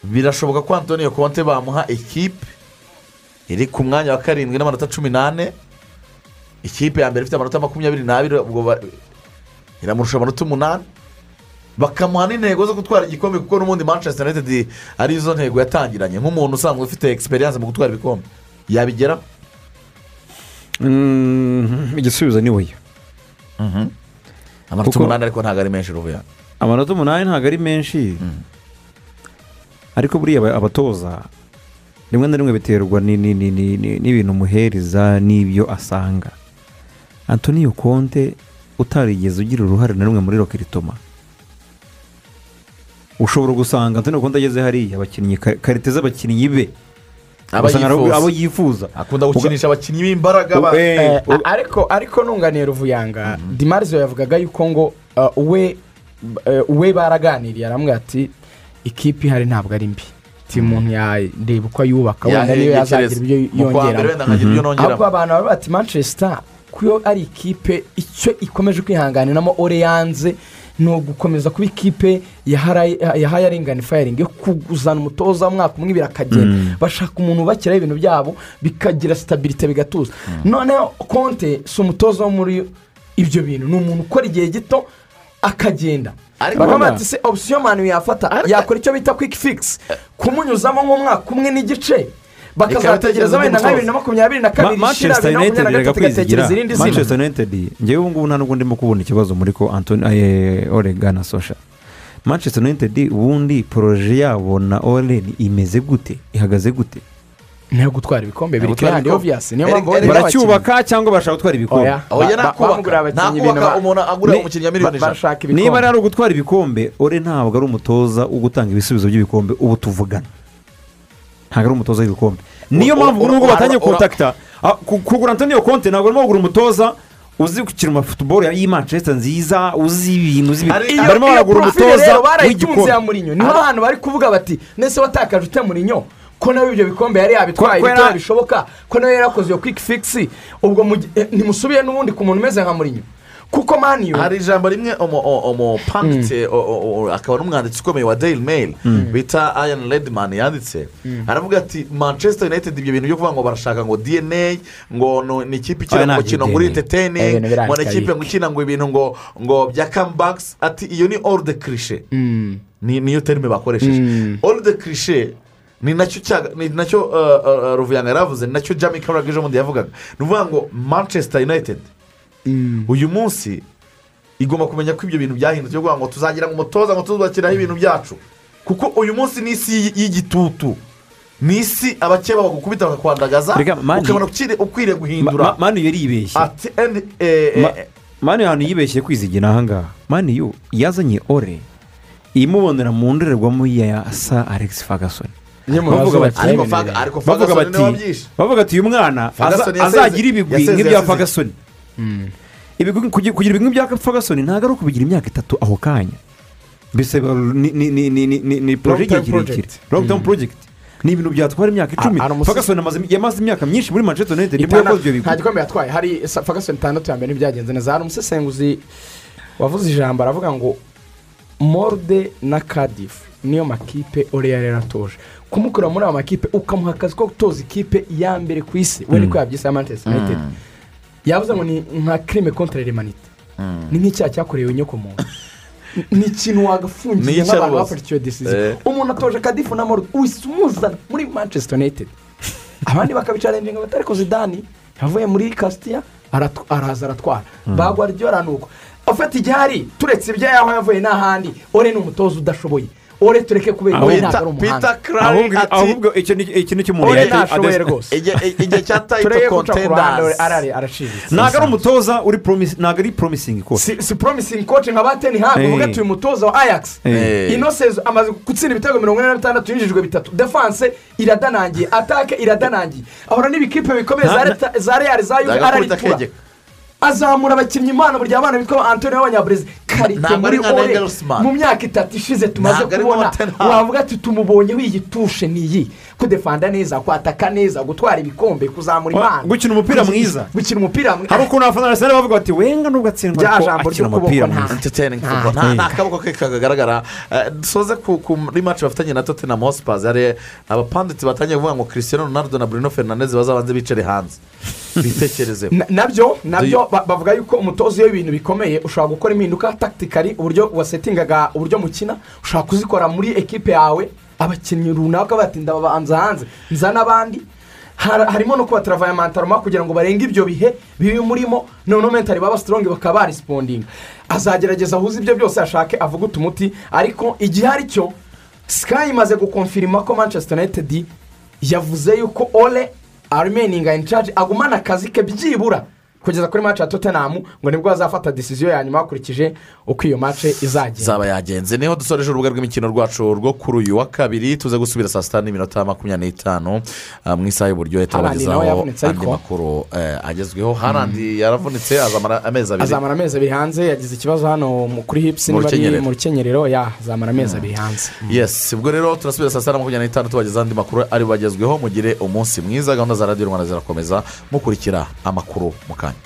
Speaker 7: Birashoboka ko antonio conte bamuha ekipe iri ku mwanya wa karindwi n'amanota cumi n'ane? Ikipe ya mbere ifite amanota makumyabiri n'abiri iramurusha amanota umunani? Bakamuha n'intego zo gutwara igikombe kuko n'ubundi manchester united ari izo ntego yatangiranye. Nk'umuntu usanzwe ufite egisperiyanse mu gutwara ibikombe. Yabigeraho
Speaker 9: igisubizo ni oya
Speaker 7: amanota umunani ariko ntabwo ari menshi ruvuya
Speaker 9: amanota umunani ntabwo ari menshi. Ariko buriya aba- abatoza rimwe na rimwe biterwa ni- ni- ni- ni- ni- n'ibintu umuhereza n'ibyo asanga. Antonio conte utarigeze ugira uruhare na rumwe muri rokiritoma ushobora gusanga antonio conte ageze hariya abakinnyi ka- karite z'abakinnyi be. Abo yifuza.
Speaker 7: Akunda gukinisha abakinnyi b'imbaraga ba-
Speaker 8: Eh, ariko ariko nunganiye ruvuyanga dimarizo yavugaga yuko ngo uh, we we baraganiriye aramubwira ati ikipe ihari ntabwo ari mbi. Ti umuntu yareba uko ayubaka wenda niyo yazagira ibyo
Speaker 7: ibyo nongeramo.
Speaker 8: ahubwo abantu baba bati manchester kuyo ari ikipe icyo ikomeje kwihanganiramo ore yanze ni ugukomeza kuba ikipe yaharaye- yahaye aringani fayiringi yo kuzana umutoza umwaka umwe birakagenda
Speaker 9: Mm.
Speaker 8: bashaka umuntu ubakiraho ibintu byabo bikagira sitabirite bigatuza. Noneho konte si umutoza wo muri ibyo bintu. Ni umuntu ukora igihe gito akagenda.
Speaker 7: Wenda-
Speaker 8: bati se opsiyo mani yafata yakora icyo bita kwiki fikisi kumunyuzamo nk'umwaka umwe n'igice. Bakazategereza wenda nka bibiri na makumyabiri na kabiri ishira
Speaker 9: manchester
Speaker 8: bibiri na makumyabiri na gatatu igatekereza irindi zina
Speaker 9: manchester united ngewe ubu ngubu nta nubwo ndimo kubona ikibazo muri ko antoni orega na sosha manchester united ubundi poroje yabo na oreni imeze gute ihagaze gute?
Speaker 8: Niyo gutwara ibikombe biri kandi obviyasi niyo mpamvu
Speaker 9: baracyubaka cyangwa bashaka gutwara ibikombe?
Speaker 8: Ba-
Speaker 7: umuntu agurira
Speaker 8: Ni-
Speaker 7: umukinnyi wa miliyoni ijana.
Speaker 9: niba ari ugutwara ibikombe ore ntabwo ari umutoza wo gutanga ibisubizo by'ibikombe ubu tuvugana. Ntabwo ari umutoza w'ibikombe niyo mpamvu nubwo batangiye kontakita ku- kugura antonio konte ntabwo arimo kugura umutoza uzi gukina amafutuboro y'i manchester nziza uzi ibintu uzi ibintu. Barimo baragura umutoza w'igikombe
Speaker 8: ni ho hantu bari kuvuga bati nese watakaje ute murinyo ko nawe ibyo bikombe yari yabitwaye
Speaker 9: Ko- ko yari-
Speaker 8: bitoya bishoboka ko nawe yarakoze iyo kwiki fikisi ubwo eh, ntimusubiye n'ubundi ku muntu umeze nka murinyo kuko maniyo
Speaker 7: hari ijambo rimwe umupanditse akaba n'umwanditsi ukomeye wa daily mail bita ayani redman yanditse. Aravuga ati manchester united ibyo bintu byo kuvuga ngo barashaka ngo dna ngo ni ikipe ikina
Speaker 9: ntabwo
Speaker 7: mukino
Speaker 9: DNA.
Speaker 7: muri
Speaker 8: Eh,
Speaker 7: ngo ni ikipe ngo ikina ngo ibintu ngo ngo bya comebacks. Ati iyo ni all the cliche ni niyo terime bakoresheje. All the cliche ni na cyo cyaga- ni na cyo uh, uh, ruvuyanga yaravuze ni na cyo jami kamaraga ejo bundi yavugaga. Ni ukuvuga ngo manchester united uyu munsi igomba kumenya ko ibyo bintu byahindutse byo kuvuga ngo tuzagira ngo umutoza ngo tuzubakiraho ibintu byacu. Kuko uyu munsi ni isi y'igitutu. Ni isi abakeba bagukubita bakakwandagaza ukabona ukwiriye guhindura.
Speaker 9: Ma- mani yari yibeshye.
Speaker 7: Ati endi eh, eh,
Speaker 9: Ma- mani ahantu yibeshye kwizigira ahangaha mani yo yazanye ore imubonera mu ndorerwamo ya sa alex
Speaker 8: mu
Speaker 9: bavuga bati uyu mwana azagira ibigwi nk'ibya
Speaker 7: yaseze.
Speaker 9: Ibigwi- kugira ibigwi ferguson ntabwo ari ukubigira imyaka itatu ako kanya. Mbese ni ni ni ni ni ni ni poroje
Speaker 8: Long term
Speaker 9: igihe kirekire
Speaker 8: project.
Speaker 9: long term project. Ni ibintu byatwara imyaka icumi. amaze yamaze imyaka myinshi muri manchester united. Nibwo yakoze ibyo
Speaker 8: nta
Speaker 9: bigwi
Speaker 8: gikombe yatwaye. Hari ferguson itandatu ya mbere ntibyagenze neza. Hari umusesenguzi wavuze ijambo aravuga ngo morde na kadifu niyo makipe ore yari yaratoje. Kumukura muri aya makipe ukamuha akazi ko gutoza ikipe ya mbere ku isi. We niko yabyise ya manchester united. Yavuze ngo ni nka kirime kontere remanite ni nk'icyaha cyakorewe inyokomuntu ni ikintu wagafungiye nk'abantu bafata icyo disiziyo
Speaker 7: Eh.
Speaker 8: umuntu atoje kadifu na morde uhise umuzana muri manchester united. Abandi bakabicarenga batari ko zidani yavuye muri kasitiya araza aratwara. Bagwa ryo ni uko afata igihari turetse ibyo yaho yavuye n'ahandi. Ore ni umutoza udashoboye. Ore tureke kubera ore ntabwo ari umuhanga
Speaker 7: peter crary
Speaker 9: ahubwo icyo ni icyo ni cyo umuntu
Speaker 8: ore
Speaker 9: yahita
Speaker 8: ntashoboye
Speaker 9: adesa-
Speaker 8: rwose
Speaker 7: igihe cya tayito
Speaker 8: arari araciriritse
Speaker 9: ntabwo ari umutoza uri promise ntabwo ari promising coach.
Speaker 8: Si si promising coach nka bateni
Speaker 9: Eh.
Speaker 8: uvuga ati uyu mutoza wa ajax.
Speaker 9: Eh.
Speaker 8: ino sezo amaze gutsinda ibitego mirongo ine na bitandatu yinjijwe bitatu. Defanse iradanangiye. Atake iradanangiye. Ahora n'ibikipe bikomeye za Leta- za
Speaker 7: Agakubita
Speaker 8: araritura. Azamura abakinnyi impano burya abana bitwa antonio w'abanyaburezi karite muri ore mu myaka itatu ishize tumaze kubona. Wavuga ati tumubonyeho iyi tushe ni iyi. Kudefanda neza kwataka neza gutwara ibikombe kuzamura impano
Speaker 9: gukina umupira mwiza.
Speaker 8: gukina umupira mwiza.
Speaker 9: Hari ukuntu abafana arsenal bavuga bati wenga nubwo atsindwa
Speaker 8: Rya
Speaker 9: ariko
Speaker 8: jambo
Speaker 9: akina
Speaker 8: ry'ukuboko
Speaker 9: umupira
Speaker 8: nta-
Speaker 9: mwiza.
Speaker 7: Entertaining
Speaker 8: Ah,
Speaker 7: nta kaboko ke kagaragara Eh, dusoze ku- kuri match bafitanye na tottenham hotspurs. Hari abapanditsi batangiye kuvuga ngo cristiano ronaldo na bruno fernandez bazabanze bicare hanze. Bitekerezeho
Speaker 8: Na- na byo na byo ba- bavuga yuko umutoza iyo ibintu bikomeye ushobora gukora impinduka takitikari uburyo wasetingaga uburyo mukina ushobora kuzikora muri ekipe yawe. Abakinnyi runaka batinda babanza hanze. Nza n'abandi. Har- harimo no kubataravaye amantaroma kugira ngo barenge ibyo bihe bibi murimo noneho mentari baba sitorongi bakaba barisipondinga azagerageza ahuze ibyo byose ashake avuguta umuti ariko igihe ari cyo sikayi imaze gukonfirima ko manchester united yavuze yuko ore arimeninga in charge agumana akazi ke byibura. Kugeza kuri match ya tottenham ngo ni bwo azafata decision ya nyuma hakurikije uko iyo match izagenda.
Speaker 7: Zaba yagenze. Niho dusoreje urubuga rw'imikino rwacu rwo kuri uyu wa kabiri tuze gusubira saa sita n'iminota makumyabiri n'itanu ah, mu isaha
Speaker 8: nawe
Speaker 7: turabagezaho
Speaker 8: yavunitse
Speaker 7: andi makuru eh, agezweho. Harandi yaravunitse azamara amezi abiri.
Speaker 8: Azamara amezi abiri hanze yagize ikibazo hano kuri hipusi niba ari mu rukenyerero ya azamara amezi abiri hanze.
Speaker 7: Yes ubwo rero turasubira saa sita na makumyabiri n'itanu tubagezaho andi makuru ari bagezweho mugire umunsi mwiza gahunda za radiyo rwanda zirakomeza mukurikira amakuru mu kanya.